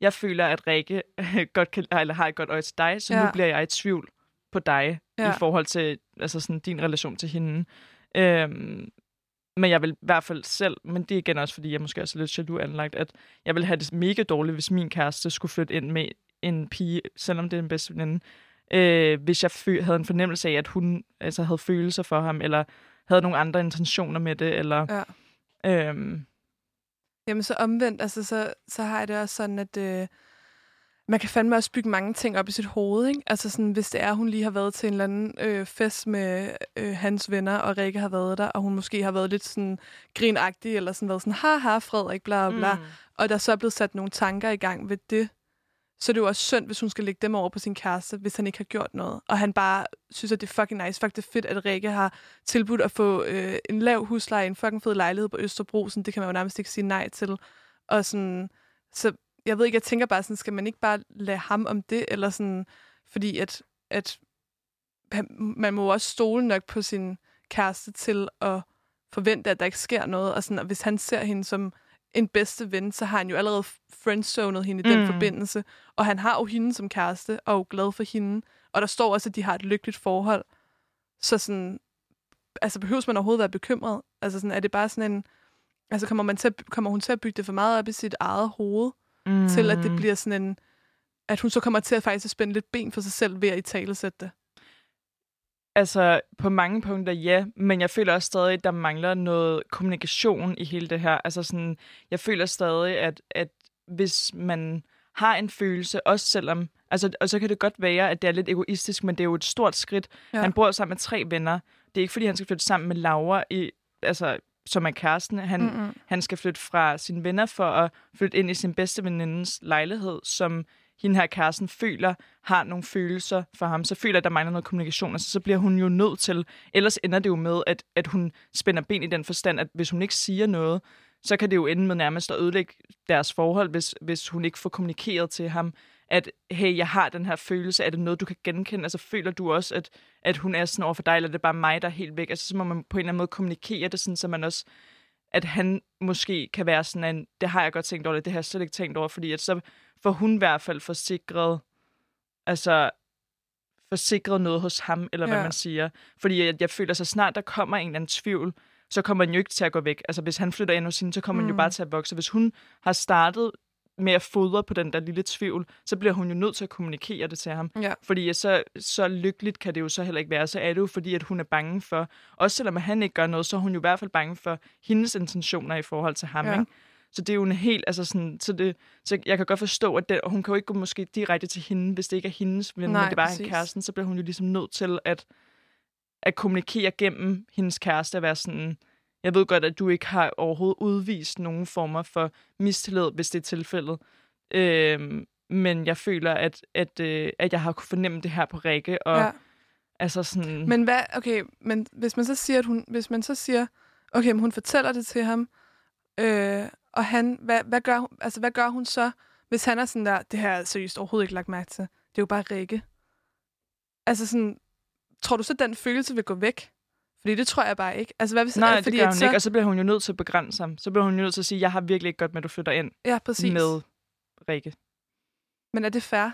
jeg føler, at Rikke godt kan, eller har et godt øje til dig, så. Ja. nu bliver jeg i tvivl på dig, ja. I forhold til altså sådan, din relation til hende. Øhm, men jeg vil i hvert fald selv, men det er igen også, fordi jeg måske også er lidt jaloux anlagt, at jeg vil have det mega dårligt, hvis min kæreste skulle flytte ind med en pige, selvom det er en bedste veninde, øh, hvis jeg fø- havde en fornemmelse af, at hun altså, havde følelser for ham, eller havde nogle andre intentioner med det, eller... Ja. Øhm, Jamen så omvendt, altså så, så har jeg det også sådan, at øh, man kan fandme også bygge mange ting op i sit hoved, ikke? Altså sådan, hvis det er, hun lige har været til en eller anden øh, fest med øh, hans venner, og Rikke har været der, og hun måske har været lidt sådan grinagtig, eller sådan været sådan, haha, Frederik, bla bla mm. og der så er blevet sat nogle tanker i gang ved det, så er det jo også synd, hvis hun skal lægge dem over på sin kæreste, hvis han ikke har gjort noget. Og han bare synes, at det er fucking nice. Fuck, det er fedt, at Rikke har tilbudt at få øh, en lav husleje, en fucking fed lejlighed på Østerbro. Sådan, det kan man jo nærmest ikke sige nej til. Og sådan, så jeg ved ikke, jeg tænker bare sådan, skal man ikke bare lade ham om det? Eller sådan, fordi at, at man må også stole nok på sin kæreste til at forvente, at der ikke sker noget. Og, sådan, og hvis han ser hende som en bedste ven, så har han jo allerede friendzonet hende i den Mm. forbindelse. Og han har jo hende som kæreste, og er jo glad for hende. Og der står også, at de har et lykkeligt forhold. Så sådan, altså behøves man overhovedet være bekymret? Altså sådan, er det bare sådan en, altså kommer, man til at, kommer hun til at bygge det for meget op i sit eget hoved, mm, til at det bliver sådan en, at hun så kommer til at faktisk at spænde lidt ben for sig selv ved at i tale sætte det? Altså, på mange punkter ja, men jeg føler også stadig, at der mangler noget kommunikation i hele det her. Altså sådan, jeg føler stadig, at, at hvis man har en følelse, også selvom... Altså, og så kan det godt være, at det er lidt egoistisk, men det er jo et stort skridt. Ja. Ja. Han bor sammen med tre venner. Det er ikke, fordi han skal flytte sammen med Laura i, altså, som er kæresten. Han, Mm-mm. han skal flytte fra sine venner for at flytte ind i sin bedste venindes lejlighed, som hende her kæresten føler har nogle følelser for ham. Så føler, at der mangler noget kommunikation. Altså, så bliver hun jo nødt til, ellers ender det jo med, at, at hun spænder ben i den forstand, at hvis hun ikke siger noget, så kan det jo ende med nærmest at ødelægge deres forhold, hvis, hvis hun ikke får kommunikeret til ham, at hey, jeg har den her følelse, er det noget, du kan genkende? Altså føler du også, at, at hun er sådan over for dig, eller er det bare mig, der er helt væk? Altså så må man på en eller anden måde kommunikere det, sådan, så man også, at han måske kan være sådan en, det har jeg godt tænkt over, det har jeg slet ikke tænkt over, fordi at så får hun i hvert fald forsikret, altså forsikret noget hos ham, eller hvad Ja. man siger. Fordi jeg, jeg føler, så snart der kommer en eller anden tvivl, så kommer den jo ikke til at gå væk. Altså hvis han flytter ind hos hende, så kommer mm. den jo bare til at vokse. Hvis hun har startet med at fodre på den der lille tvivl, så bliver hun jo nødt til at kommunikere det til ham. Ja. Fordi så, så lykkeligt kan det jo så heller ikke være. Så er det jo fordi, at hun er bange for, også selvom han ikke gør noget, så er hun jo i hvert fald bange for hendes intentioner i forhold til ham. Ja. Ikke? Så det er jo en helt, altså sådan, så, det, så jeg kan godt forstå, at det, og hun kan jo ikke gå måske direkte til hende, hvis det ikke er hendes ven, Nej, men det er bare præcis. en kæresten, så bliver hun jo ligesom nødt til at, at kommunikere gennem hendes kæreste, at være sådan, jeg ved godt, at du ikke har overhovedet udvist nogen former for mistillid, hvis det er tilfældet. Øhm, men jeg føler, at, at, øh, at jeg har kunne fornemme det her på Rikke, og ja. altså sådan... Men hvad, okay, men hvis man så siger, at hun, hvis man så siger, okay, men hun fortæller det til ham, øh, og han, hvad, hvad, gør, altså, hvad gør hun så, hvis han er sådan der, det har jeg seriøst overhovedet ikke lagt mærke til. Det er jo bare Rikke. Altså sådan, tror du så, den følelse vil gå væk? Fordi det tror jeg bare ikke. Altså, hvad hvis, Nej, fordi det gør hun så, ikke, og så bliver hun jo nødt til at begrænse ham. Så bliver hun jo nødt til at sige, jeg har virkelig ikke godt med, at du flytter ind Ja, præcis. med Rikke. Men er det fair?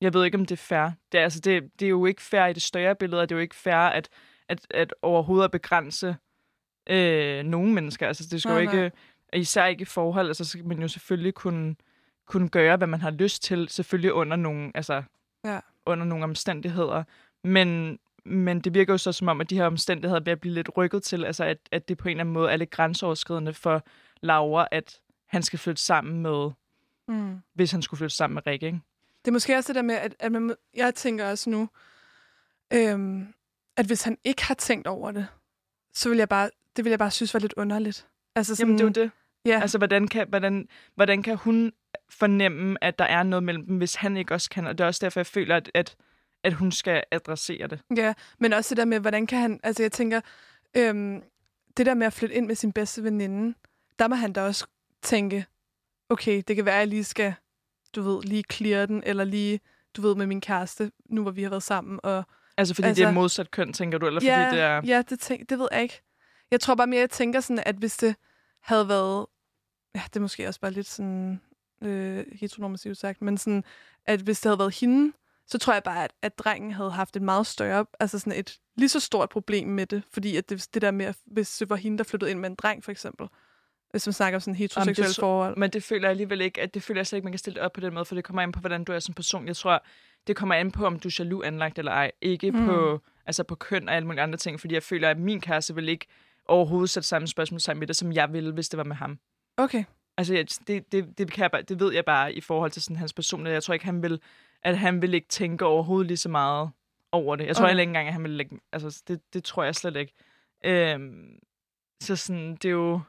Jeg ved ikke, om det er fair. Det er, altså, det, det er jo ikke fair i det større billede, og det er jo ikke fair at, at, at overhovedet at begrænse øh, nogle mennesker. Altså, det skal Nej, jo nej. ikke, især ikke i forhold, altså, så skal man jo selvfølgelig kunne, kunne gøre, hvad man har lyst til, selvfølgelig under nogle, altså, Ja. under nogle omstændigheder. Men, men det virker jo så som om, at de her omstændigheder er at blive lidt rykket til, altså at, at det på en eller anden måde er lidt grænseoverskridende for Laura, at han skal flytte sammen med, Mm. hvis han skulle flytte sammen med Rikke, ikke? Det er måske også det der med, at, at man, jeg tænker også nu, øhm, at hvis han ikke har tænkt over det, så vil jeg bare, det vil jeg bare synes var lidt underligt. Altså sådan, Jamen, det er jo det. Ja, Altså, hvordan kan, hvordan, hvordan kan hun fornemme, at der er noget mellem dem, hvis han ikke også kan? Og det er også derfor, jeg føler, at, at, at hun skal adressere det. ja, men også det der med, hvordan kan han, altså jeg tænker, øhm, det der med at flytte ind med sin bedste veninde, der må han da også tænke, okay, det kan være, at jeg lige skal, du ved, lige clear den, eller lige, du ved, med min kæreste, nu hvor vi har været sammen, og Altså, fordi altså, Altså- det er modsat køn, tænker du? Eller ja, fordi det er... Ja, det, tænk, det ved jeg ikke. Jeg tror bare mere, jeg tænker sådan, at hvis det havde været... Ja, det er måske også bare lidt sådan øh, heteronormativt sagt, men sådan, at hvis det havde været hende, så tror jeg bare, at, at drengen havde haft et meget større, altså sådan et lige så stort problem med det, fordi at det, det der med, at hvis det var hende, der flyttede ind med en dreng, for eksempel, hvis man snakker om sådan heteroseksuelle så- forhold. Men det føler jeg alligevel ikke, at det føler jeg slet ikke, man kan stille det op på den måde, for det kommer an på, hvordan du er som person. Jeg tror, det kommer an på, om du er jaloux anlagt eller ej. Ikke mm. På, altså på køn og alle mulige andre ting, fordi jeg føler, at min kæreste vil ikke overhovedet sætte samme spørgsmål sammen med det, som jeg ville, hvis det var med ham. Okay. Altså, det, det, det, kan jeg bare, det ved jeg bare i forhold til sådan hans personlighed. Jeg tror ikke, han vil, at han vil ikke tænke overhovedet lige så meget over det. Jeg tror Okay. heller ikke engang, at han vil lægge... Altså, det, det tror jeg slet ikke. Øhm, så sådan, det er jo...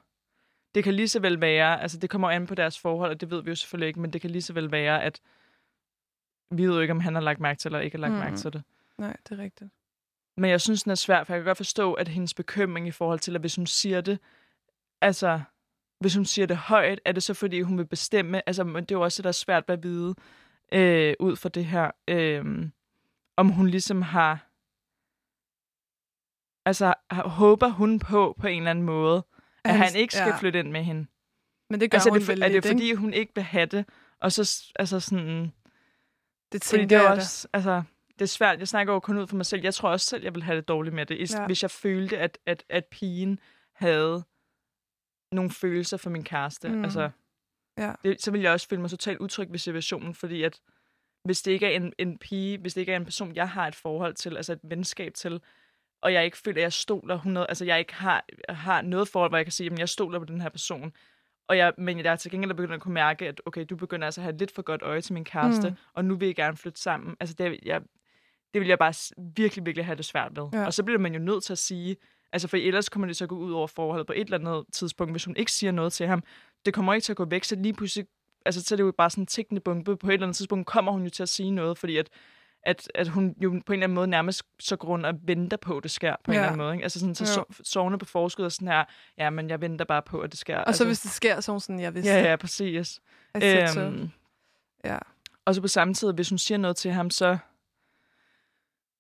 Det kan lige så vel være... Altså, det kommer an på deres forhold, og det ved vi jo selvfølgelig ikke, men det kan lige så vel være, at vi ved jo ikke, om han har lagt mærke til eller ikke har lagt mm. mærke til det. Nej, det er rigtigt. Men jeg synes, den er svær, for jeg kan godt forstå, at hendes bekymring i forhold til, at hvis hun siger det, altså, hvis hun siger det højt, er det så, fordi hun vil bestemme, altså, men det er jo også det, der er svært at vide, øh, ud fra det her, øh, om hun ligesom har, altså, håber hun på, på en eller anden måde, at han ikke skal ja. flytte ind med hende. Men det gør Altså, hun det, for, vel er det lidt, ikke? fordi, hun ikke vil have det, og så, altså sådan, Det fordi tænker det er jeg jo da. også, altså, det er svært. Jeg snakker jo kun ud for mig selv. Jeg tror også selv, jeg ville have det dårligt med det, Ja. hvis jeg følte, at, at, at pigen havde nogle følelser for min kæreste. Mm. Altså, Ja. det, så ville jeg også føle mig totalt utryg ved situationen, fordi at hvis det ikke er en, en pige, hvis det ikke er en person, jeg har et forhold til, altså et venskab til, og jeg ikke føler, at jeg stoler 100, altså jeg ikke har, har noget forhold, hvor jeg kan sige, at jeg stoler på den her person, og jeg, men jeg er til gengæld begyndt at kunne mærke, at okay, du begynder altså at have lidt for godt øje til min kæreste, Mm. og nu vil jeg gerne flytte sammen. Altså det, jeg, det vil jeg bare virkelig, virkelig have det svært ved. Ja. Og så bliver man jo nødt til at sige, Altså, for ellers kommer det at gå ud over forholdet på et eller andet tidspunkt, hvis hun ikke siger noget til ham. Det kommer ikke til at gå væk, så lige pludselig, altså, så er det jo bare sådan en tækkende bombe. På et eller andet tidspunkt kommer hun jo til at sige noget, fordi at, at, at hun jo på en eller anden måde nærmest så grund og venter på, at det sker på en Ja. eller anden måde. Ikke? Altså sådan, så so, sovende på forskud og sådan her, ja, men jeg venter bare på, at det sker. Og altså, så hvis det sker, så hun sådan, jeg vidste Ja, ja, præcis. So. Øhm, Ja. og så på samme tid, hvis hun siger noget til ham, så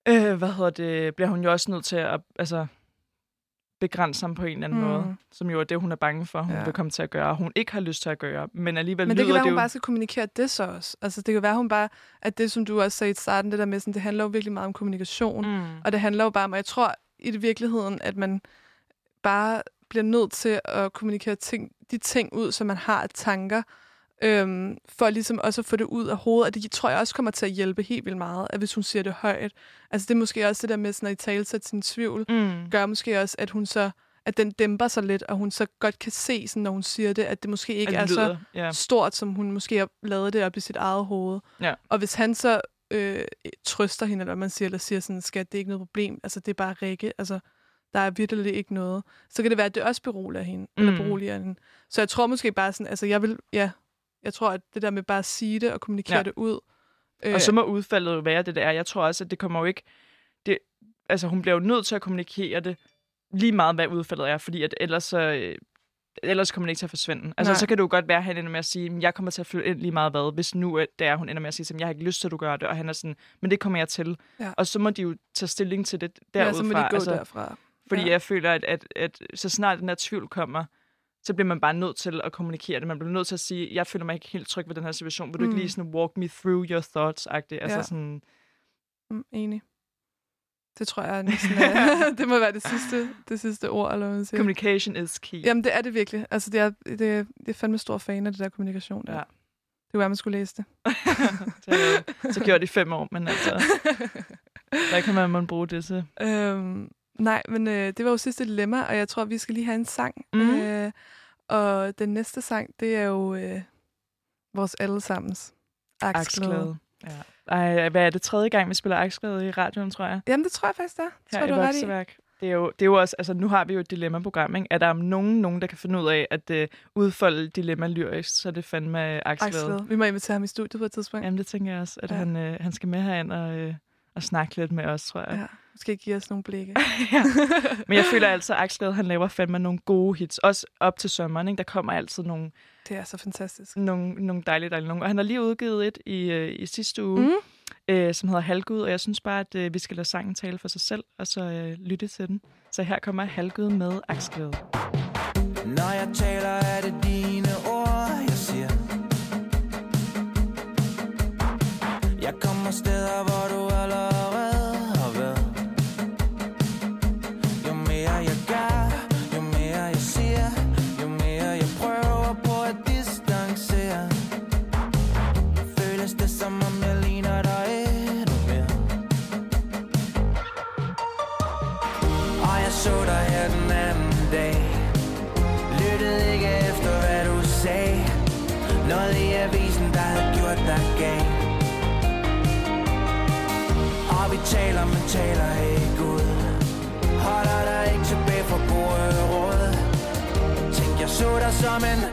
øh, hvad hedder det, bliver hun jo også nødt til at altså, begrænse ham på en eller anden Mm. måde, som jo er det, hun er bange for, hun Ja. ja. vil komme til at gøre, og hun ikke har lyst til at gøre. Men alligevel Men det lyder kan være, det hun jo... bare skal kommunikere det så også. Altså, det kan være, hun bare, at det, som du også sagde i starten, det der med, sådan, det handler jo virkelig meget om kommunikation. Mm. Og det handler jo bare om, og jeg tror i det virkeligheden, at man bare bliver nødt til at kommunikere ting, de ting ud, som man har af tanker, øhm, for ligesom også at få det ud af hovedet. Og det tror jeg også kommer til at hjælpe helt vildt meget, at hvis hun siger det højt. Altså det er måske også det der med sådan at i tale sætte sin tvivl, Mm. gør måske også, at hun så at den dæmper sig lidt, og hun så godt kan se, sådan, når hun siger det, at det måske ikke At er det så lyder, ja. stort, som hun måske har lavet det op i sit eget hoved. Ja. Og hvis han så øh, trøster hende, eller man siger, eller siger sådan, skat, det er ikke noget problem, altså det er bare Rikke, altså der er virkelig ikke noget, så kan det være, at det også beroliger hende, mm. eller beroliger hende. Så jeg tror måske bare sådan, altså jeg vil, ja, jeg tror, at det der med bare at sige det og kommunikere Ja. det ud, øh, Og så må udfaldet jo være det, der er. Jeg tror også, at det kommer jo ikke... Det, altså, hun bliver jo nødt til at kommunikere det lige meget, hvad udfaldet er, fordi at ellers, så, øh, ellers kommer det ikke til at forsvinde. Altså, Nej. så kan det jo godt være, at han ender med at sige, "Men jeg kommer til at flytte ind lige meget hvad, hvis nu det er, hun ender med at sige, jeg har ikke lyst til, at du gør det, og han er sådan, men det kommer jeg til. Ja. Og så må de jo tage stilling til det ja, derudfra. så må de gå altså, derfra. Fordi Ja. jeg føler, at, at, at så snart den her tvivl kommer, så bliver man bare nødt til at kommunikere det. Man bliver nødt til at sige, jeg føler mig ikke helt tryg ved den her situation. Vil du Mm. ikke lige sådan walk me through your thoughts-agtigt? Altså Ja. sådan, Mm, enig. Det tror jeg næsten er, det må være det sidste, det sidste ord, eller hvad man siger. communication is key. Jamen, det er det virkelig. Altså, det er, det, er- det er fandme stor fan af det der kommunikation. Der. Ja. Det være, man skulle læse det. det så gjort i fem år, men altså, hvad kan man, man bruge det til? øhm, nej, men øh, det var jo sidste dilemma, og jeg tror, vi skal lige have en sang. Mhm. Øh, og den næste sang, det er jo øh, vores allesammens Aksglæde. Aksglæde. Ja. Ej, hvad er det tredje gang, vi spiller Aksglæde i radioen, tror jeg? Jamen, det tror jeg faktisk, det er. Det Her tror i du er. Vokseværk. Det er, jo, det er jo også, altså nu har vi jo et dilemma-program, ikke? Er der nogen, nogen, der kan finde ud af at uh, udfolde dilemma lyrisk, så er det fandme Aksglæde. Aksglæde. Vi må invitere ham i studiet på et tidspunkt. Jamen det tænker jeg også, at Ja. han, øh, han skal med herind og, øh, og snakke lidt med os, tror jeg. Ja. Måske give os nogle blikke. ja. Men jeg føler altså, at Aksglæde, han laver fandme nogle gode hits. Også op til sommeren, ikke? Der kommer altid nogle, Det er så fantastisk. nogle, nogle dejlige, dejlige nogle. Og han har lige udgivet et i, øh, i sidste uge, Mm. øh, som hedder Halgud, og jeg synes bare, at øh, vi skal lade sangen tale for sig selv, og så øh, lytte til den. Så her kommer Halgud med Aksglæde. Når jeg taler, er det så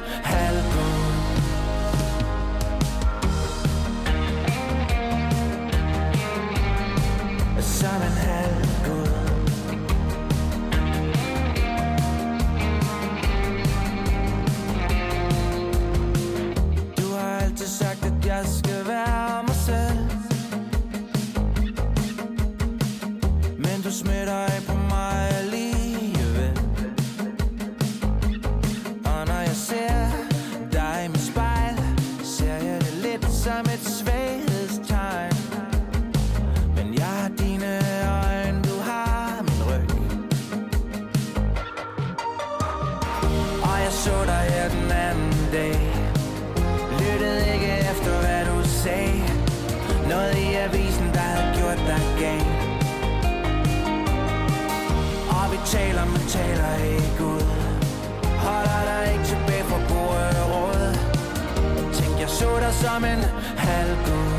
som en halvgud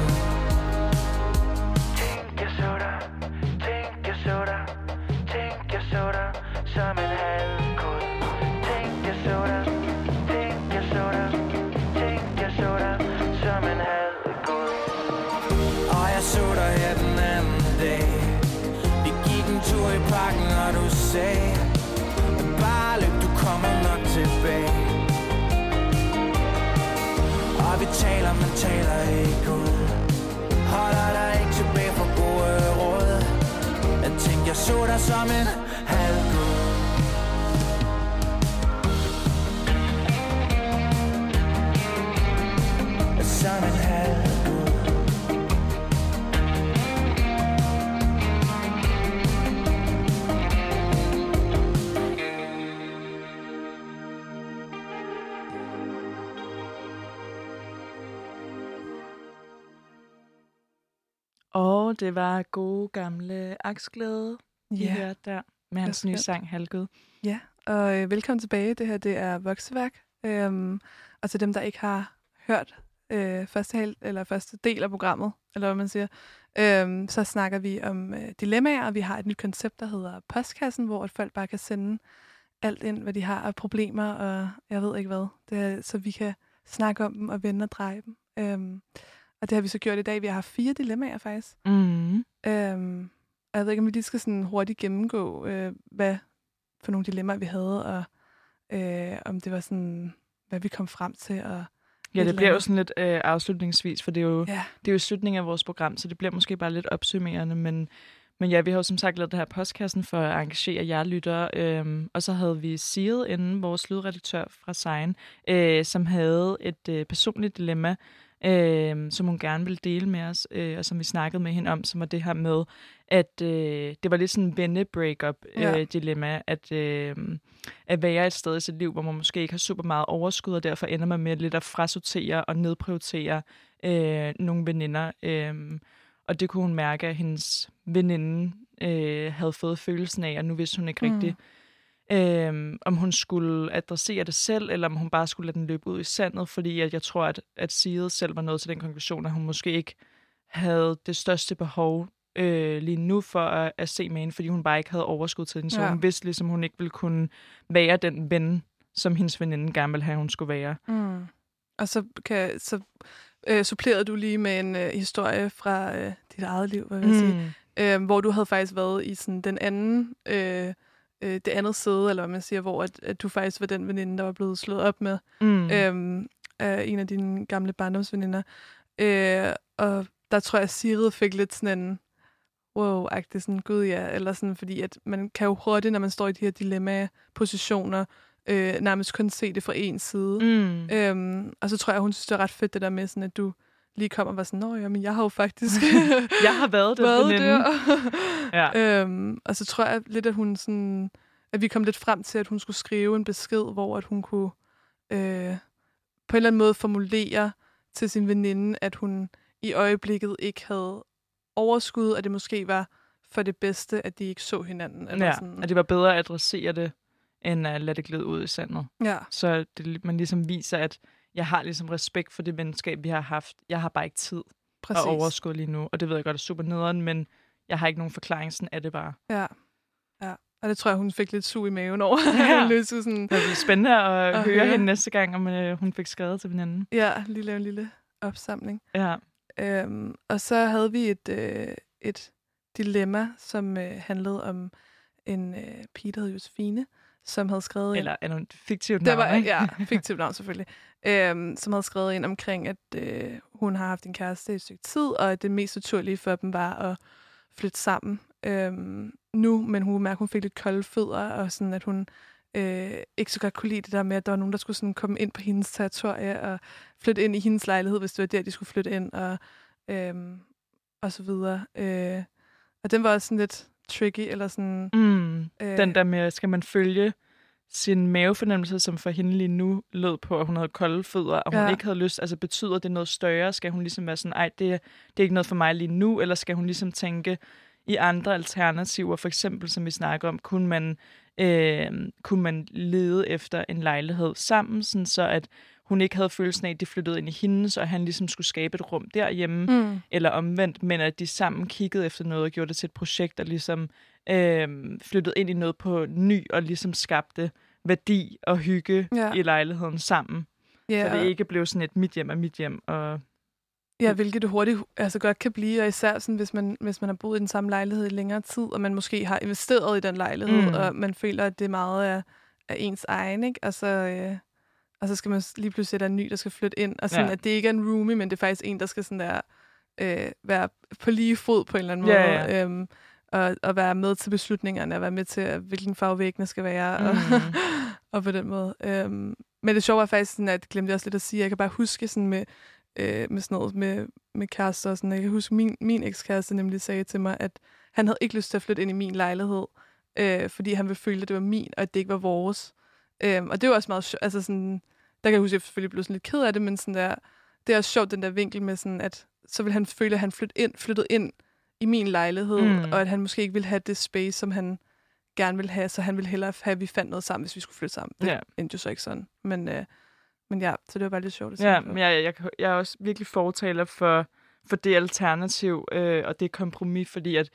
Tænk jeg så dig, tænk jeg så dig Tænk jeg så dig som en halvgud Tænk jeg så dig, tænk jeg så dig Tænk jeg så dig som en halvgud Og jeg så dig her den anden dag. Vi gik en tur i parken, og du sagde Bare løb, du kommer nok tilbage taler, ikke ud. Holder dig ikke tilbage for gode råd. Jeg tænkte, jeg så dig som en det var gode gamle Aksglæde, I Ja. hørte der, med hans nye sang Halgud. Ja, og øh, velkommen tilbage. Det her det er Vokseværk. Øhm, og til dem, der ikke har hørt øh, første, hel, eller første del af programmet, eller hvad man siger, øhm, så snakker vi om øh, dilemmaer, og vi har et nyt koncept, der hedder Postkassen, hvor at folk bare kan sende alt ind, hvad de har af problemer, og jeg ved ikke hvad, det er, så vi kan snakke om dem og vende og dreje dem. Øhm, og det har vi så gjort i dag. Vi har haft fire dilemmaer faktisk. Mm. Øhm, og jeg ved ikke, om vi lige skal sådan hurtigt gennemgå, øh, hvad for nogle dilemmaer vi havde, og øh, om det var sådan, hvad vi kom frem til. Og Ja, et det bliver jo sådan lidt øh, afslutningsvis, for det er, jo, Ja, det er jo slutningen af vores program, så det bliver måske bare lidt opsummerende, men, men ja, vi har jo som sagt lavet det her postkassen for at engagere jer lyttere, øhm, og så havde vi Sigrid inden, vores lydredaktør fra Sein, øh, som havde et øh, personligt dilemma, øh, som hun gerne ville dele med os, øh, og som vi snakkede med hende om, som var det her med, at øh, det var lidt sådan en venne-breakup-dilemma, Ja. øh, dilemma, at, øh, at være et sted i sit liv, hvor man måske ikke har super meget overskud, og derfor ender man med lidt at frasortere og nedprioritere øh, nogle veninder. Øh, og det kunne hun mærke, at hendes veninde øh, havde fået følelsen af, og nu vidste hun ikke Mm. rigtigt, øh, om hun skulle adressere det selv, eller om hun bare skulle lade den løbe ud i sandet, fordi at jeg tror, at, at Sigrid selv var nået til den konklusion, at hun måske ikke havde det største behov øh, lige nu for at, at se med hende, fordi hun bare ikke havde overskud til den. Så Ja. hun vidste ligesom, hun ikke ville kunne være den ven, som hendes veninde gerne ville have, hun skulle være. mm. og så, kan, så øh, supplerede du lige med en øh, historie fra øh, dit eget liv, hvad vil jeg sige, øh, hvor du havde faktisk været i sådan den anden, øh, øh, det andet sæde, eller hvad man siger, hvor at, at du faktisk var den veninde, der var blevet slået op med Mm. øhm, af en af dine gamle barndomsveninder. Øh, og der tror jeg, at Sigrid fik lidt sådan en wow-agtig sådan, gud ja, eller sådan, fordi at man kan jo hurtigt, når man står i de her dilemma-positioner, øh, nærmest kun se det fra en side. Mm. Øhm, og så tror jeg, hun synes, det er ret fedt det der med, sådan, at du lige kommer og var sådan, nå ja, men jeg har jo faktisk Jeg har været den været der. Ja. øhm, og så tror jeg lidt, at hun sådan, at vi kom lidt frem til, at hun skulle skrive en besked, hvor at hun kunne øh, på en eller anden måde formulere til sin veninde, at hun i øjeblikket ikke havde overskud, og det måske var for det bedste, at de ikke så hinanden. Eller ja, sådan. at det var bedre at adressere det, end at lade det glide ud i sandet. ja, Så det, man ligesom viser, at jeg har ligesom respekt for det venskab, vi har haft. Jeg har bare ikke tid præcis. og overskud lige nu. Og det ved jeg godt er super nederen, men jeg har ikke nogen forklaring. Sådan er det bare. Ja. ja. Og det tror jeg, hun fik lidt sug i maven over. Ja. Ja. lidt sådan, Det bliver spændende at, At høre, høre. hende næste gang, om øh, hun fik skrevet til hinanden. ja, lige lave en lille opsamling. Ja. Øhm, og så havde vi et, øh, et dilemma, som øh, handlede om en øh, pige, der hed Josefine, som havde skrevet. Eller er noget fiktivt det navn, var, ikke? ja, fiktivt navn selvfølgelig. Øhm, som havde skrevet ind omkring, at øh, hun har haft en kæreste i et stykke tid, og at det mest naturlige for dem var at flytte sammen øhm, nu, men hun kunne mærke, at hun fik lidt kolde fødder, og sådan, at hun øh, ikke så godt kunne lide det der med, at der var nogen, der skulle sådan komme ind på hendes territorie og flytte ind i hendes lejlighed, hvis det var der, de skulle flytte ind, og, øhm, og så videre. Øh, og den var også sådan lidt tricky, eller sådan... Mm. Øh, Den der med, skal man følge sin mavefornemmelse, som for hende lige nu lød på, at hun havde kolde fødder, og hun Ja. ikke havde lyst, altså betyder det noget større? Skal hun ligesom være sådan, ej, det, er- det er ikke noget for mig lige nu, eller skal hun ligesom tænke i andre alternativer, for eksempel, som vi snakker om, kunne man, øh, kunne man lede efter en lejlighed sammen, sådan så at hun ikke havde følelsen af, at de flyttede ind i hendes, og han ligesom skulle skabe et rum derhjemme, Mm. eller omvendt, men at de sammen kiggede efter noget og gjorde det til et projekt, og ligesom øh, flyttede ind i noget på ny, og ligesom skabte værdi og hygge Ja. i lejligheden sammen. Ja, Så det ikke blev sådan et mit hjem er mit hjem, og Ja, hvilket det hurtigt altså godt kan blive, og især sådan, hvis, man, hvis man har boet i den samme lejlighed i længere tid, og man måske har investeret i den lejlighed, Mm. og man føler, at det er meget af, af ens egen, ikke? Og så, øh, og så skal man lige pludselig sætte en ny, der skal flytte ind, og sådan, Ja. at det ikke er en roomie, men det er faktisk en, der skal sådan der, øh, være på lige fod på en eller anden måde, Ja, ja. Øhm, og, og være med til beslutningerne, og være med til, hvilken farve væggene skal være, og, Mm. og på den måde. Øhm, men det sjove er faktisk, sådan, at glemte jeg også lidt at sige, jeg kan bare huske sådan med, øh, med sådan noget med, med kærester og sådan. Jeg kan huske, min, min ekskæreste nemlig sagde til mig, at han havde ikke lyst til at flytte ind i min lejlighed, øh, fordi han ville føle, at det var min, og at det ikke var vores. Øhm, og det var også meget sjovt. Altså sådan, der kan jeg huske, at jeg selvfølgelig blev sådan lidt ked af det, men sådan der, det er også sjovt, den der vinkel med sådan, at så vil han føle, at han flyttede ind, flyttede ind i min lejlighed, Mm. og at han måske ikke ville have det space, som han gerne ville have, så han ville hellere have, at vi fandt noget sammen, hvis vi skulle flytte sammen. Det ja. endte jo så ikke sådan. Men, øh, men ja, så det var bare lidt sjovt at Ja, men jeg, jeg, jeg er også virkelig fortaler for, for det alternativ øh, og det kompromis, fordi at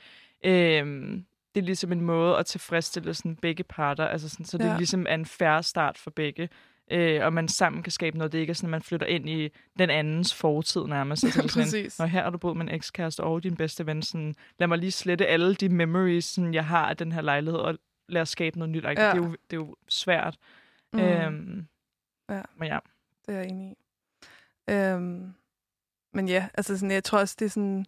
øh, det er ligesom en måde at tilfredsstille sådan begge parter, altså sådan, så det Ja. ligesom er en færre start for begge. Øh, og man sammen kan skabe noget. Det ikke er sådan, at man flytter ind i den andens fortid nærmest. Altså, er sådan, Præcis. og her har du boet med en ekskæreste og din bedste ven. Sådan, lad mig lige slette alle de memories, sådan, jeg har af den her lejlighed, og lad os skabe noget nyt. Ja. Det, Ja. er jo, det er jo svært. Mm. Øhm, Ja. Men ja. Det er jeg enig i. Øhm, men ja, altså sådan, jeg tror også, det er sådan...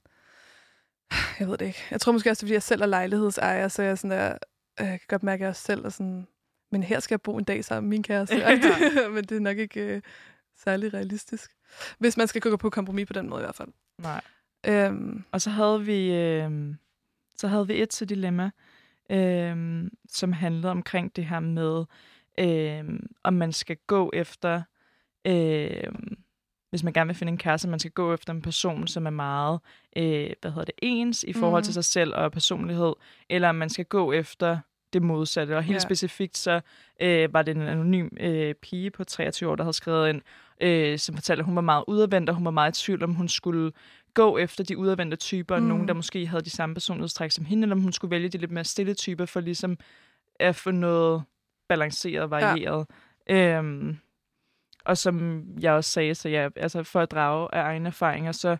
Jeg ved det ikke. Jeg tror måske også, det er, fordi jeg selv er lejlighedsejer, så jeg sådan der... øh, Jeg kan godt mærke, at jeg selv er sådan... Men her skal jeg bo en dag sammen med min kæreste. Ja. men det er nok ikke øh, særlig realistisk. Hvis man skal gå på kompromis på den måde i hvert fald. Nej. Øhm, Og så havde vi, øh, så havde vi et til dilemma, øh, som handlede omkring det her med, øh, om man skal gå efter, øh, hvis man gerne vil finde en kæreste, man skal gå efter en person, som er meget, øh, hvad hedder det, ens i forhold til Mhm. sig selv og personlighed, eller om man skal gå efter det modsatte. Og helt Ja. specifikt så øh, var det en anonym øh, pige på 23 år, der havde skrevet ind, øh, som fortalte, at hun var meget udadvendt, og hun var meget i tvivl, om hun skulle gå efter de udadvendte typer, mm. Mm. nogen, der måske havde de samme personlighedstræk som hende, eller om hun skulle vælge de lidt mere stille typer, for ligesom at få noget balanceret, varieret. Ja. Øhm, og som jeg også sagde, så ja, altså for at drage af egne erfaringer, så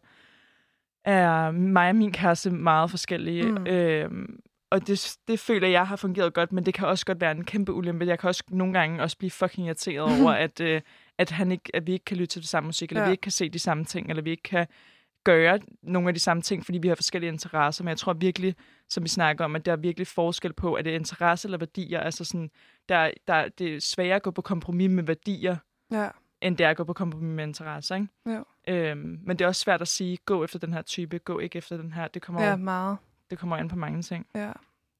er mig og min kæreste meget forskellige. Mm. Øhm, og det, det føler jeg har fungeret godt, men det kan også godt være en kæmpe ulempe. Jeg kan også nogle gange også blive fucking irriteret over, at, øh, at, han ikke, at vi ikke kan lytte til det samme musik, eller. Ja. vi ikke kan se de samme ting, eller vi ikke kan gøre nogle af de samme ting, fordi vi har forskellige interesser. Men jeg tror virkelig, som vi snakker om, at der er virkelig forskel på, at det er interesse eller værdier. Altså sådan, der, der, det er sværere at gå på kompromis med værdier, ja. end det er at gå på kompromis med interesser. Ikke? Jo. Øhm, men det er også svært at sige, gå efter den her type, gå ikke efter den her. Det kommer, ja, ja. meget. det kommer an på mange ting. Ja.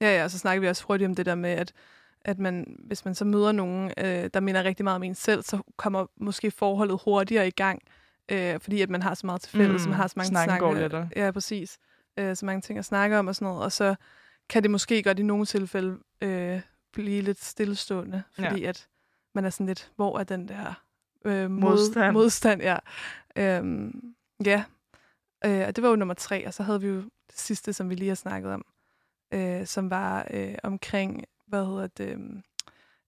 ja, ja, og så snakker vi også hurtigt om det der med, at, at man, hvis man så møder nogen, øh, der minder rigtig meget om en selv, så kommer måske forholdet hurtigere i gang, øh, fordi at man har så meget til fælles, Mm, man har så mange snakken går snakke- lettere. Ja, præcis. Øh, så mange ting at snakke om og sådan noget, og så kan det måske godt i nogle tilfælde øh, blive lidt stillestående, Ja. fordi at man er sådan lidt, hvor er den der øh, mod, Modstand. modstand ja. Øhm, ja, øh, og det var jo nummer tre, og så havde vi jo det sidste, som vi lige har snakket om, øh, som var øh, omkring, hvad hedder det, øhm,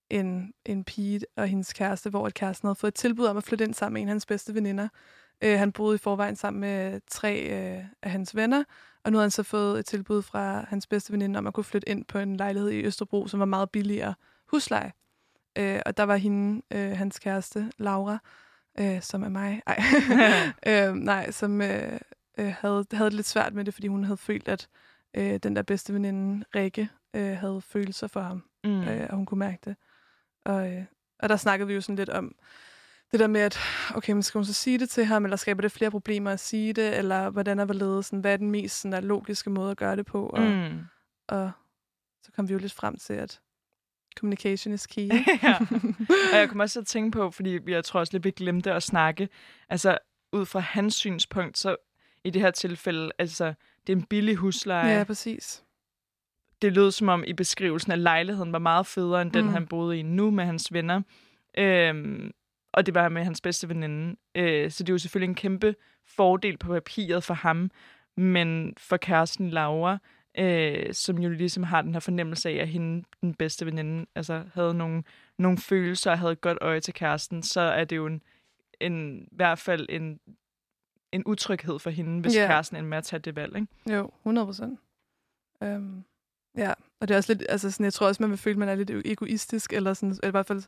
en, en pige og hendes kæreste, hvor at kæresten havde fået et tilbud om at flytte ind sammen med en af hans bedste veninder. Øh, han boede i forvejen sammen med tre øh, af hans venner, og nu havde han så fået et tilbud fra hans bedste veninde om at kunne flytte ind på en lejlighed i Østerbro, som var meget billigere husleje. Øh, og der var hende, øh, hans kæreste, Laura, øh, som er mig, ej, øh, nej, som øh, øh, havde, havde det lidt svært med det, fordi hun havde følt, at øh, den der bedste veninde, Rikke, øh, havde følelser for ham, Mm. øh, og hun kunne mærke det. Og, øh, og der snakkede vi jo sådan lidt om det der med, at okay, men skal hun så sige det til ham, eller skaber det flere problemer at sige det, eller hvordan er hvorledes, sådan, hvad er den mest sådan, der, logiske måde at gøre det på, og. Mm. og så kom vi jo lidt frem til, at communication is key. ja. Og jeg kommer også til at tænke på, fordi jeg tror også lidt, vi glemte at snakke, altså ud fra hans synspunkt, så i det her tilfælde, altså det er en billig husleje. ja, præcis. det lød som om i beskrivelsen, at lejligheden var meget federe end den, Mm. han boede i nu med hans venner. Øhm, og det var med hans bedste veninde. Øh, så det er jo selvfølgelig en kæmpe fordel på papiret for ham, men for kæresten Laura, øh, som jo ligesom har den her fornemmelse af, at hende, den bedste veninde, altså havde nogle, nogle følelser og havde et godt øje til kæresten, så er det jo en, en, i hvert fald en, en utryghed for hende, hvis yeah. kæresten ender med at tage det valg. Ikke? Jo, 100 procent. Øhm, ja, og det er også lidt, altså sådan, jeg tror også, man vil føle, at man er lidt egoistisk, eller sådan, eller i hvert fald,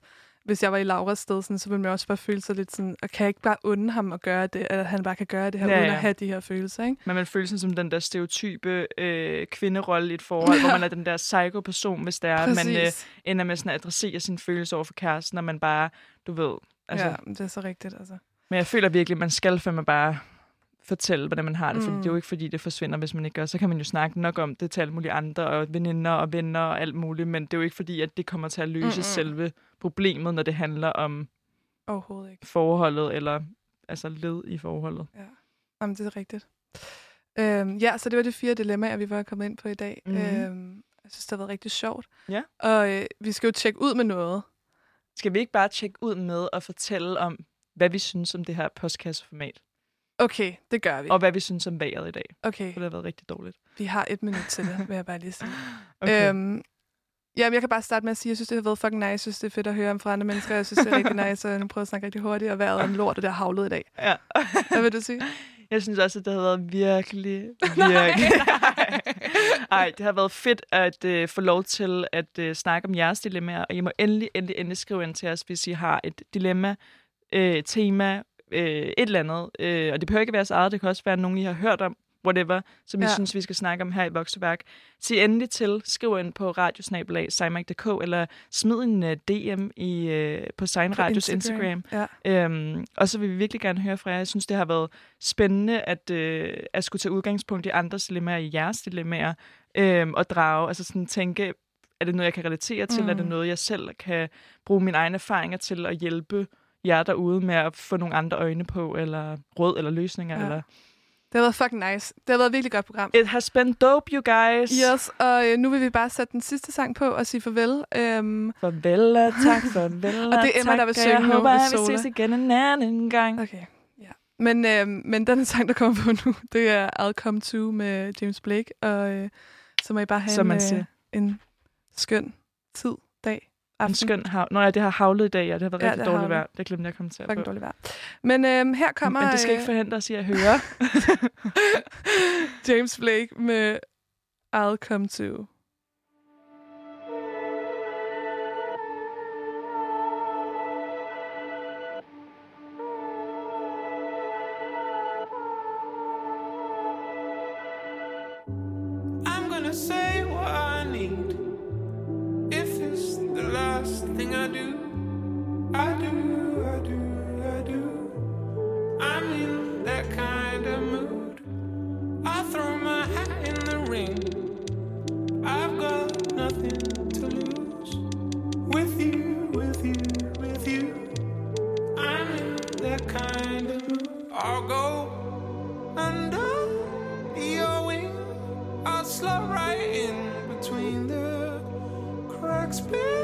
hvis jeg var i Lauras sted, sådan, så ville man også bare føle sig lidt sådan, og kan jeg ikke bare unde ham at gøre det, eller han bare kan gøre det her, Ja, ja, uden ja. at have de her følelser, ikke? Men man føler sig som den der stereotype øh, kvinderolle i et forhold, hvor man er den der psycho-person, hvis det er, at man øh, Præcis. ender med sådan at adressere sine følelser over for kæresten, og man bare, du ved... Altså, ja, det er så rigtigt, altså. Men jeg føler virkelig, at man skal fandme bare fortælle, hvordan man har det, mm. for Mm. det er jo ikke, fordi det forsvinder, hvis man ikke gør. Så kan man jo snakke nok om det til alle mulige andre, og veninder og venner og alt muligt, men det er jo ikke, fordi at det kommer til at løse Mm-mm. selve problemet, når det handler om Overhovedet ikke. forholdet, eller altså led i forholdet. Jamen, det er rigtigt. Øhm, ja, så det var de fire dilemmaer, vi var kommet ind på i dag. Mhm. Øhm, jeg synes, det har været rigtig sjovt. Ja. Og øh, vi skal jo tjekke ud med noget. Skal vi ikke bare tjekke ud med at fortælle om, hvad vi synes om det her postkasseformat, Okay, det gør vi. og hvad vi synes om vejret i dag? Okay, For det har været rigtig dårligt. vi har et minut til det, vil jeg bare lige sige. Okay. Øhm, jamen, jeg kan bare starte med at sige, at jeg synes, det har været fucking nice. Jeg synes, det er fedt at høre om fra andre mennesker. Jeg synes, det er rigtig nice, og nu prøver at snakke rigtig hurtigt, og vejret er en lort, og det har havlet i dag. ja. Hvad vil du sige? Jeg synes også, at det har været virkelig, virkelig... Ej, det har været fedt at øh, få lov til at øh, snakke om jeres dilemmaer, og I må endelig, endelig, endelig skrive ind til os, hvis I har et dilemma, øh, tema, øh, et eller andet. Øh, og det behøver ikke være jeres eget, det kan også være nogen, I har hørt om, whatever, som Ja. synes, vi skal snakke om her i Vokseværk. Sig endelig til, skriv ind på radiosnabelag, eller smid en uh, DM i, uh, på Sign Radios Instagram. Ja. Øhm, og så vil vi virkelig gerne høre fra jer. Jeg synes, det har været spændende at, øh, at skulle tage udgangspunkt i andres dilemmaer, i jeres dilemmaer, øhm, og drage, altså sådan tænke, er det noget, jeg kan relatere til? Mm. Er det Mm. noget, jeg selv kan bruge mine egne erfaringer til at hjælpe jer derude med at få nogle andre øjne på, eller råd eller løsninger? Ja. Eller... Det har været fucking nice. Det har været et virkelig godt program. It has been dope, you guys. Yes, og øh, nu vil vi bare sætte den sidste sang på og sige farvel. Øhm, Farvel og tak, farvel Og det er Emma, tak, der vil og synge jeg håber, at vi ses igen en anden gang. okay, ja. Men, øhm, men den sang, der kommer på nu, det er I'll Come To med James Blake. Og øh, så må I bare have Som en, man øh, siger. en skøn tid, dag, aften. En skøn hav. Nå ja, det har havlet i dag, ja. Det har været Ja, rigtig dårligt vejr. Det glemte jeg at kommentere Fucking på. dårligt vejr. Men øhm, her kommer Men det skal ikke øh, forhindre os i at høre. James Blake med I'll Come To. space.